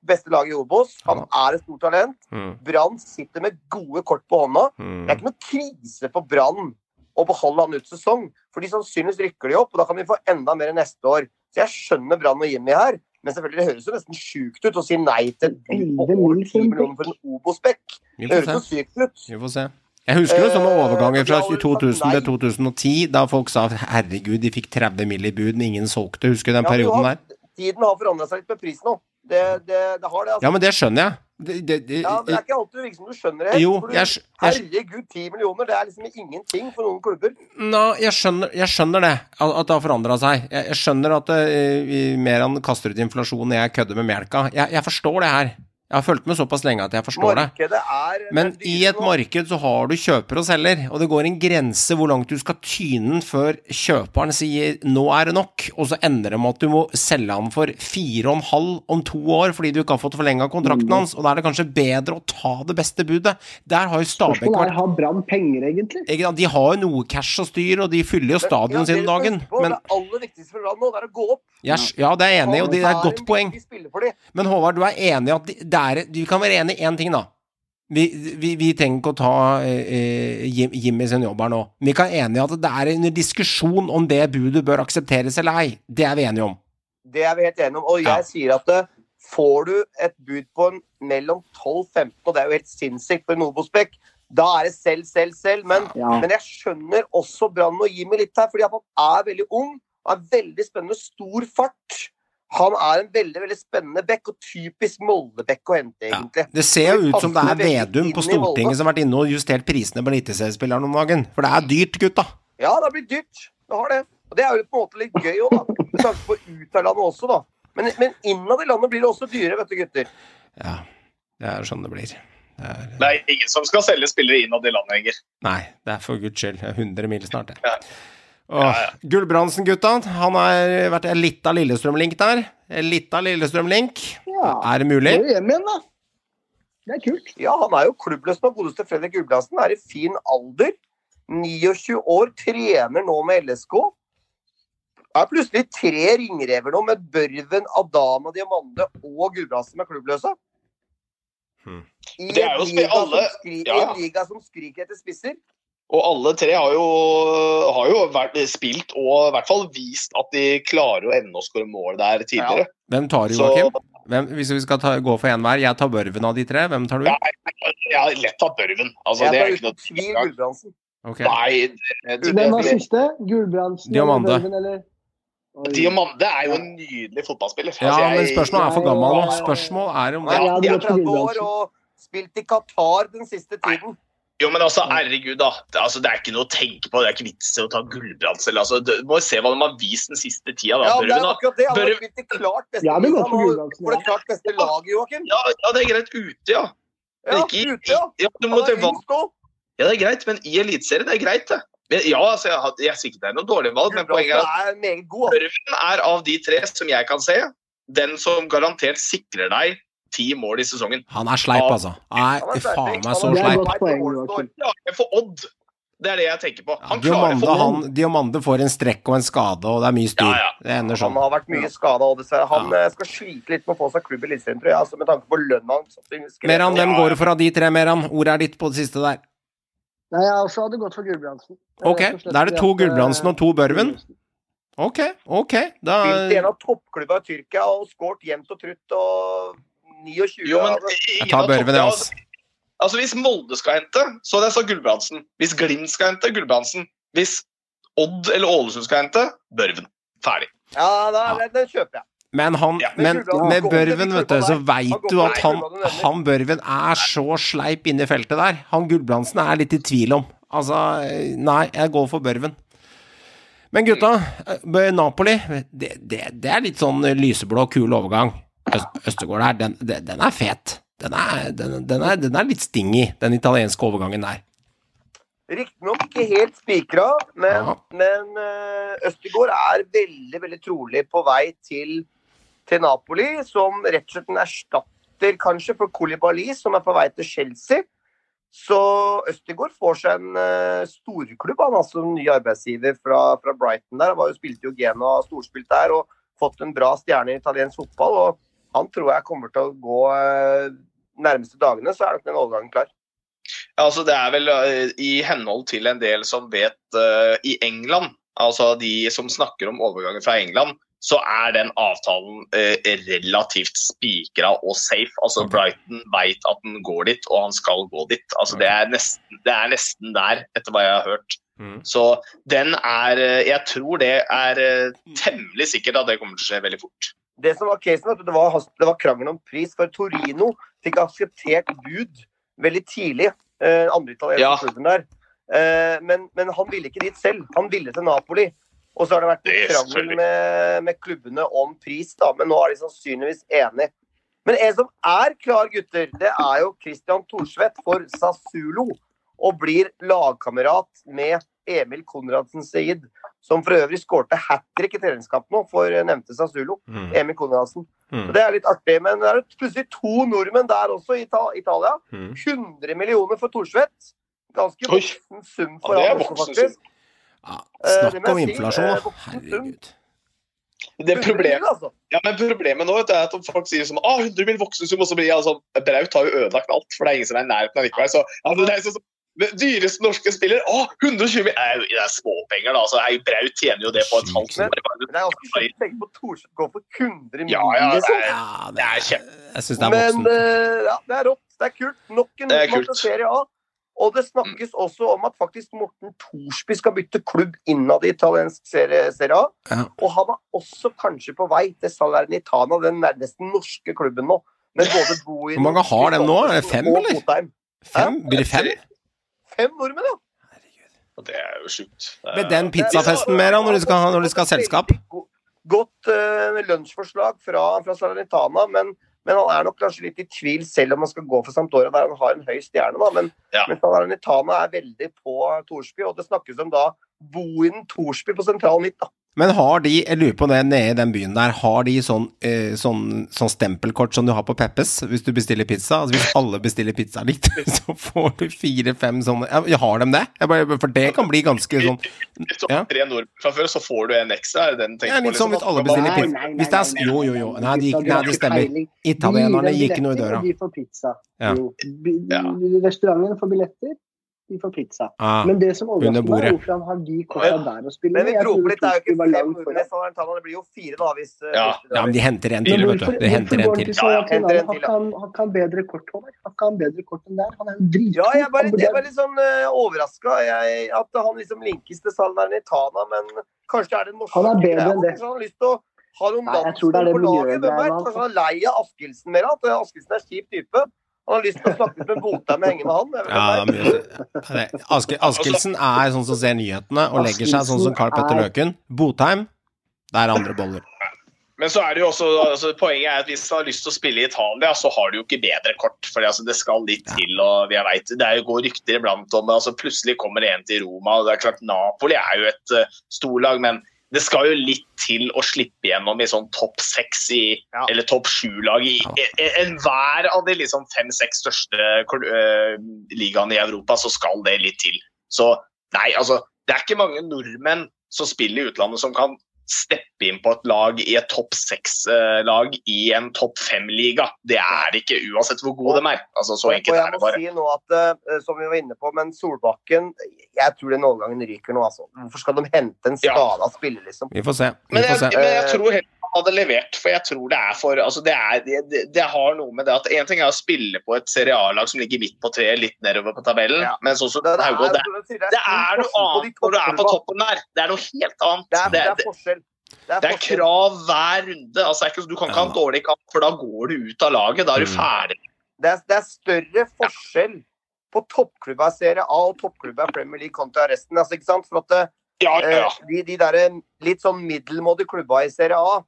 beste laget i Obos. Han er et stort talent. Mm, Brann sitter med gode kort på hånda. mm. Det er ikke noe krise for Brann å beholde han ut sesong. for de sannsynligvis rykker de opp, og da kan vi få enda mer neste år. Så jeg skjønner Brann og Jimmy her, men selvfølgelig det høres jo nesten sjukt ut å si nei til et bud på 11 over mil 10 for en millioner for en Obos-bekk. Det høres jo sykt ut. Vi får se. Jeg husker jo sånne Eh, overganger fra de har jo 2000 til 2010, da folk sa herregud, de fikk 30 mill. i bud, men ingen solgte. Husker du den Ja, perioden der? Tiden har forandra seg litt med prisen òg. Det, det, det har det, altså. Ja, men det skjønner jeg. Det, det, det, Ja, men det er ikke alltid det virker som du skjønner det. jo, jeg, jeg, Herregud, ti millioner, det er liksom ingenting for noen klubber. Nå, jeg, skjønner, jeg skjønner det, at at det har forandra seg. Jeg, jeg skjønner at uh, Meran kaster ut inflasjon når jeg kødder med melka. Jeg, jeg forstår det her. Jeg har fulgt med såpass lenge at jeg forstår det. Er Men det i et marked så har du kjøper og selger, og det går en grense hvor langt du skal tyne den før kjøperen sier 'nå er det nok', og så ender det med at du må selge han for 4,5 om to år fordi du ikke har fått forlenga kontrakten Mm. hans, og da er det kanskje bedre å ta det beste budet. Der har jo Stabæk vært har Brann penger, egentlig? ikke De har jo noe cash og styr, og de fyller jo stadion sin om dagen, men Det aller viktigste for Brann nå det er å gå opp. Ja, det er jeg enig i, og det er et godt poeng. Men Håvard, du er enig i at de- er Vi kan være enig i én ting, da. Vi, vi, vi trenger ikke å ta eh, Jim, Jimmy sin jobb her nå. Vi kan være enige i at det er en diskusjon om det budet bør aksepteres eller ei. Det er vi enige om. Det er vi helt enige om. Og jeg Ja. sier at det, får du et bud på en mellom 12-15, og det er jo helt sinnssykt for en Obos-bekk, da er det selv, selv, selv. Men, Ja. men jeg skjønner også Brann og Jimmy litt her, fordi han er veldig ung. Han er veldig spennende, stor fart. Han er en veldig veldig spennende bekk, og typisk Molde-bekk å hente, Ja. egentlig. Det ser jo ut som det er Vedum på. Stortinget som har vært inne og justert prisene på eliteseriespilleren om dagen. For det er dyrt, gutta. Ja, det har blitt dyrt. Det har det. Og det er jo på en måte litt gøy òg, da. Med tanke på ut av landet også, da. Men, men innad i landet blir det også dyrere, vet du, gutter. Ja, det er sånn det blir. Det er, Det er ingen som skal selge spillere innad i landet, Enger. nei, det er for guds skyld. Er 100 mil snart, det. Ja. Åh, Gulbrandsen-gutta, han har vært litt av Lillestrøm-link der. Litt av Lillestrøm-link. Ja. Er det mulig? Det er hjem igjen, da. Det er kult. Ja, han er jo klubbløs nå. Godeste Fredrik Gulbrandsen er i fin alder. 29 år, trener nå med LSK. Er plutselig tre ringrever nå med Børven, Adama, Diamande og Gulbrandsen med klubbløse. Hmm. I Det er en jo alle... som alle- skri- ja. i en liga som skriker etter spisser. Og alle tre har jo, har jo vært, spilt og i hvert fall vist at de klarer å evne å skåre mål der tidligere. Hvem tar du, Joakim? Hvem, hvis vi skal ta, gå for én hver. Jeg tar Børven av de tre. Hvem tar du? Ja, jeg har lett tatt Børven. Altså, Jeg det er ikke noe tvil Gulbrandsen. Okay. Nei, det, det, Hvem var siste? Gulbrandsen Diamande. eller Børven, eller? Oi. Diamande er jo en nydelig fotballspiller. Ja, Altså, men spørsmålet er for gammel nå. Spørsmål er om det jeg hadde de er gått for 30 år og spilt i Qatar den siste tiden. Jo, men altså, herregud, da. Det, altså, det er ikke noe å tenke på. Det er ikke vits i å ta Gulbrandsen. Altså, du må se hva de har vist den siste tida. Da. Ja, det er akkurat det. Han har spilt i klart beste ja, hadde for det ja. klart beste laget, Joakim. Ja, ja, det er greit ute, ja. Men Ja, ikke i- ute, ja. ja, du må til valg. Ja, det er greit, men i Eliteserien, det er greit, det. Men, ja, altså, jeg, har- jeg sier ikke det er noe dårlig valg, men poenget er at altså. Børven er av de tre som jeg kan se, den som garantert sikrer deg ti mål i sesongen. Han er sleip, altså. Nei, faen meg så sleip. for Odd. Det er det jeg tenker på. Han ja, Diomande, for han, Diomande får en strekk og en skade, og det er mye styr. Ja, ja. Det ender Han sånn. har vært mye skada, og dessverre. Han Ja. eh, skal slite litt med å få seg klubb i Lillestrøm, tror jeg. Altså, med tanke på lønna hans. Meran, hvem Ja, går det for av de tre, Meran? Ordet er ditt på det siste der. Nei, jeg også hadde gått for Gulbrandsen. Ok, da er det to at, Gulbrandsen og to Børven. Ok, ok. Da Spilt i en av toppklubba i Tyrkia og skåret jevnt og trutt og 29 Jo, men. Jeg tar Børven, jeg, altså. Altså, Hvis Molde skal hente, så hadde jeg sagt Gulbrandsen. Hvis Glimt skal hente, Gulbrandsen. Hvis Odd eller Ålesund skal hente, Børven. Ferdig. Ja, da, den, den kjøper jeg. Men han Ja, Men med Børven, vet du, så veit du at han, han Børven er så sleip inne i feltet der. Han Gulbrandsen er litt i tvil om. Altså, nei, jeg går for Børven. Men gutta, eh, Napoli, det, det, det er litt sånn lyseblå, kul overgang. Øst, Østegård her, den, den den er fet. Den er, den, den, er, den er litt stingy, den italienske overgangen der. Riktignok ikke helt spikra, men, Ja. men eh, Østegård er veldig veldig trolig på vei til, til Napoli, som rett og slett en erstatter kanskje for Kolibali, som er på vei til Chelsea. Så Østegård får seg en uh, storklubb, han altså en ny arbeidsgiver fra, fra Brighton. der. Han var jo spilte jo Genoa storspilt der og fått en bra stjerne i italiensk fotball. og Han tror jeg kommer til å gå uh, nærmeste dagene, så er nok den overgangen klar. Ja, altså Det er vel eh, i henhold til en del som vet uh, i England, altså de som snakker om overgangen fra England, så er den avtalen uh, relativt spikra og safe. Altså Brighton veit at den går dit, og han skal gå dit. Altså det er, nesten, det er nesten der, etter hva jeg har hørt. Mm. Så den er eh, Jeg tror det er eh, temmelig sikkert at det kommer til å skje veldig fort. Det som var casen, at det var, det var krangel om pris, for Torino fikk akseptert bud veldig tidlig. Eh, andre italienske Ja. klubben der. Eh, men, men han ville ikke dit selv. Han ville til Napoli. Og så har det vært Det krangel med, med klubbene om pris, da, men nå er de sannsynligvis enige. Men en som er klar, gutter, det er jo Christian Thorsvedt for Sassulo. Og blir lagkamerat med Emil Konradsen Seid, som for øvrig skårte hat trick i treningskampen nå for eh, nevnte Sassulo. Mm. Emil Konradsen. Mm. Så Det er litt artig, men det er plutselig to nordmenn der også i Italia. Mm. 100 millioner for Thorsvedt. Ganske voksen sum Ja, for det er også, voksen faktisk. Ja, Eh, snakk om inflasjon, eh, da. Herregud. Det 100 problemet, altså. ja, men problemet nå vet du, er at folk sier som ah, 100 mil voksensum, og så blir jeg altså, Braut har jo ødelagt alt, for det er ingen som er i nærheten av likevel. Så altså, det er sånn som den dyreste norske spiller Å, 120! Det er det er småpenger, da. Altså, jeg, Braut tjener jo det på et halvt Men- år. Men det er også tenke på Thorsvedt går for 100 millioner. Ja, ja, det liksom. er, Ja, det er kjempe... Jeg syns det er Men voksent. eh, ja, det er rått. Det er kult. Nok en er. Serie A. Og det snakkes også om at faktisk Morten Thorsby skal bytte klubb innad i italiensk serie, serie A. Ja. Og han er også kanskje på vei til Salernitana, den nesten norske klubben nå. Men både Bohin Hvor mange har den nå? Er det fem, eller? Fem? Blir det fem? Fem nordmenn, ja. Det er jo sjukt. Med den pizzafesten mer, da, når du skal, ha- når de skal ha selskap? Godt uh, lunsjforslag fra, fra Salernitana, men, men han er nok kanskje litt i tvil selv om han skal gå for Sampdoria, der han har en høy stjerne. Da. Men, Ja. men Salernitana er veldig på Thorsby, og det snakkes om da Bohinen Thorsby på sentral midt. da. Men har de, jeg lurer på det, nede i den byen der, har de sånn, eh, sånn, sånn stempelkort som du har på Peppes hvis du bestiller pizza? Altså Hvis alle bestiller pizza likt, så får du fire-fem sånne ja, Har de det? Jeg bare, for det kan bli ganske sånn Ja. tre nordmenn fra før, så får du en ekstra. Er det den du Ja, litt sånn hvis alle bestiller pizza. nei, nei, Hvis det er nei, nei, Jo, jo, jo. nei, de nei, det stemmer. Italienerne gikk noe nå i døra. De får pizza. Ja. Jo. Restauranten får billetter, de får pizza. Ah, Men det som overrasker meg, er hvorfor han har de korta der å spille Men vi trodde litt, det er jo ikke fem i Salernitana, det blir jo fire da hvis eh, Ja. ja, men de henter en til, vet du. De henter en han til. Ja, ja, henter en til, ikke han, har ikke han bedre kort, Håvard? Har ikke han bedre kort enn der? Han er jo dritgod. Ja, jeg var jeg var litt sånn uh, overraska at han liksom linkes til Salernitana, men kanskje det er den norske Han er bedre enn det. Han har lyst til å ha noen landsmenn på laget. Hvem der, Kanskje han er lei av Askildsen mer? At Askildsen er kjip type. Han har lyst til å snakke med Botheim med henge med han. Ja, Aske, Askildsen er sånn som ser nyhetene og legger seg sånn som Carl Petter Løken. Botheim, det er andre boller. Men så er det jo også, altså, poenget er at hvis du har lyst til å spille i Italia, så har du jo ikke bedre kort. For altså, det skal litt til. og vi vet, Det er jo går rykter iblant om altså, Plutselig kommer det en til Roma. og det er klart Napoli er jo et uh, storlag, men det skal jo litt til å slippe gjennom i sånn topp seks i, Ja. eller topp sju-lag i e- enhver av de liksom fem-seks største uh, ligaene i Europa, så skal det litt til. Så nei, altså Det er ikke mange nordmenn som spiller i utlandet som kan steppe inn på et lag i et topp seks-lag i en topp fem-liga. Det er det ikke, uansett hvor gode de er. Altså, så enkelt er det bare. Jeg må si nå at, eh, som vi var inne på, men Solbakken Jeg tror den overgangen ryker nå, altså. Hvorfor skal de hente en Ja. skada spiller, liksom? Vi får se. Vi Men får jeg, se. men jeg tror han hadde levert, for jeg tror det er for altså det, er, det, det, har noe med det at En ting er å spille på et Serie A-lag som ligger midt på treet, litt nedover på tabellen, Ja. men sånn som Det, det, Haugo, det, det er noe annet når du er på toppen der. Det er noe helt annet. Det er, det er det, forskjell. Det er, det er krav hver runde. Altså, er ikke, du kan ikke ha en dårlig kamp, for da går du ut av laget. Da er du Mm. ferdig. Det er, det er større forskjell på toppklubba i Serie A og toppklubba i Premier League kontra resten. Altså, ikke sant? For at Ja, ja, ja. eh, de, de der litt sånn middelmådige klubba i Serie A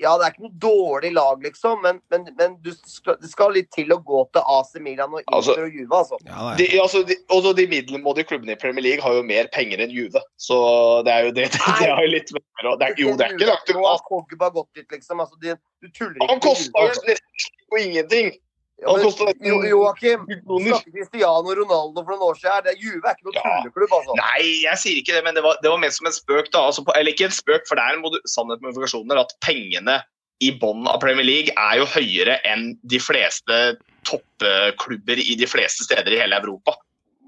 Ja, det er ikke noe dårlig lag, liksom, men, men, men du skal, det skal litt til å gå til AC Milan og Inter Altså- og Juve, altså. Ja, De, altså, de, også de middelmådige klubbene i Premier League har jo mer penger enn Juve. Så det er jo det. Det, det har jo litt mer det er, Jo, det er ikke lagt til Nå har Pogba gått dit, liksom. Altså, de, du tuller ikke Han kosta jo nesten ingenting. Ja, men Jo- Joakim, kroner. Cristiano Ronaldo for noen år siden. Det er Juve er ikke noen Ja. tulleklubb, altså. Nei, jeg sier ikke det, men det var, det var ment som en spøk. da. Altså, eller ikke en spøk, for det er en sannhet med modifikasjoner at pengene i bunnen av Premier League er jo høyere enn de fleste toppklubber i de fleste steder i hele Europa.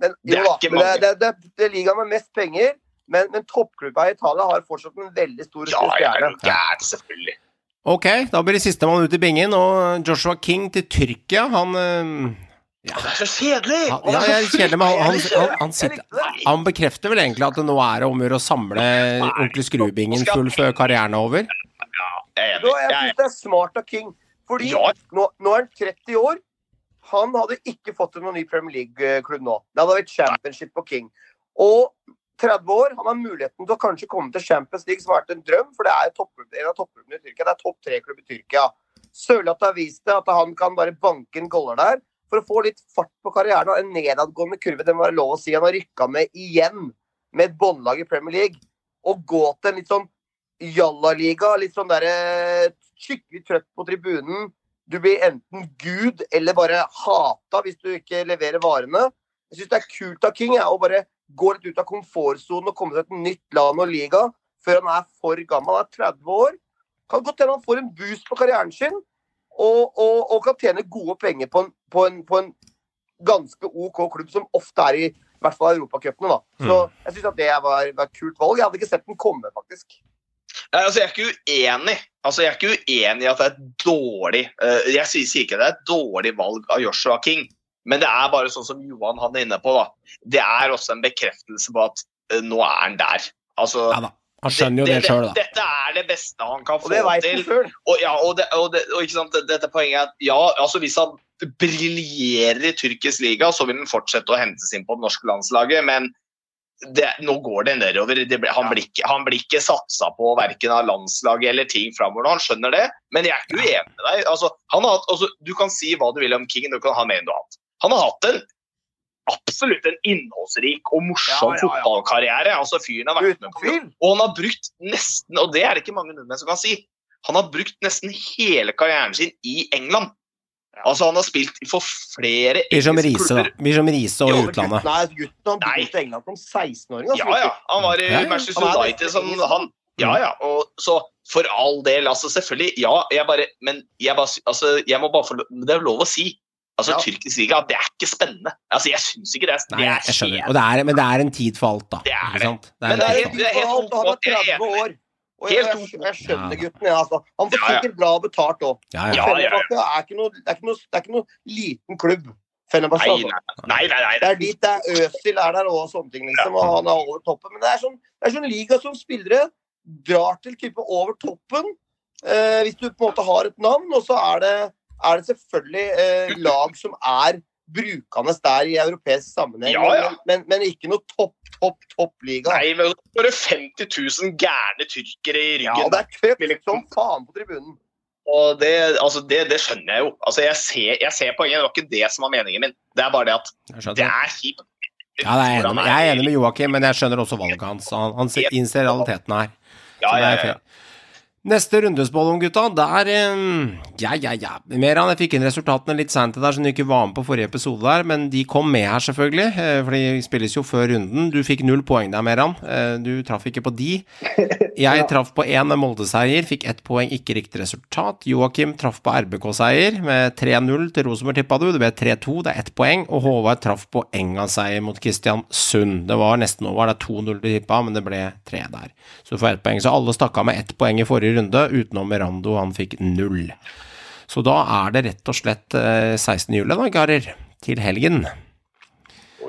Men, Det er jo ikke mange. det, det, det, det er ligaen med mest penger, men, men toppklubba i Italia har fortsatt en veldig stor Ja, er stjerne. Ja, gæren, selvfølgelig. Ok, da blir det sistemann ut i bingen, og Joshua King til Tyrkia. Han ja. Det er så kjedelig! han, Ja, jeg er kjedelig, men han, han, han, sitter, han bekrefter vel egentlig at det nå er om å gjøre å samle onkel Skrubingen full før karrieren er over? Er jeg Jeg syns det er smart av King. Fordi nå, nå er han 30 år. Han hadde ikke fått noen ny Premier League-klubb nå. Det hadde vært championship på King. Og 30 år, han har muligheten til å kanskje komme til Champions League, som har vært en drøm, for det er en av toppklubbene i Tyrkia. Det er topp tre-klubb i Tyrkia. Sørloth har vist det, at han kan bare banke inn goller der. For å få litt fart på karrieren og en nedadgående kurve, det må være lov å si. Han har rykka med igjen med et båndlag i Premier League. Og gå til en litt sånn jalla-liga, litt sånn derre skikkelig trøtt på tribunen. Du blir enten gud eller bare hata hvis du ikke leverer varene. Jeg syns det er kult av King jeg, å bare gå litt ut av komfortsonen og komme til et nytt land og liga før han er for gammel. Han er 30 år. Kan godt hende han får en boost på karrieren sin og, og, og kan tjene gode penger på en, på, en, på en ganske OK klubb, som ofte er i, i hvert fall europacupene. da. Så jeg syns det var, var et kult valg. Jeg hadde ikke sett den komme, faktisk. Nei, altså, jeg er ikke uenig. Altså, jeg er ikke uenig i at det er et dårlig uh, Jeg sier, sier ikke det er et dårlig valg av Joshua King, men det er bare sånn som Johan han er inne på. da. Det er også en bekreftelse på at uh, nå er han der. Altså, Ja da. Han skjønner jo det sjøl, da. Dette er det beste han kan Og få det vet til. han. Og, ja, og, det, og, det, og ikke sant, dette poenget er at ja, altså hvis han briljerer i tyrkisk liga, så vil han fortsette å hentes inn på det norske landslaget, men det, nå går det nedover. Det ble, han, blir ikke, han blir ikke satsa på verken av landslaget eller ting framover nå, han skjønner det. Men jeg er ikke uenig med deg. Altså, han har hatt, altså, du kan si hva du vil om King, du kan ha mer enn du har hatt. Han har hatt en absolutt en innholdsrik og morsom Ja, ja, ja. fotballkarriere. Altså, fyren har vært Uten med på og han har brukt nesten, og det er det ikke mange nordmenn som kan si, han har brukt nesten hele karrieren sin i England. Altså Han har spilt for flere Blir som engelske Riise, da. Blir som Riise og Jo, utlandet. Nei, gutten han Nei. dro til England som 16-åring. altså. Ja, ja. Han var i. Manchester er United som han Ja, ja. Og så for all del, altså selvfølgelig. Ja, jeg bare Men jeg, bare, altså, jeg må bare få lov Det er lov å si. Altså, Ja. Tyrkisk liga, det er ikke spennende. Altså, Jeg syns ikke det. Nei, det er jeg skjønner. Og det er, men det er en tid for alt, da. Det er Ikke det. sant? Det Men er det er helt- det er helt Han er 30 år. Og jeg, jeg, jeg skjønner Ja. gutten. jeg, altså. Han får sikkert bra betalt òg. Ja, ja. Ja, ja, ja. Det, er ikke noe- er er liten klubb. Fenerbahçe, Nei, altså. nei, nei. nei, nei. Det er dit det er Øzil er der og sånne ting, liksom. Og han er over toppen. Men det er sånn, det er sånn liga som spillere drar til type over toppen. Eh, hvis du på en måte har et navn, og så er det, er det selvfølgelig eh, lag som er brukende der i europeisk sammenheng. Ja, ja. Men, men, ikke noe topp, topp, toppliga. Nei, men bare 50 000 gærne tyrkere i Ja, ryggen. det er tøft som faen på tribunen. Og det, altså det, det skjønner jeg jo. Altså jeg, ser, jeg ser poenget, det var ikke det som var meningen min. Det er bare det at det er kjipt. Ja, er jeg, er enig med Joakim, men jeg skjønner også valget hans. Han, han ser- innser realiteten her. Ja, Så det ja, er ja. fair. Neste rundespådom, gutta. Der Ja, ja, ja. Meran, jeg fikk inn resultatene litt seint der, så du ikke var med på forrige episode der, men de kom med her, selvfølgelig. eh, For de spilles jo før runden. Du fikk null poeng der, Meran. Eh, Du traff ikke på de. Jeg traff på én Molde-seier, fikk ett poeng, ikke riktig resultat. Joakim traff på RBK-seier med 3-0 til Rosenborg, tippa du. Det ble 3-2, det er ett poeng. Og Håvard traff på Enga-seier mot Kristiansund. Det var nesten over, det er 2-0 du tippa, men det ble tre der. Så du får ett poeng. Så alle stakk av med ett poeng i forrige runde, utenom Merando, han fikk null. Så da er det rett og slett eh, 16. juli, da, karer. Til helgen.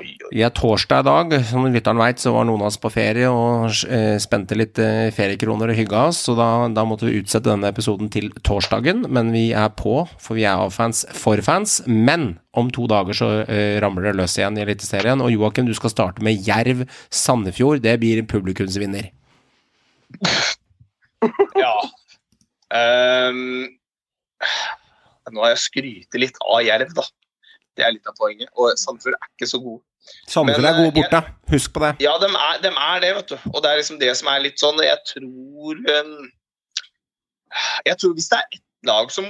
Oi, oi. I er torsdag i dag, som lytteren veit, så var noen av oss på ferie og eh, spente litt eh, feriekroner og hygga oss, så da, da måtte vi utsette denne episoden til torsdagen. Men vi er på, for vi er av fans for fans. Men om to dager så eh, ramler det løs igjen i Eliteserien. Og Joakim, du skal starte med Jerv Sandefjord. Det blir publikumsvinner. Ja. Um, nå har jeg skrytt litt av Jerv, da. Det er litt av poenget. Og Sandefjord er ikke så god. Sandefjord er gode borte, borte, husk på det. Ja, de er, de er det, vet du. Og det er liksom det som er litt sånn Jeg tror um, Jeg tror hvis det er ett lag som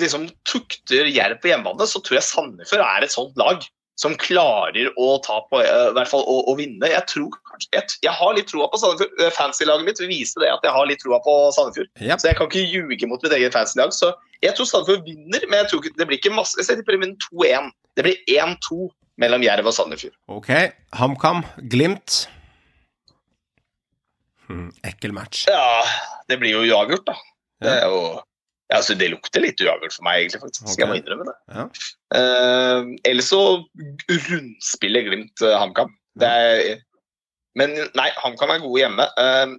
liksom tukter Jerv på hjemmebane, så tror jeg Sandefjord er et sånt lag som klarer å ta på, eh, i hvert fall å, å vinne. Jeg tror kanskje jeg, har litt troa på Sandefjord. Eh, Fancy-laget mitt viser det at jeg har litt troa på Sandefjord. Yep. Så jeg kan ikke ljuge mot mitt eget fancy-lag. Så jeg tror Sandefjord vinner, men jeg tror ikke, det blir ikke masse. Jeg tipper de 2-1. Det blir 1-2 mellom Jerv og Sandefjord. Ok, HamKam, Glimt. Hmm, ekkel match. Ja, det blir jo uavgjort, da. Det er jo ja, altså, Det lukter litt uavgjort for meg, egentlig. faktisk. Okay. Jeg må innrømme det. Ja. Uh, ellers så rundspiller Glimt uh, HamKam. Det er Men nei, han kan være god hjemme. Uh,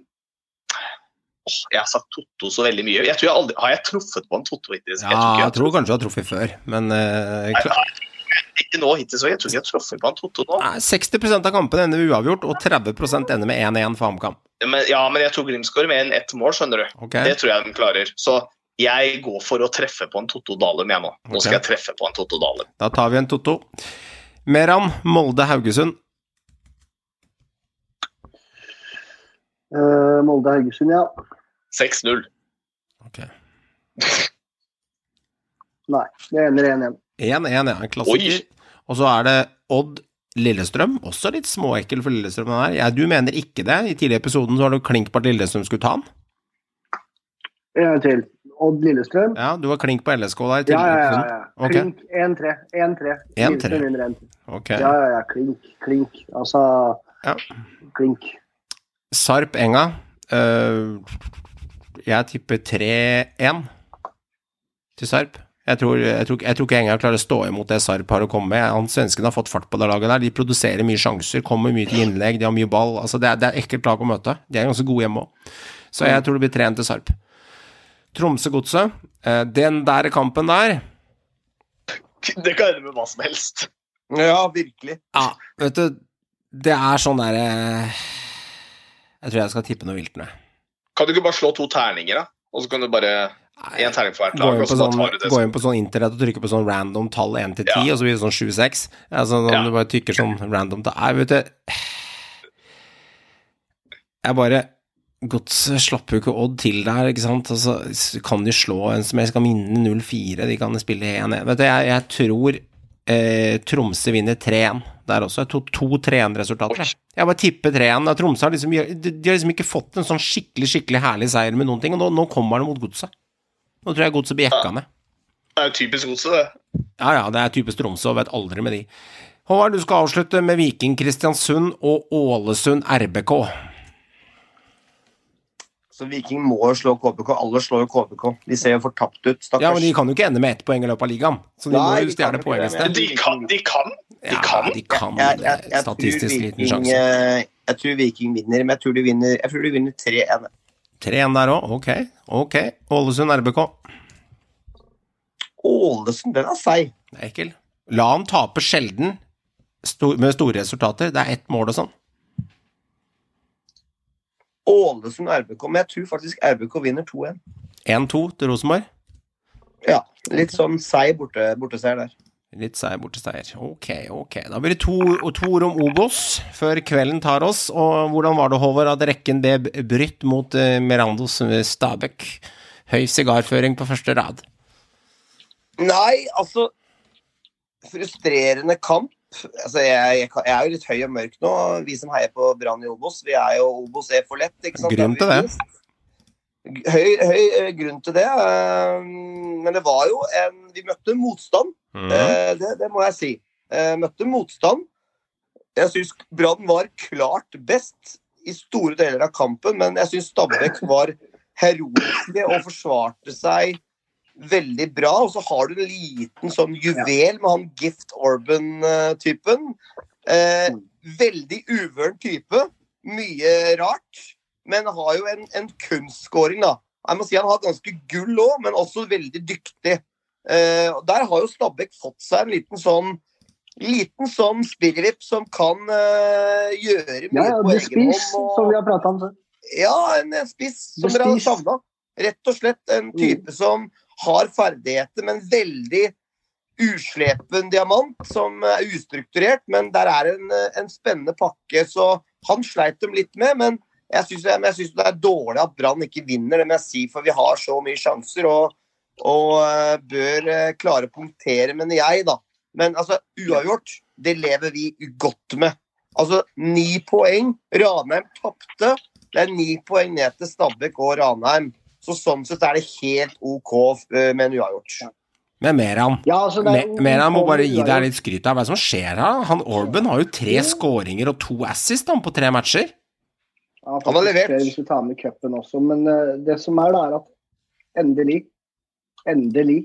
jeg har sagt Totto så veldig mye. Jeg tror jeg aldri, Har jeg truffet på en Totto hittil? Ja, jeg tror kanskje du har truffet før, men Nei, klar- nei, ikke nå hittil, så jeg tror ikke jeg har truffet på en Totto nå. Nei, 60% av kampene ender uavgjort, og 30 ender med 1-1 for HamKam. Ja, men jeg tror Glimt skårer mer enn ett mål, skjønner du. Okay. Det tror jeg de klarer. Så jeg går for å treffe på en Totto Dalum, jeg nå. Nå skal jeg treffe på en Totto Dalum. da tar vi en Totto. Meran, Molde-Haugesund. Eh, Molde-Haugesund, ja. 6-0. Ok. Nei, det ender 1-1. 1-1, ja, en klassiker. Og så er det Odd Lillestrøm. Også litt småekkel for Lillestrøm. Den. Ja, du mener ikke det? I tidligere episoden så var du klink på at Lillestrøm skulle ta den? En gang til. Odd Lillestrøm. Ja, du var klink på LSK der Ja, ja, ja. ja. Okay. Klink 1-3. 1-3. 1-3. Lillestrøm vinner 1-3. Ok. Ja, ja, ja. Klink. Klink. Altså Ja. Klink. Sarp Enga. Eh, jeg tipper 3-1 til Sarp. Jeg tror, jeg, tror, jeg tror ikke Enga klarer å stå imot det Sarp har å komme med. Han Svenskene har fått fart på det laget der. De produserer mye sjanser, kommer mye til innlegg, de har mye ball. Altså, det, er, det er ekkelt lag å møte. De er ganske gode hjemme òg. Så jeg tror det blir 3-1 til Sarp. Tromsø-Godset. Eh, den der kampen der Det kan ende med hva som helst. Ja, virkelig. Ja, vet du, det er sånn derre Jeg tror jeg skal tippe noe vilt nå. Kan du ikke bare slå to terninger, da? Og så kan du bare Én terning for hvert Gå lag, og på så sånn, tar du det gå inn på sånn internett og trykke på sånn random tall 1 til 10, Ja. og så blir det sånn 7-6. Altså, når Ja. du bare tykker sånn random tall Nei, vet du Jeg bare Godset slapp jo ikke Odd til der, ikke sant. Altså, kan de slå en som helst, kan vinne 0-4, de kan spille 1-1. Vet du, jeg, jeg tror eh, Tromsø vinner 3-1 der også. To, to 3-1-resultater. jeg. Bare tipper 3-1. Tromsø har liksom, de, de har liksom ikke fått en sånn skikkelig skikkelig herlig seier med noen ting, og nå, nå kommer det mot Godset. Nå tror jeg Godset blir jekka ned. Det er jo typisk godset, det. Ja, ja, det er typisk Tromsø, og vet aldri med de. Håvard, du skal avslutte med Viking Kristiansund og Ålesund RBK. Så Viking må jo slå KBK. Alle slår jo KBK. De ser jo fortapt ut, stakkars. Ja, men de kan jo ikke ende med ett poeng i løpet av ligaen, så de Nei, må jo stjele kan poeng det, et sted. De kan, de kan. De Ja, de kan jeg, jeg, jeg, jeg, Statistisk Viking, liten sjanse. eh, jeg tror Viking vinner, men jeg tror de vinner, jeg tror de vinner 3-1. 3-1 der òg, ok. Ok. Ålesund RBK. Ålesund, den er seig. Det er ekkel. La han tape sjelden med store resultater. Det er ett mål og sånn. Ålesund RBK, men jeg tror faktisk RBK vinner 2-1. 1-2 til Rosenborg. Ja, litt sånn seig borte, borteseier der. Litt seier, borteseier. Ok, ok. Da blir det to, to ord om Obos før kvelden tar oss. Og hvordan var det, Håvard, at rekken ble brytt mot uh, Merandos Stabæk? Høy sigarføring på første rad. Nei, altså Frustrerende kamp. Altså, jeg, jeg, jeg, er jo litt høy og mørk nå, vi som heier på Brann i Obos. Vi er jo Obos er for lett, ikke sant? Grunn til det. Høy, høy eh, grunn til det. eh, Men det var jo en Vi møtte motstand. Mm. Eh, Det, det må jeg si. Eh, Møtte motstand. Jeg syns Brann var klart best i store deler av kampen, men jeg syns Stabæk var heroiske og forsvarte seg veldig bra. Og så har du en liten sånn juvel med han Gift Orban-typen. Eh, veldig uvøren type. Mye rart. Men har jo en, en kunstskåring, da. Jeg må si Han har ganske gull òg, men også veldig dyktig. Eh, der har jo Stabæk fått seg en liten sånn Liten sånn spirrevipp som kan uh, gjøre mye Ja, ja, på egen spiss, hånd. som vi har prata om før. ja, en spiss som dere har savna. Rett og slett en type som har ferdigheter, men veldig uslepen diamant, som er ustrukturert. Men der er en, en spennende pakke, så han sleit dem litt med. Men jeg syns jeg det er dårlig at Brann ikke vinner, det må jeg si, for vi har så mye sjanser og, og eh, bør eh, klare å punktere, mener jeg, da. Men altså, uavgjort, det lever vi godt med. Altså, ni poeng. Ranheim tapte. Det er ni poeng ned til Stabæk og Ranheim. Så sånn sett er det helt OK eh, med en uavgjort. Men Meran. Ja, altså, er Me- Meran må bare gi deg litt skryt av Hva som skjer her? Han Orban har jo tre skåringer og to assist han, på tre matcher. Ja, Han har levert. Hvis vi tar med cupen også. Men eh, det som er, da, er at endelig, endelig,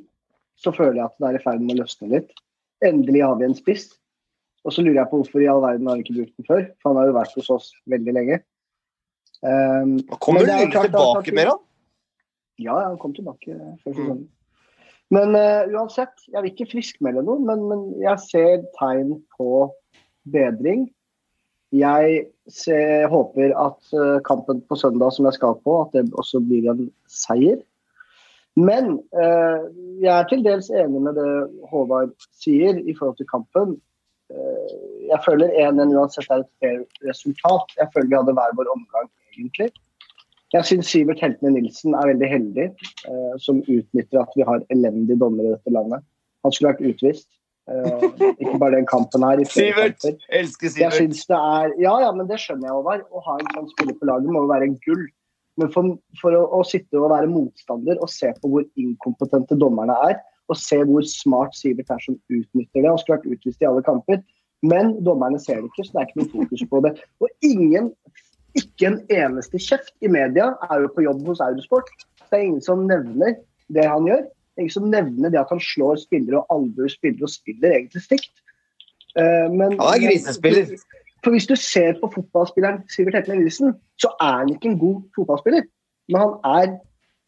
så føler jeg at det er i ferd med å løsne litt. Endelig har vi en spiss. Og så lurer jeg på hvorfor i all verden har vi ikke brukt den før. For han har jo vært hos oss veldig lenge. Um, Kommer du at- tilbake med han? Ja, han kom tilbake før Mm. Men uh, uansett, jeg vil ikke friskmelde noe, men, men jeg ser tegn på bedring. Jeg ser, håper at uh, kampen på søndag som jeg skal på, at det også blir en seier. Men uh, jeg er til dels enig med det Håvard sier i forhold til kampen. Eh, jeg føler 1-1 uansett er et fair resultat. Jeg føler vi hadde hver vår omgang, egentlig. Jeg syns Sivert Heltene Nilsen er veldig heldig, eh, som utnytter at vi har elendige dommere i dette landet. Han skulle vært utvist. Eh, ikke bare den kampen her. Sivert! kamper. Elsker Jeg Sivert. synes det er, ja, ja, men det skjønner jeg, Håvard. Å ha en sånn spiller på laget må jo være gull. Men for, for å, å sitte og være motstander og se på hvor inkompetente dommerne er, og se hvor smart Sivert er som utnytter det, han skulle vært utvist i alle kamper. Men dommerne ser det ikke, så det er ikke noe fokus på det. Og ingen, ikke en eneste kjeft i media er jo på jobb hos Eurosport. Det er ingen som nevner det han gjør. Det er ingen som nevner det at han slår spillere og albuer spillere og spiller egentlig stygt. Eh, men, Han er grisespiller. For hvis du ser på fotballspilleren Sivert Hetland Nilsen, så er han ikke en god fotballspiller. Men han er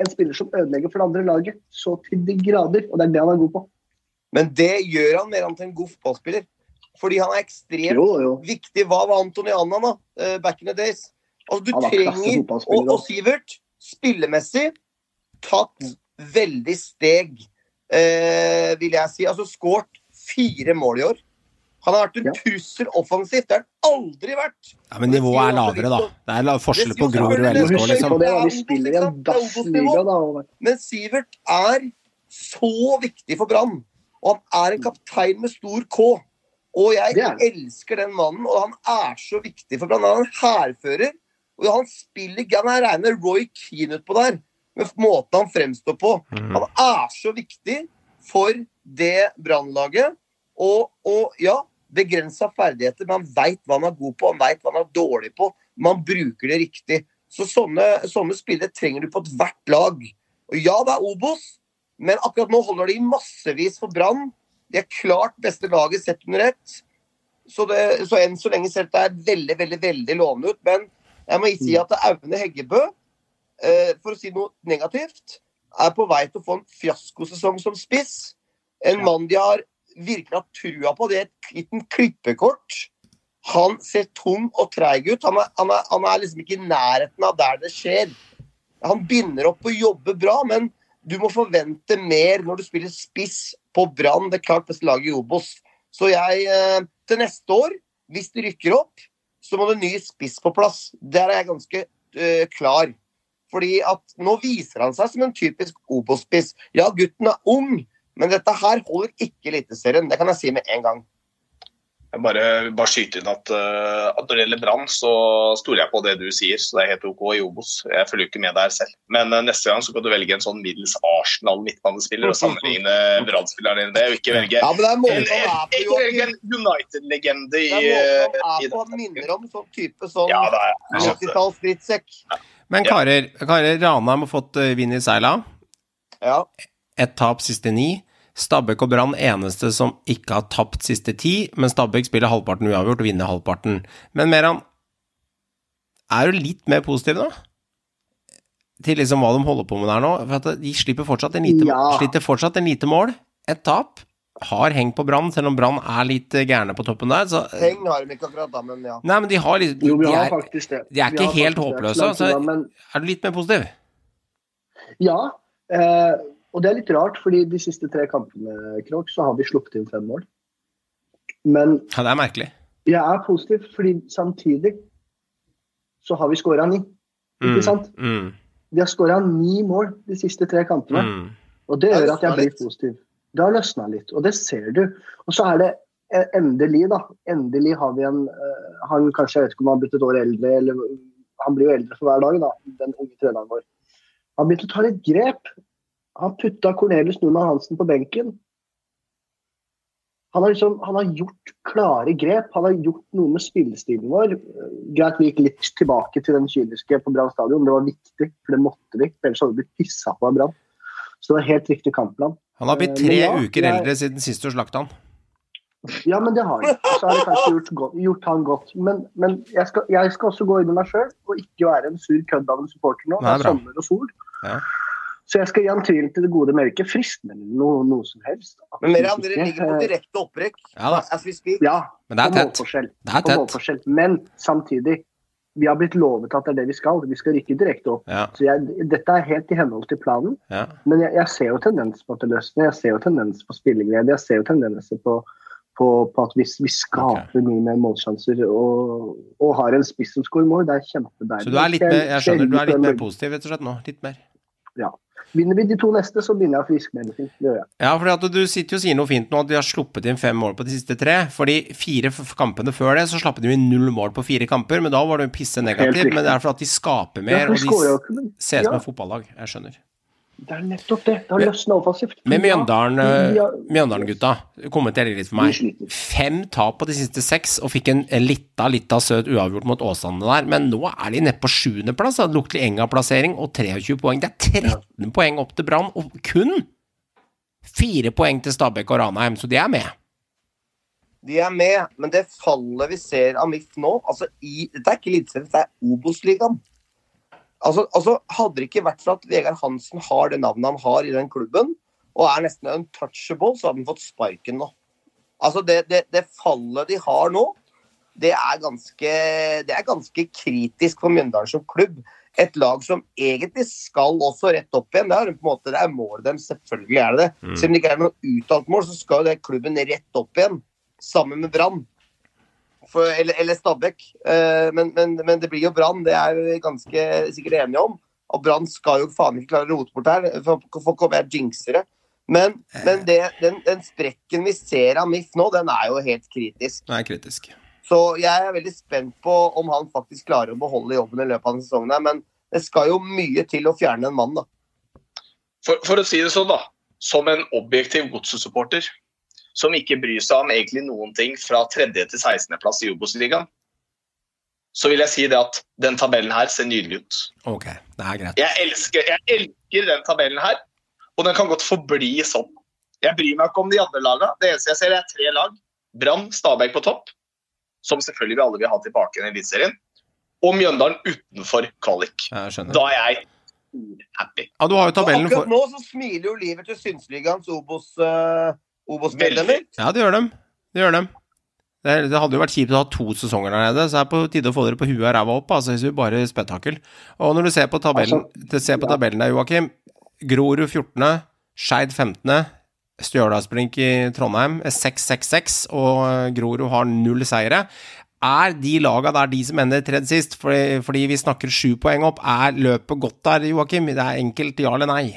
en spiller som ødelegger for det andre laget så til de grader. Og det er det han er god på. Men det gjør han mer enn til en god fotballspiller. Fordi han er ekstremt Jo, jo. viktig. Hva var Antony Anna, da? eh, back in the days? Altså, du trenger og, og Sivert, spillemessig, tatt veldig steg, eh, vil jeg si. Altså skåret fire mål i år. Han har vært en Ja. trussel offensivt. Det har han aldri vært. Ja, Men nivået er lavere, da. Det er forskjell på Grorud og LSK, liksom. det. Vi spiller i en dassliga, da. Men Sivert er så viktig for Brann. Og han er en kaptein med stor K. Og jeg er elsker den mannen, og han er så viktig for er en hærfører. Og han spiller Han er reine Roy Keane utpå der, med måten han fremstår på. Mm. Han er så viktig for det Brannlaget. Og, og ja, begrensa ferdigheter, men han veit hva han er god på, han veit hva han er dårlig på. Man bruker det riktig. Så sånne, sånne spillere trenger du på ethvert lag. Og ja, det er Obos, men akkurat nå holder de massevis for Brann. De er klart beste laget sett under ett. Så, det, så enn så lenge ser det veldig, veldig veldig lovende ut. Men jeg må ikke si at Aune Heggebø, eh, for å si noe negativt, er på vei til å få en fiaskosesong som spiss. En mann de har virkelig hatt trua på. Det er et liten klippekort. Han ser tung og treig ut. Han er, han, er, han er liksom ikke i nærheten av der det skjer. Han binder opp og jobber bra, men du må forvente mer når du spiller spiss på Brann, det klart beste laget i Obos. Så jeg eh, Til neste år, hvis de rykker opp, så må det ny spiss på plass. Der er jeg ganske eh, klar. Fordi at nå viser han seg som en typisk Obos-spiss. Ja, gutten er ung, men dette her holder ikke Eliteserien. Det kan jeg si med en gang. Jeg bare, bare skyte inn at, uh, at når det gjelder Brann, så stoler jeg på det du sier. Så det er helt OK i Obos. Jeg følger ikke med der selv. Men uh, neste gang så kan du velge en sånn middels Arsenal midtbanespiller og sammenligne Brann-spillerne dine. Og ikke velge Ja, men det er en, ikke velge en United-legende i, Det er han. Han minner om sånn type sånn Ja, det er jeg skjønte det. 80-talls drittsekk. Men karer, karer Ranheim har fått vinn vind i seila. Ja. Ett tap siste ni. Stabæk og Brann eneste som ikke har tapt siste ti, men Stabæk spiller halvparten uavgjort og vinner halvparten. Men Meran, er du litt mer positiv nå? Til liksom hva de holder på med der nå? For de slipper fortsatt en lite, Ja. sliter fortsatt en lite mål. Et tap. Har hengt på Brann, selv om Brann er litt eh, gærne på toppen der. Så, Heng har de ikke akkurat, da, men ja. nei, men de har litt Jo, vi de er, faktisk det. de er ikke helt håpløse. det. Men Er du litt mer positiv? ja. Eh, og det er litt rart, fordi de siste tre kampene, Krok, så har vi sluppet inn fem mål. Men Ja, det er merkelig. jeg er positiv, fordi samtidig så har vi skåra ni. Ikke Mm, sant? Mm, Vi har skåra ni mål de siste tre kampene. mm. Og det gjør at jeg blir positiv. Det har løsna litt, og det ser du. Og så er det eh, endelig, da. Endelig har vi en eh, Han kanskje, jeg vet ikke om han har blitt et år eldre, eller Han blir jo eldre for hver dag, da, den unge treneren vår. Han begynte å ta litt grep. Han putta Cornelius Numan Hansen på benken. Han har, liksom, han har gjort klare grep. Han har gjort noe med spillestilen vår. Greit, vi gikk litt tilbake til den kyniske på Brann stadion. Det var viktig, for det måtte vi. Ellers hadde vi blitt pissa på av Brann. Så det var helt riktig kampplan. Han har blitt Eh, tre ja, uker jeg- eldre siden sist du slakta han. Ja, men det har han. Så har det kanskje gjort, godt, gjort han godt. Men, men jeg, skal, jeg skal også gå inn i meg sjøl og ikke være en sur kødd av en supporter nå. Det er bra. sommer og sol. Ja. Så jeg skal gi han tvilen til det gode mørket. Fristende eller noe, noe som helst. Men dere andre ligger på direkte opprykk. Ja da. As we speak. Ja, Men det er tett. målforskjell. Det er tett. målforskjell. Men samtidig, vi har blitt lovet at det er det vi skal. Vi skal rykke direkte opp. Ja, Så jeg, dette er helt i henhold til planen. ja. Men jeg, jeg ser jo tendens på at det løsner. Jeg ser jo tendens på spilleglede. Jeg ser jo tendenser på, på, på at vi, vi skaper mye mer målsjanser og, og har en spiss som skårer mål. Det er kjempedeilig. Så du er litt mer, jeg skjønner, du er litt mer positiv rett og slett nå? Litt mer? Vinner vi de to neste, så begynner jeg å friskmelde. Det gjør jeg. Ja, fordi du sitter jo og sier noe fint nå, at de har sluppet inn fem mål på de siste tre. For de fire kampene før det, så slapp de inn null mål på fire kamper. Men da var det jo pisse negativt. Men det er fordi de skaper Ja, mer, for og de ser ut som ja, et fotballag. Jeg skjønner. Det er nettopp det. Det har løsna offensivt. Men Mjøndalen-gutta Mjøndalen-gutta, kommenter litt for meg. Fem tap på de siste seks, og fikk en lita, lita søt uavgjort mot Åsane der. Men nå er de nede på sjuendeplass. Det lukter Enga-plassering og 23 poeng. Det er 13 poeng opp til Brann, og kun fire poeng til Stabæk og Ranheim, så de er med. De er med, men det fallet vi ser av MIF nå altså i, Dette er ikke Eliteserien, det er Obos-ligaen. Altså, altså, hadde det ikke vært for at Vegard Hansen har det navnet han har i den klubben, og er nesten untouchable, så hadde han fått sparken nå. Altså, det, det, det fallet de har nå, det er ganske, det er ganske kritisk for Mjøndalen som klubb. Et lag som egentlig skal også rett opp igjen. Det er, på en måte, det er målet deres, selvfølgelig er det det. Mm. Selv om det ikke er noe uttalt mål, så skal jo den klubben rett opp igjen. Sammen med Brann. For- Eller, eller Stabæk. Eh, men, men, men det blir jo Brann, det er vi ganske sikkert enige om. Og Brann skal jo faen ikke klare å rote bort her, for for kommer jeg jinxere. Men, men det, den, den sprekken vi ser av MIF nå, den er jo helt kritisk. Den er kritisk. Så jeg er veldig spent på om han faktisk klarer å beholde jobben i løpet av denne sesongen. her, Men det skal jo mye til å fjerne en mann, da. For, for å si det sånn, da. Som en objektiv godsesupporter som ikke bryr seg om egentlig noen ting fra tredje til 16. plass i Obos-ligaen, så vil jeg si det at den tabellen her ser nydelig ut. Ok, det er greit. Jeg elsker, jeg elsker den tabellen her, og den kan godt forbli sånn. Jeg bryr meg ikke om de andre lagene. Det eneste jeg ser, er tre lag. Brann, Stabæk på topp, som selvfølgelig vi alle vil ha tilbake i Eliteserien, og Mjøndalen utenfor kvalik. Da er jeg happy. Ja, du har jo tabellen for... akkurat nå så smiler jo livet til Synsligaens Obos, uh, Obos-medlemmer. Ja, det gjør dem. Det gjør dem. Det, det hadde jo vært kjipt å ha to sesonger der nede, så det er på tide å få dere på huet og ræva opp, altså, hvis vi bare spetakkel. Og når du ser på tabellen, Altså, ser på ja. tabellen der, Joakim, Grorud 14., Skeid 15., Stjørdalsblink i Trondheim 6-6-6, og Grorud har null seire. Er de laga der de som ender tredje sist, fordi, fordi vi snakker sju poeng opp, er løpet godt der, Joakim? Det er enkelt ja eller nei?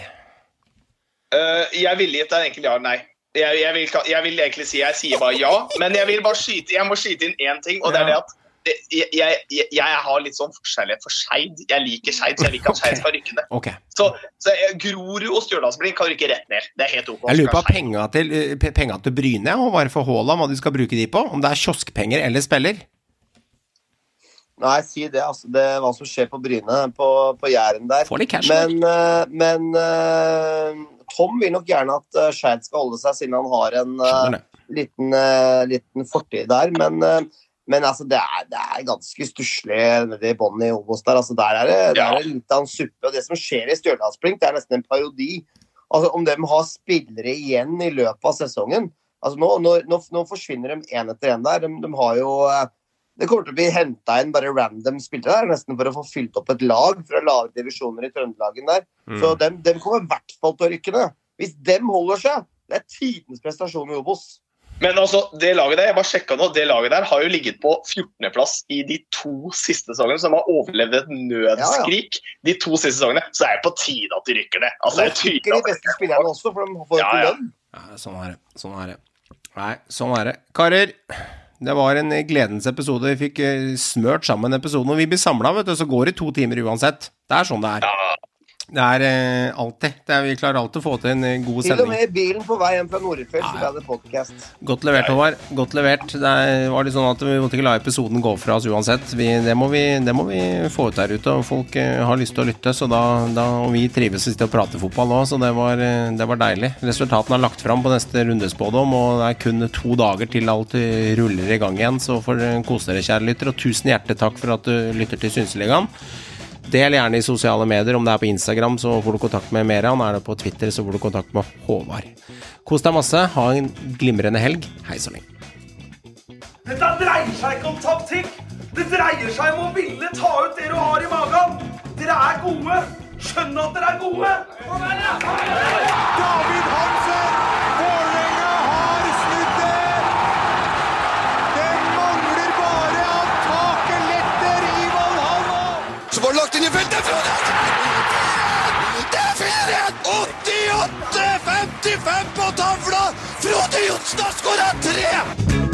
Uh, jeg ville gitt deg enkelt ja eller nei. Jeg, jeg, vil, jeg vil egentlig si jeg sier bare ja, men jeg vil bare skyte, jeg må skyte inn én ting, og det er det at det- jeg, jeg, jeg, jeg har litt sånn forskjellighet for Skeid. Jeg liker Skeid, så jeg liker at Skeid skal rykke ned. Okay. Så, så Grorud og Stjørdalsblink kan rykke rett ned. Det er helt OK. Jeg lurer på penga til, eh, penga til Bryne, og bare for Haaland, hva de skal bruke de på? Om det er kioskpenger eller spiller? Nei, si det, altså. Det, hva som skjer på Bryne, på, på Jæren der. Men, eh, men eh, Tom vil nok gjerne at uh, Skeid skal holde seg, siden han har en uh, liten, uh, liten fortid der. Men, eh, men altså, det er, det er ganske stusslig nede i bånn i Obos der. Altså, der er det, der er det litt av en suppe. Og det som skjer i Stjørdalsblink, det er nesten en parodi. Altså, om de har spillere igjen i løpet av sesongen altså, nå, nå, nå, nå forsvinner de én etter én der. De, de har jo eh, det kommer til å bli henta inn bare random spillere der, nesten for å få fylt opp et lag fra lave divisjoner i Trøndelagen der. Mm. Så dem, dem kommer i hvert fall til å rykke ned. Hvis dem holder seg, det er tidens prestasjon i Obos. Men altså, det laget der, jeg bare sjekka nå, det laget der har jo ligget på 14.-plass i de to siste sesongene, som har overlevd et nødskrik de to siste sesongene. Så er det på tide at de rykker ned. Altså, det er rykker de beste spillerne også, for de får jo Ja, ikke ja. lønn. Ja, sånn er det. Sånn er det. Nei, sånn er det. Karer, det var en gledens episode. Vi fikk eh, smørt sammen episoden. Og vi blir samla, vet du, så går det to timer uansett. Det er sånn det er. Ja, Det er eh, alltid. Det er, vi klarer alltid å få til en god sending. Til og med i bilen på vei hjem fra Nordfjell så ble det podkast. Godt levert, Håvard. Godt levert. Det er- var litt sånn at vi måtte ikke la episoden gå fra oss uansett. Vi, det, må vi, det må vi få ut der ute, og folk eh, har lyst til å lytte. Så da, da, og vi trives å prate fotball nå, så det var, eh, det var deilig. Resultatene er lagt fram på neste rundespådom, og det er kun to dager til alt eh, ruller i gang igjen. Så får dere kose dere, kjære lytter, og tusen hjertelig takk for at du lytter til Synseligaen. Del gjerne i sosiale medier. Om det er på Instagram, så får du kontakt med Meran. Er det på Twitter, så får du kontakt med Håvard. Kos deg masse. Ha en glimrende helg. Hei så lenge. Dette dreier seg ikke om taktikk. Det dreier seg om å ville ta ut det du har i magen. Dere er gode. Skjønn at dere er gode. David Hansen! Så det i feltet. Det er 4-1! 88-55 på tavla! Frode Johnsen har skåra tre!